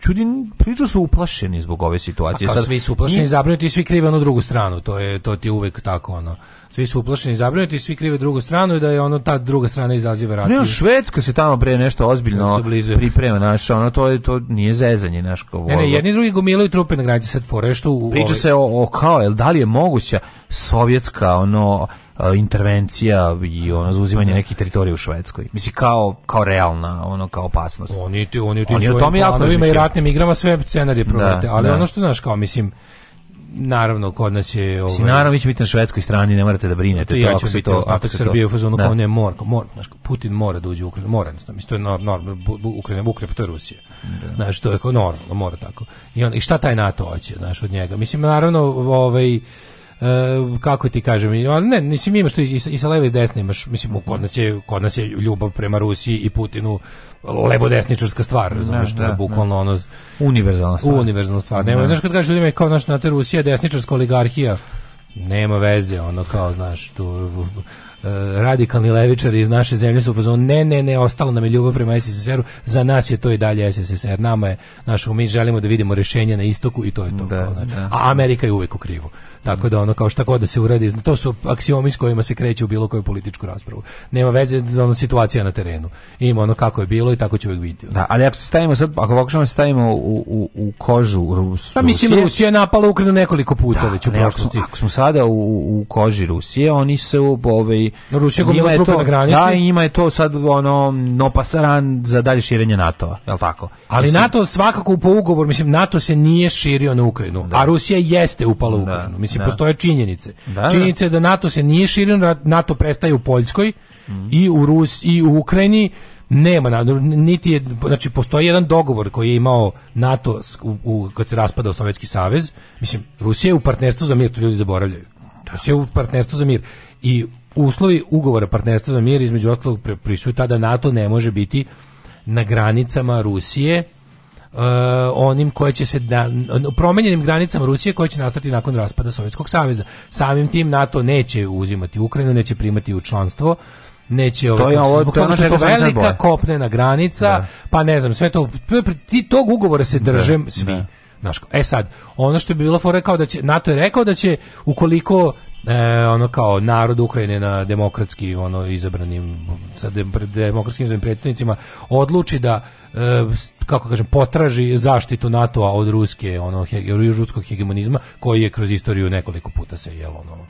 Speaker 19: ljudi priču
Speaker 18: su uplašeni zbog ove situacije.
Speaker 19: Sad, svi su uplašeni, nije... zabrinuti i svi krive onu drugu stranu, to je to ti uvek tako ono. Svi su uplašeni, zabrinuti i svi krive drugu stranu i da je ono ta druga strana izaziva rat.
Speaker 18: Ne, Švedska se tamo pre nešto ozbiljno priprema naša, ono to je to nije zezanje naš
Speaker 19: kao. Ne, ne, jedni drugi gomilaju trupe na granici sad fore što Priča
Speaker 18: ovaj... se o, o kao, jel da li je moguća sovjetska ono intervencija i ono zauzimanje nekih teritorija u Švedskoj. Mislim kao kao realna, ono kao opasnost.
Speaker 19: Oni ti oni ti oni o tome jako i ratnim igrama sve scenarije da, provode, ali da. ono što znaš kao mislim naravno kod nas je
Speaker 18: ovaj naravno vi ćete biti na švedskoj strani ne morate da brinete
Speaker 19: to,
Speaker 18: ja ako
Speaker 19: biti to ostatak Srbije u fazonu da. kao ne mora mora znači Putin mora da uđe u Ukrajinu mora znači to je normalno Ukrajina Ukrajina to je Rusija da. znaš, to je kao normalno mora tako i on i šta taj NATO hoće znaš, od njega mislim naravno ovaj uh, kako ti kažem, ne, mislim imaš to i, i sa leve i desne imaš, mislim kod nas, je, kod nas je ljubav prema Rusiji i Putinu levo-desničarska stvar, razumiješ, da, da, to je da. bukvalno ono... Univerzalna stvar. Univerzalna stvar. Nema, znaš kad kažeš ljudima kao naš nate Rusija, desničarska oligarhija, nema veze, ono kao, znaš, tu... E, radikalni levičari iz naše zemlje su fazon ne ne ne ostalo nam je ljubav prema SSSR-u za nas je to i dalje SSSR nama je našo mi želimo da vidimo rešenje na istoku i to je to da, da. a Amerika je uvek u krivu Tako da ono kao šta god da se uradi, to su aksiomi s kojima se kreće u bilo koju političku raspravu. Nema veze za ono situacija na terenu. Ima ono kako je bilo i tako će uvijek biti.
Speaker 18: Da, ali ako se stavimo sad, ako pokušamo da se stavimo u, u, u kožu Rusije... Pa
Speaker 19: mislim, Rusija je napala Ukrajinu nekoliko puta da, već u prošlosti.
Speaker 18: Ako, ako smo, sada u, u koži Rusije, oni se u ovaj... Rusija
Speaker 19: je to, na granici.
Speaker 18: Da, i njima je to sad ono no pasaran za dalje širenje NATO-a, je li tako?
Speaker 19: Ali mislim, NATO svakako po ugovor, mislim, NATO se nije širio na Ukrajinu, da. a Rusija jeste upala u da. Ukrajinu. Mislim, Znači, da. postoje činjenice. Da, da. činjenice je da NATO se nije širio, NATO prestaje u Poljskoj mm. i u Rus, i u Ukrajini, nema niti je, znači postoji jedan dogovor koji je imao NATO u, u kad se raspadao Sovjetski savez, mislim Rusija je u partnerstvu za mir, to ljudi zaboravljaju. Da. Rusija je u partnerstvu za mir i uslovi ugovora partnerstva za mir između ostalog prisuju tada NATO ne može biti na granicama Rusije uh, onim koje će se da, promenjenim granicama Rusije koje će nastati nakon raspada Sovjetskog saveza. Samim tim NATO neće uzimati Ukrajinu, neće primati u članstvo neće
Speaker 18: ovaj, to je ovo
Speaker 19: to
Speaker 18: ono što je
Speaker 19: velika kopnena granica da. pa ne znam sve to ti tog ugovora se držem da, svi da. E sad, ono što je bilo for rekao da će NATO je rekao da će ukoliko e, ono kao narod Ukrajine na demokratski ono izabranim sa demokratskim izabranim predstavnicima odluči da e, kako kažem potraži zaštitu NATO-a od ruske ono he, ruskog hegemonizma koji je kroz istoriju nekoliko puta se jelo ono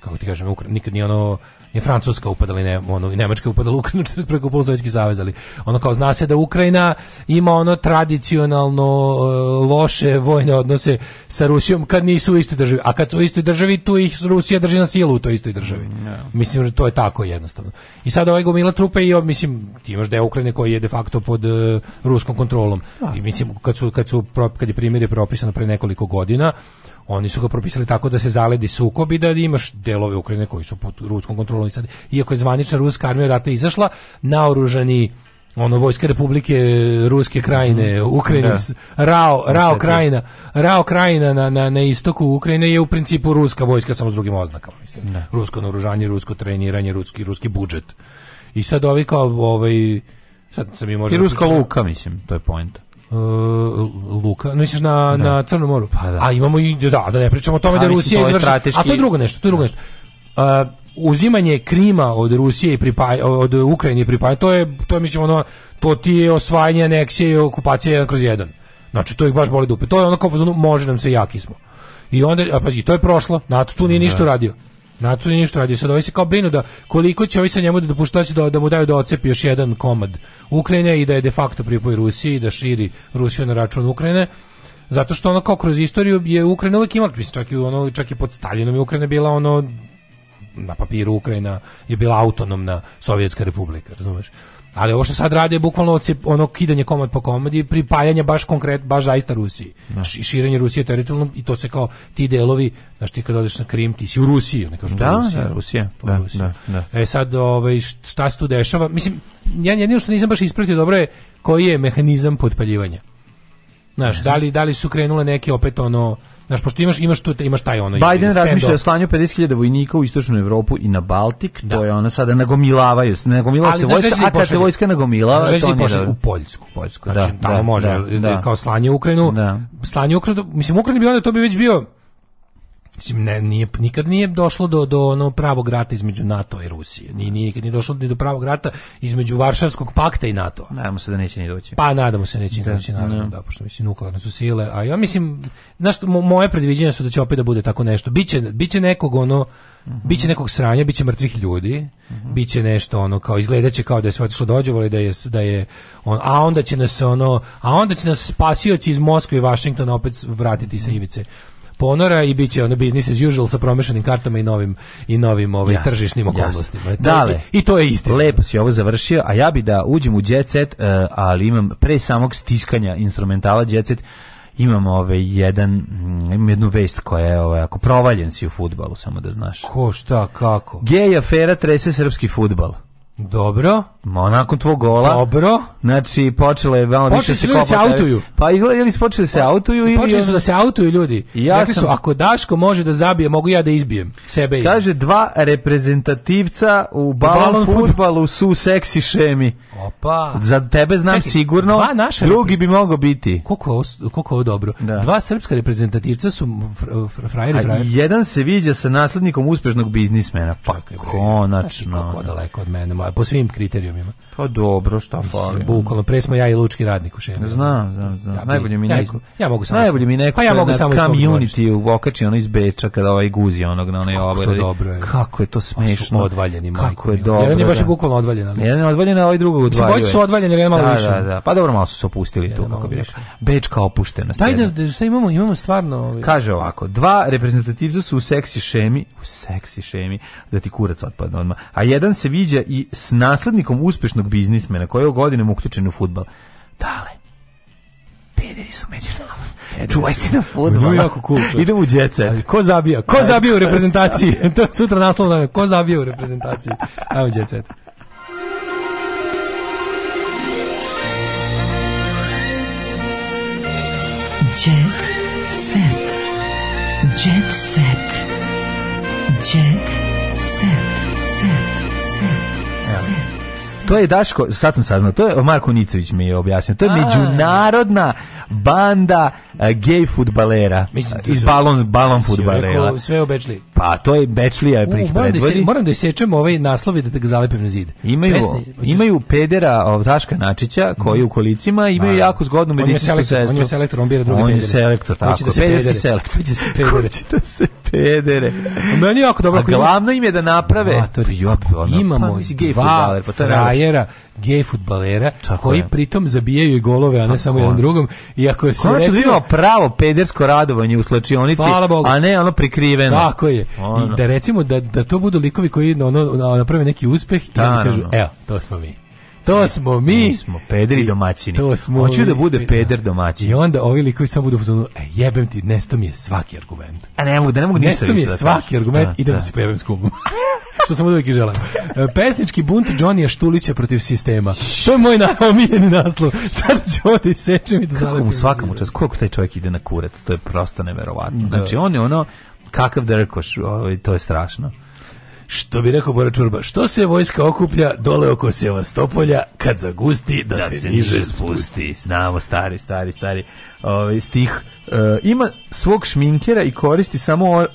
Speaker 19: kako ti kažem, Ukra nikad nije ono nije Francuska upadala i ne, ono, i Nemačka upadala u Ukrajinu preko Polsovjetski savez, ali ono kao zna se da Ukrajina ima ono tradicionalno uh, loše vojne odnose sa Rusijom kad nisu u istoj državi, a kad su u istoj državi tu ih Rusija drži na silu u toj istoj državi. Yeah. Mm, mislim da to je tako jednostavno. I sada ovaj gomila trupe i mislim ti imaš deo Ukrajine koji je de facto pod uh, ruskom kontrolom. Yeah. Da. I mislim kad su kad su kad je primjer je propisano pre nekoliko godina, Oni su ga propisali tako da se zaledi sukob i da imaš delove Ukrajine koji su pod ruskom kontrolom. i Sad, iako je zvanična ruska armija rata izašla, naoružani ono vojske Republike Ruske krajine, mhm. Ukrajina da. Rao, Rao da krajina, Rao krajina na, na, na istoku Ukrajine je u principu ruska vojska samo s drugim oznakama, mislim. Da. Rusko naoružanje, rusko treniranje, ruski, ruski budžet. I sad ovi kao ovaj sad se mi može I
Speaker 18: ruska luka, mislim, to je poenta.
Speaker 19: Uh, Luka, misliš na, da. na Crnom moru? Pa da. A imamo i, da, da, da ne pričamo o tome da, da Rusija
Speaker 18: izvrši, strateški...
Speaker 19: a to je drugo nešto, to je drugo da. nešto. Uh, uzimanje Krima od Rusije i pripaj, od Ukrajine pripaj, to je, to je, mislim, ono, to ti je osvajanje aneksije i okupacije jedan kroz jedan. Znači, to ih baš boli dupe. To je ono kao, može nam se, jaki smo. I onda, a pazi, to je prošlo, NATO tu nije ništa da. radio. NATO nije ništa radio. Sad ovi se kao brinu da koliko će ovi sa njemu da dopuštaće da, da, da mu daju da ocepi još jedan komad Ukrajine i da je de facto pripoj Rusiji i da širi Rusiju na račun Ukrajine. Zato što ono kao kroz istoriju je Ukrajina uvijek imala, mislim, čak i, ono, čak i pod Stalinom je Ukrajina bila ono na papiru Ukrajina je bila autonomna Sovjetska republika, razumeš? Ali ovo što sad rade je bukvalno ono kidanje komad po komadi, pripajanje baš konkret, baš zaista Rusiji. Da. Š, širenje Rusije teritorijalno i to se kao ti delovi, znaš ti kad odeš na Krim, ti si u Rusiji, ne kažu
Speaker 18: da, je Rusija. Da, Rusija. To
Speaker 19: je
Speaker 18: da, Rusija.
Speaker 19: Da, da, E sad, ovaj, šta se tu dešava? Mislim, ja jedino što nisam baš ispratio dobro je koji je mehanizam potpaljivanja. Znaš, da li, da li su krenule neke opet ono Znaš, pošto imaš, imaš, tu, imaš taj ono...
Speaker 18: Biden razmišlja o slanju 50.000 vojnika u istočnu Evropu i na Baltik, da. to je ona sada nagomilavaju se, nagomilava se vojska, a kad se vojska nagomilava,
Speaker 19: to oni
Speaker 18: da...
Speaker 19: U Poljsku, Poljsku znači, da, tamo da, može, da, da, kao slanje u Ukrajinu, da. slanje u Ukrajinu, mislim, u Ukrajini bi onda to bi već bio Mislim, ne, nije, nikad nije došlo do, do ono pravog rata između NATO i Rusije. Nije, nije, nikad nije došlo ni do pravog rata između Varšavskog pakta i NATO.
Speaker 18: Nadamo se da neće ni doći.
Speaker 19: Pa nadamo se da neće da, ni doći, naravno, no. Da. da, pošto mislim nuklearne su sile. A ja mislim, znaš, moje predviđenje su da će opet da bude tako nešto. Biće, biće nekog ono, Biće nekog sranja, biće mrtvih ljudi, mm -hmm. biće nešto ono kao izgledaće kao da je sve otišlo dođevalo i da je da je on, a onda će nas ono, a onda će nas spasioci iz Moskve i Vašingtona opet vratiti mm -hmm. sa ivice ponora i biće ono business as usual sa promešanim kartama i novim i novim ovaj jasne, tržišnim okolnostima. Jasne. Dale, I to je isto.
Speaker 18: Lepo si ovo završio, a ja bih da uđem u jet set, uh, ali imam pre samog stiskanja instrumentala jet set, imam ove ovaj, jedan mm, imam jednu vest koja je ovaj ako provaljen si u fudbalu samo da znaš.
Speaker 19: Ko šta kako?
Speaker 18: Gej afera trese srpski fudbal.
Speaker 19: Dobro.
Speaker 18: Ma nakon tvog gola.
Speaker 19: Dobro.
Speaker 18: Znači počela je
Speaker 19: malo više se kopati. Da se autuju.
Speaker 18: Pa izgleda ili
Speaker 19: su
Speaker 18: počeli se autuju ili
Speaker 19: počeli su da se autuju ljudi. Ja Rekli sam... su ako Daško može da zabije, mogu ja da izbijem sebe.
Speaker 18: Kaže dva reprezentativca u balon, balon fudbalu su seksi šemi.
Speaker 19: Opa.
Speaker 18: Za tebe znam Čekaj, sigurno, naša drugi bi mogao biti.
Speaker 19: Koliko je ovo, koliko ovo dobro. Da. Dva srpska reprezentativca su fr, frajeri, frajeri.
Speaker 18: jedan se viđa sa naslednikom uspešnog biznismena. Pa Čekaj, konačno. Kako
Speaker 19: da. daleko od mene, moja, po svim kriterijumima.
Speaker 18: Pa dobro, šta fali.
Speaker 19: Bukvalno, pre smo ja i lučki radnik u šemu.
Speaker 18: Znam, znam, znam. Ja, najbolje mi neko.
Speaker 19: Ja, mogu samo.
Speaker 18: Najbolje da mi neko. Pa ja mogu samo community u okači ono iz Beča kada ovaj guzi onog na onaj ovaj. Kako je to smešno.
Speaker 19: Odvaljeni
Speaker 18: Kako je dobro. Jedan
Speaker 19: je baš da.
Speaker 18: bukvalno odvaljen. Ali. Jedan je
Speaker 19: odvaljen, a ovaj drugo udvaljuje.
Speaker 18: Bojice su odvaljene, vrijeme
Speaker 19: malo da, više. Da, da,
Speaker 18: Pa dobro, malo su se opustili tu, kako bi rekao. Bečka opuštenost.
Speaker 19: Taj da, da, šta imamo? Imamo stvarno... Ovaj-
Speaker 18: Kaže ovako, dva reprezentativca su u seksi šemi, u seksi šemi, da ti kurac otpada odmah, a jedan se viđa i s naslednikom uspešnog biznismena koji je godinom uključen u futbal.
Speaker 19: Dale,
Speaker 18: pederi su među nama. Čuvaj se na fudbal. jako cool. Idemo u jet
Speaker 19: Ko zabija? Ko zabija u reprezentaciji? to je sutra naslov da ko zabija u reprezentaciji. Ajmo u jet
Speaker 18: set. set. set. Set. Set. To je Daško, sad sam saznao, to je Marko Nicević mi je objasnio. To je međunarodna banda e, gej futbalera. Mislim, iz balon, balon futbalera.
Speaker 19: Sve u
Speaker 18: Pa to je Bečlija je
Speaker 19: prih da predvodi. Moram da isečem ovaj naslovi da te ga zalepim na zid.
Speaker 18: Imaju, Pesni, imaju pedera ovdaška Načića koji
Speaker 19: mhm.
Speaker 18: u kolicima imaju Ma, jako zgodnu medicinsku sestru. On
Speaker 19: je selektor, on bira
Speaker 18: drugi On je selektor, tako. Da se pederski selektor. Hoće
Speaker 19: se pedere. da se pedere. Da meni jako dobro. A glavno
Speaker 18: im je da naprave.
Speaker 19: Imamo dva frajera, gej futbalera koji pritom zabijaju i golove, a ne samo jedan drugom I ako se Konačno da recimo,
Speaker 18: pravo pedersko radovanje u slačionici, a ne ono prikriveno.
Speaker 19: Tako je. Ono. I da recimo da, da to budu likovi koji ono, naprave neki uspeh i da, kažu, evo, to smo mi. To smo mi. Mi smo
Speaker 18: pederi domaćini. To smo Hoću da bude peder domaćin.
Speaker 19: I onda ovi likovi samo budu fuzonu, e, jebem ti, nesto mi je svaki argument.
Speaker 18: A ne mogu, da ne mogu ništa. Nesto
Speaker 19: mi je
Speaker 18: da
Speaker 19: svaki argument, da, idem da. da. se pojebem s kumom. što sam od uvijek i želeo. E, pesnički bunt Johnnyja Štulića protiv sistema. To je moj omiljeni naslov. Sad ću ovdje sečem i da zalepim. Kako u
Speaker 18: svakom čas, koliko taj čovjek ide na kurac, to je prosto neverovatno. Da. Znači, on je ono, kakav da drkoš, ovaj, to je strašno. Što bi rekao Bora Čurba, što se vojska okuplja dole oko Sevastopolja kad zagusti da, da se, se niže spusti. Znamo, stari, stari, stari ovaj, stih. E, ima svog šminkera i koristi samo or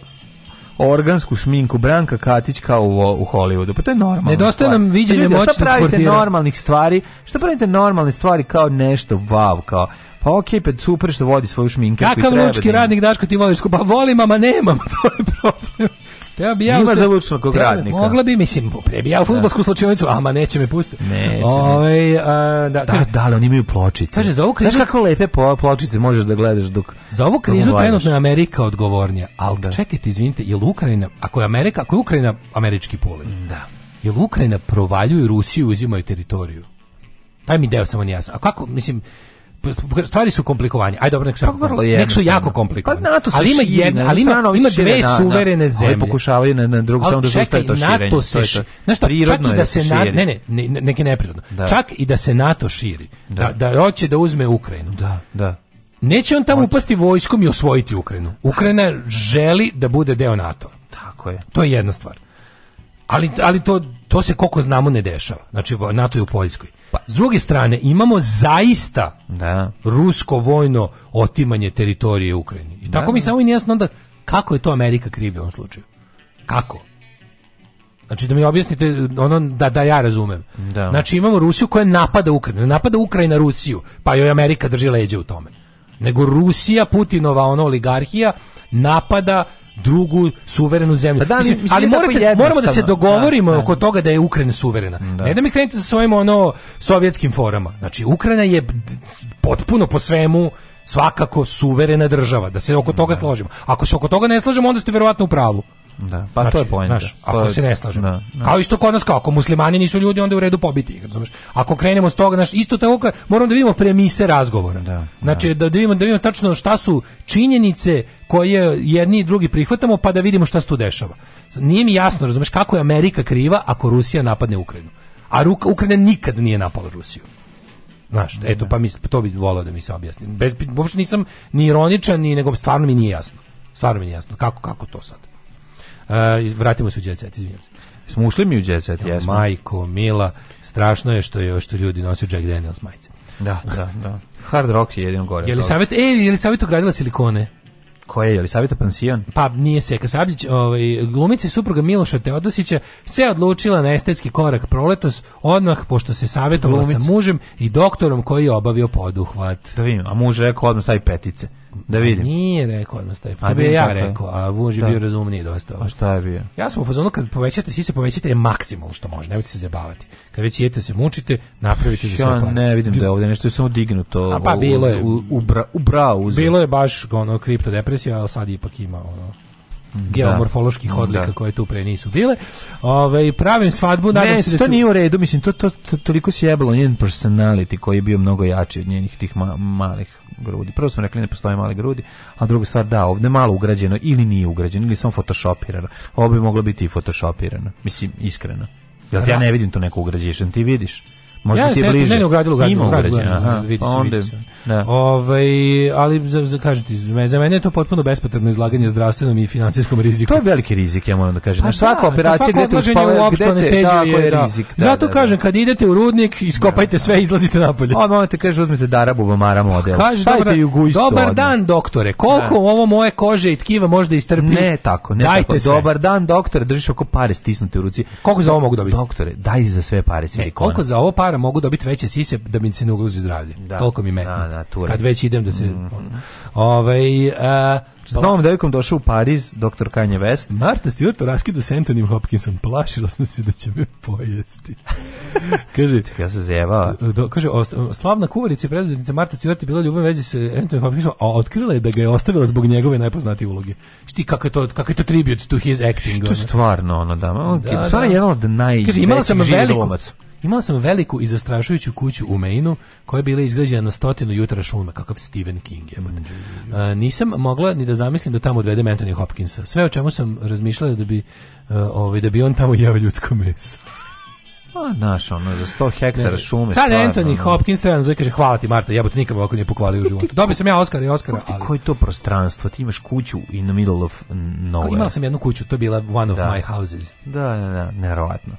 Speaker 18: organsku šminku Branka Katić kao u, u Hollywoodu. Pa to je normalno. Nedostaje
Speaker 19: nam viđenje
Speaker 18: moćnih
Speaker 19: portira.
Speaker 18: Šta pravite portira? normalnih stvari? Što pravite normalne stvari kao nešto wow, kao pa okej, okay, pa super što vodi svoju šminku.
Speaker 19: Kakav lučki da radnik Daško ti voliš? Pa volim, ama nemam, to je problem.
Speaker 18: Peo bi ja Ima za lučnog radnika.
Speaker 19: Mogla bi, mislim, pre ja u futbolsku da. slučionicu, ama neće me pustiti. Neće, Ove, ovaj, a, da, da, da, ali oni imaju pločice.
Speaker 18: Kaže, za ovu krizu... Znaš kako lepe pločice možeš da gledaš dok...
Speaker 19: Za ovu krizu trenutno je Amerika odgovornija, ali da. čekajte, izvinite, je Ukrajina, ako je Amerika, ako je Ukrajina američki poli,
Speaker 18: da.
Speaker 19: je Ukrajina provaljuje Rusiju i uzimaju teritoriju? Taj mi deo samo nijasan. A kako, mislim, Pa pa stvari su komplikovanje. Aj dobro, nek su, pa, vrlo nek su jako komplikovane. Pa NATO se ali ima jedna, ali ima ima dve na, suverene
Speaker 18: na,
Speaker 19: zemlje. Ali
Speaker 18: pokušavaju na, na drugu stranu
Speaker 19: da zaustave to širenje. se, to znaš šta, čak je da, da se na, ne, ne, ne, neke neprirodno. Da. Čak i da se NATO širi, da da, da hoće da uzme Ukrajinu.
Speaker 18: Da, da.
Speaker 19: Neće on tamo Oči. upasti vojskom i osvojiti Ukrajinu. Ukrajina želi da bude deo NATO.
Speaker 18: Tako je.
Speaker 19: To je jedna stvar. Ali, ali to, to se koliko znamo ne dešava. Znači, NATO je u Poljskoj. Pa, s druge strane, imamo zaista da. rusko vojno otimanje teritorije Ukrajine. I tako da, mi da. samo i nejasno onda kako je to Amerika krivi u ovom slučaju. Kako? Znači da mi objasnite ono da da ja razumem. Da. Znači imamo Rusiju koja napada Ukrajinu, napada Ukrajina Rusiju, pa joj Amerika drži leđe u tome. Nego Rusija Putinova ona oligarhija napada drugu suverenu zemlju. da, mislim, mislim, ali morate, moramo da se da, dogovorimo da, oko toga da je Ukrajina suverena. Da. Ne da mi krenete sa svojim ono sovjetskim forama. Znači Ukrajina je potpuno po svemu svakako suverena država, da se oko toga da. složimo. Ako se oko toga ne složimo, onda ste verovatno u pravu.
Speaker 18: Da, pa znači, to je znači, poenta. Znaš, ako se ne slažemo.
Speaker 19: Da, da. Kao isto kod nas kao, ako muslimani nisu ljudi, onda u redu pobiti ih, razumeš? Ako krenemo s toga, znači isto tako moramo da vidimo premise razgovora. Da, da. znači da. da vidimo da vidimo tačno šta su činjenice koje jedni i drugi prihvatamo, pa da vidimo šta se tu dešava. Nije mi jasno, razumeš, kako je Amerika kriva ako Rusija napadne Ukrajinu. A Ruka, Ukrajina nikad nije napala Rusiju. Znaš, da, eto, da. pa mi, to bi volao da mi se objasni. Bez, uopšte nisam ni ironičan, ni, nego stvarno mi nije jasno. Stvarno mi nije jasno. Kako, kako to sad? Uh, vratimo se u Jet Set, izvinjam se.
Speaker 18: Smo ušli mi u Jet Set, jesmo.
Speaker 19: Majko, Mila, strašno je što je što ljudi nose Jack Daniels majice.
Speaker 18: Da, da, da. Hard rock je jedino gore. Je li
Speaker 19: savjet, e, je li savjet ugradila silikone?
Speaker 18: Koja je, je li savjeta pansion?
Speaker 19: Pa nije Seka Sabljić, ovaj, glumica supruga Miloša Teodosića se odlučila na estetski korak proletos, odmah pošto se savjetovala sa mužem i doktorom koji je obavio poduhvat.
Speaker 18: Da vidim, a muž rekao odmah stavi petice. Da vidim.
Speaker 19: Nije rekao odmah Stefan. Pa bi ja rekao, a Vuž je da. bio razumniji dosta.
Speaker 18: A šta je bio?
Speaker 19: Ja sam u fazonu kad povećate se povećate je maksimalno što može, nemojte se zabavati. Kad već jedete se mučite, napravite za sve
Speaker 18: pare. ne vidim da je ovde nešto je samo dignuto. A pa
Speaker 19: bilo
Speaker 18: je u u, u, bra, u brau.
Speaker 19: Bilo je baš ono kripto depresija, al sad ipak ima ono Mhm. geomorfoloških da. odlika da. koje tu pre nisu bile. Ove, ovaj, pravim svadbu,
Speaker 18: nadam ne, se da to ću... nije u redu, mislim, to, to, to toliko se jebalo njen personality koji je bio mnogo jači od njenih tih ma, malih grudi. Prvo smo rekli ne postoje male grudi, a druga stvar da, ovde malo ugrađeno ili nije ugrađeno, ili samo photoshopirano. Ovo bi moglo biti i photoshopirano, mislim, iskreno. Jel ja da. ne vidim to neko ugrađeno, ti vidiš? Možda ja, ti je bliže. Ne, ne,
Speaker 19: u gradu, u gradu. Ima
Speaker 18: u vidi
Speaker 19: se, pa vidi se. Da. Ove, ovaj, ali, za, za, kažete, za mene je to potpuno bespotrebno izlaganje zdravstvenom i financijskom riziku.
Speaker 18: To je veliki rizik, ja moram da kažem. Pa Znaš, svaka da, operacija gde te uspavaju,
Speaker 19: gde te,
Speaker 18: tako
Speaker 19: da, je da. rizik. Da. Zato da, da, kažem, kad idete u rudnik, iskopajte sve, izlazite napolje.
Speaker 18: Odmah ono te kaže, uzmite darabu, vamara model. Kaže, dobar,
Speaker 19: dobar dan, doktore. Koliko ovo moje kože i tkiva možda istrpi?
Speaker 18: Ne, tako, ne Dajte tako. Dobar dan, doktore, držiš oko pare stisnute u ruci.
Speaker 19: Koliko za ovo mogu dobiti?
Speaker 18: Doktore, daj za sve pare silikona.
Speaker 19: Koliko za ovo pare para mogu dobiti veće sise da mi se ne ugrozi zdravlje. Da. Toliko mi da, metne. Da, Kad već idem da se... Mm. Ovaj, a,
Speaker 18: e, s novom delikom došao u Pariz, doktor Kanye West.
Speaker 19: Marta Stewart u raskidu s Antonim Hopkinsom. Plašila sam se da će me pojesti.
Speaker 18: kaže, ja se zjevao. E,
Speaker 19: do, kaže, slavna kuvarica i preduzetnica Marta Stewart je bila ljubav vezi s Antonim Hopkinsom, a otkrila je da ga je ostavila zbog njegove najpoznatije uloge. Šti, kako je to, kako je to tribute to his acting. Što
Speaker 18: ono. stvarno, ono, da. Okay, da stvarno da. jedan od naj... Kaže,
Speaker 19: imala sam veliku, Imala sam veliku i zastrašujuću kuću u Mainu koja je bila izgrađena na stotinu jutra šuma, kakav Stephen King je. uh, mm, da, da, da. nisam mogla ni da zamislim da tamo odvedem Anthony Hopkinsa. Sve o čemu sam razmišljala da bi, uh, ovaj, da bi on tamo jeo ljudsko meso.
Speaker 18: A, pa, naš, ono, za 100 hektara ne, šume. Sad
Speaker 19: Anthony Hopkins trebano
Speaker 18: zove, kaže,
Speaker 19: hvala ti Marta, jebote, nikad ovako nije pokvalio u životu. Dobio sam ja Oscara i Oscara. Ti, ali...
Speaker 18: Koje to prostranstvo? Ti imaš kuću in the middle of nowhere.
Speaker 19: Imala sam jednu kuću, to je bila one
Speaker 18: of da.
Speaker 19: my houses.
Speaker 18: Da, da, da, nevjerovatno.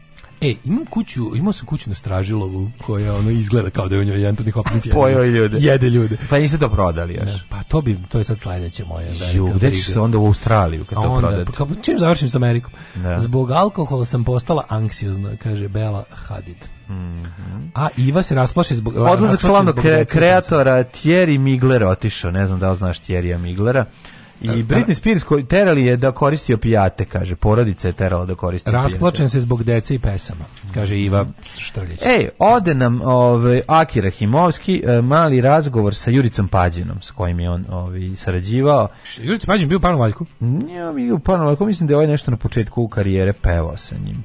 Speaker 19: E, imam kuću, imao sam kuću na Stražilovu koja ono izgleda kao da je u njoj Antoni Hopkins jede, ljude. jede ljude.
Speaker 18: Pa nisu to prodali još. Ne, da,
Speaker 19: pa to bi, to je sad sledeće moje.
Speaker 18: Ju, gde ćeš se onda u Australiju
Speaker 19: kad to onda, prodati? Pa kao, čim završim sa Amerikom? Da. Zbog alkohola sam postala anksiozna, kaže Bela Hadid. Mm -hmm. A Iva se rasplaši zbog...
Speaker 18: Odlazak slavnog kreatora Thierry Migler otišao, ne znam da li znaš Thierrya Miglera. Da, I da. Britney Spears terali je da koristi opijate, kaže. Porodica je terala da koristi opijate.
Speaker 19: Rasplačen se zbog dece i pesama, kaže Iva Štrljić.
Speaker 18: Ej, ode nam ovaj, Akira Himovski, e, mali razgovor sa Juricom Pađinom, s kojim je on ovaj, sarađivao. Jurica
Speaker 19: Pađin
Speaker 18: bio u
Speaker 19: Panovaljku?
Speaker 18: Nije,
Speaker 19: bio u
Speaker 18: Panovaljku, mislim da je ovaj nešto na početku u karijere pevao sa njim.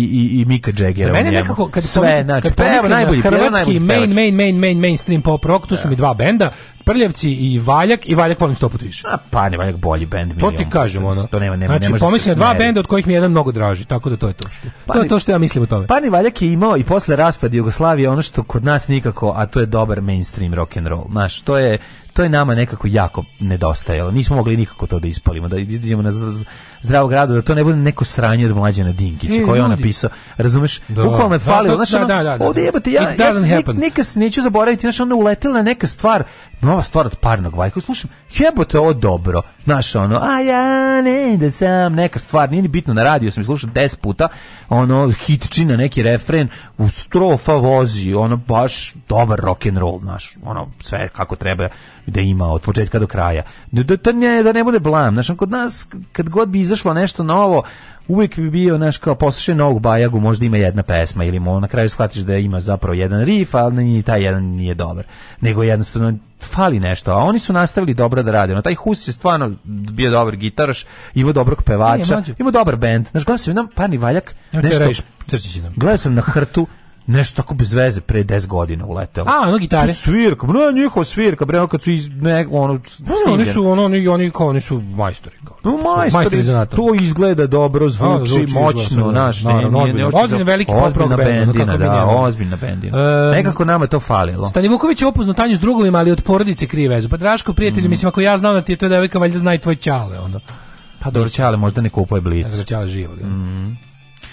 Speaker 19: i, i Mika Jagger. Za mene nekako, kad Sve, pomislim, znači, kad pa pomislim da najbolji, na hrvatski main, main, main, main, mainstream pop rock, tu su mi dva benda, Prljevci i Valjak, i Valjak volim sto put više.
Speaker 18: A pa ne, Valjak bolji bend.
Speaker 19: To ti kažem, ono. To nema, nema, znači, pomislim dva benda od kojih mi jedan mnogo draži, tako da to je to. Što, pa to je to što ja mislim o tome.
Speaker 18: Pa ni Valjak je imao i posle raspada Jugoslavije ono što kod nas nikako, a to je dobar mainstream rock and roll. Znaš, to je to je nama nekako jako nedostajalo. Nismo mogli nikako to da ispalimo, da idemo na zdravog gradu, da to ne bude neko sranje od mlađana Dinkića e, koji je on napisao. Razumeš? Da, Bukvalno je da, falilo. Da, znaš, da, da, da, ono, da. ovdje jebate, ja, ja, ja nek, neka, neću zaboraviti, znaš, ono uletela neka stvar nova stvar od parnog vajka, slušam, jebote ovo dobro, znaš ono, a ja ne da sam neka stvar, nije ni bitno, na radio sam slušao 10 puta, ono, hitčina, neki refren, u strofa vozi, ono, baš dobar rock and roll, znaš, ono, sve kako treba da ima od početka do kraja. Da, da, da ne, da ne bude blam, znaš, kod nas, kad god bi izašlo nešto novo, uvijek bi bio, znaš, kao poslušaj novog bajagu, možda ima jedna pesma ili mo, na kraju shvatiš da ima zapravo jedan rif, ali ni taj jedan nije dobar. Nego jednostavno fali nešto, a oni su nastavili dobro da rade. No, taj Hus je stvarno bio dobar gitaraš, imao dobrog pevača, e, imao dobar bend. Znaš, gledam nam parni Valjak, nešto... Gledao sam na hrtu, nešto tako bez veze pre 10 godina uletelo.
Speaker 19: A,
Speaker 18: ono
Speaker 19: gitare. To
Speaker 18: svirka, no njihova svirka, bre, kad su iz ne, ono no,
Speaker 19: oni su ono oni oni kao oni su majstori kao.
Speaker 18: No,
Speaker 19: majstori,
Speaker 18: majstori To izgleda dobro, zvuči, A, zvuči moćno, naš,
Speaker 19: ne, naravno, nije, ozbiljno, ozbiljno veliki pop rock bend,
Speaker 18: kako da, ozbiljna bendina. E, Nekako nama to falilo.
Speaker 19: Stanivuković je opozno tanju s drugovima, ali od porodice krive vezu. Pa Draško, prijatelju, mm. mislim ako ja znam da ti je to devojka, valjda zna i tvoj ćale, ono.
Speaker 18: Pa dobro, ćale možda ne kupuje blic. Ja, da
Speaker 19: ćale živo. Mm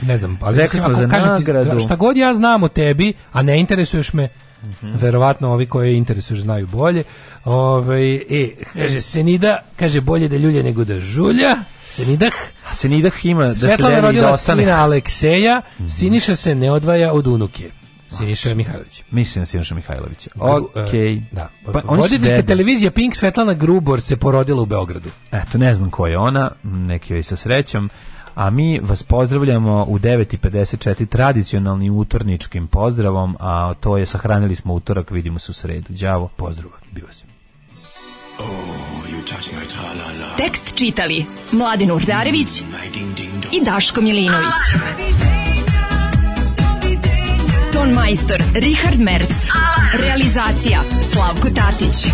Speaker 19: ne znam, ali Rekli smo za kažete, nagradu. Šta god ja znam o tebi, a ne interesuješ me, Mm -hmm. Verovatno ovi koje interesuješ znaju bolje. Ovaj e, kaže, Senida, kaže bolje da ljulja nego da žulja. Senidah.
Speaker 18: A Senidah ima da
Speaker 19: Svetlana se da rodila da ostane. sina Alekseja, mm -hmm. Siniša se ne odvaja od unuke. Siniša Mihajlović.
Speaker 18: Mislim na Siniša Mihajlović. E, Okej. Okay.
Speaker 19: Da. Pa, Voditeljka televizija Pink Svetlana Grubor se porodila u Beogradu.
Speaker 18: Eto, ne znam ko je ona, neki joj sa srećom a mi vas pozdravljamo u 9.54 tradicionalnim utorničkim pozdravom, a to je sahranili smo utorak, vidimo se u sredu. Đavo,
Speaker 19: pozdrava, bio si. Oh, Tekst čitali Mladin Urdarević i Daško Milinović. Ton majstor Richard Merc. Realizacija Slavko Tatić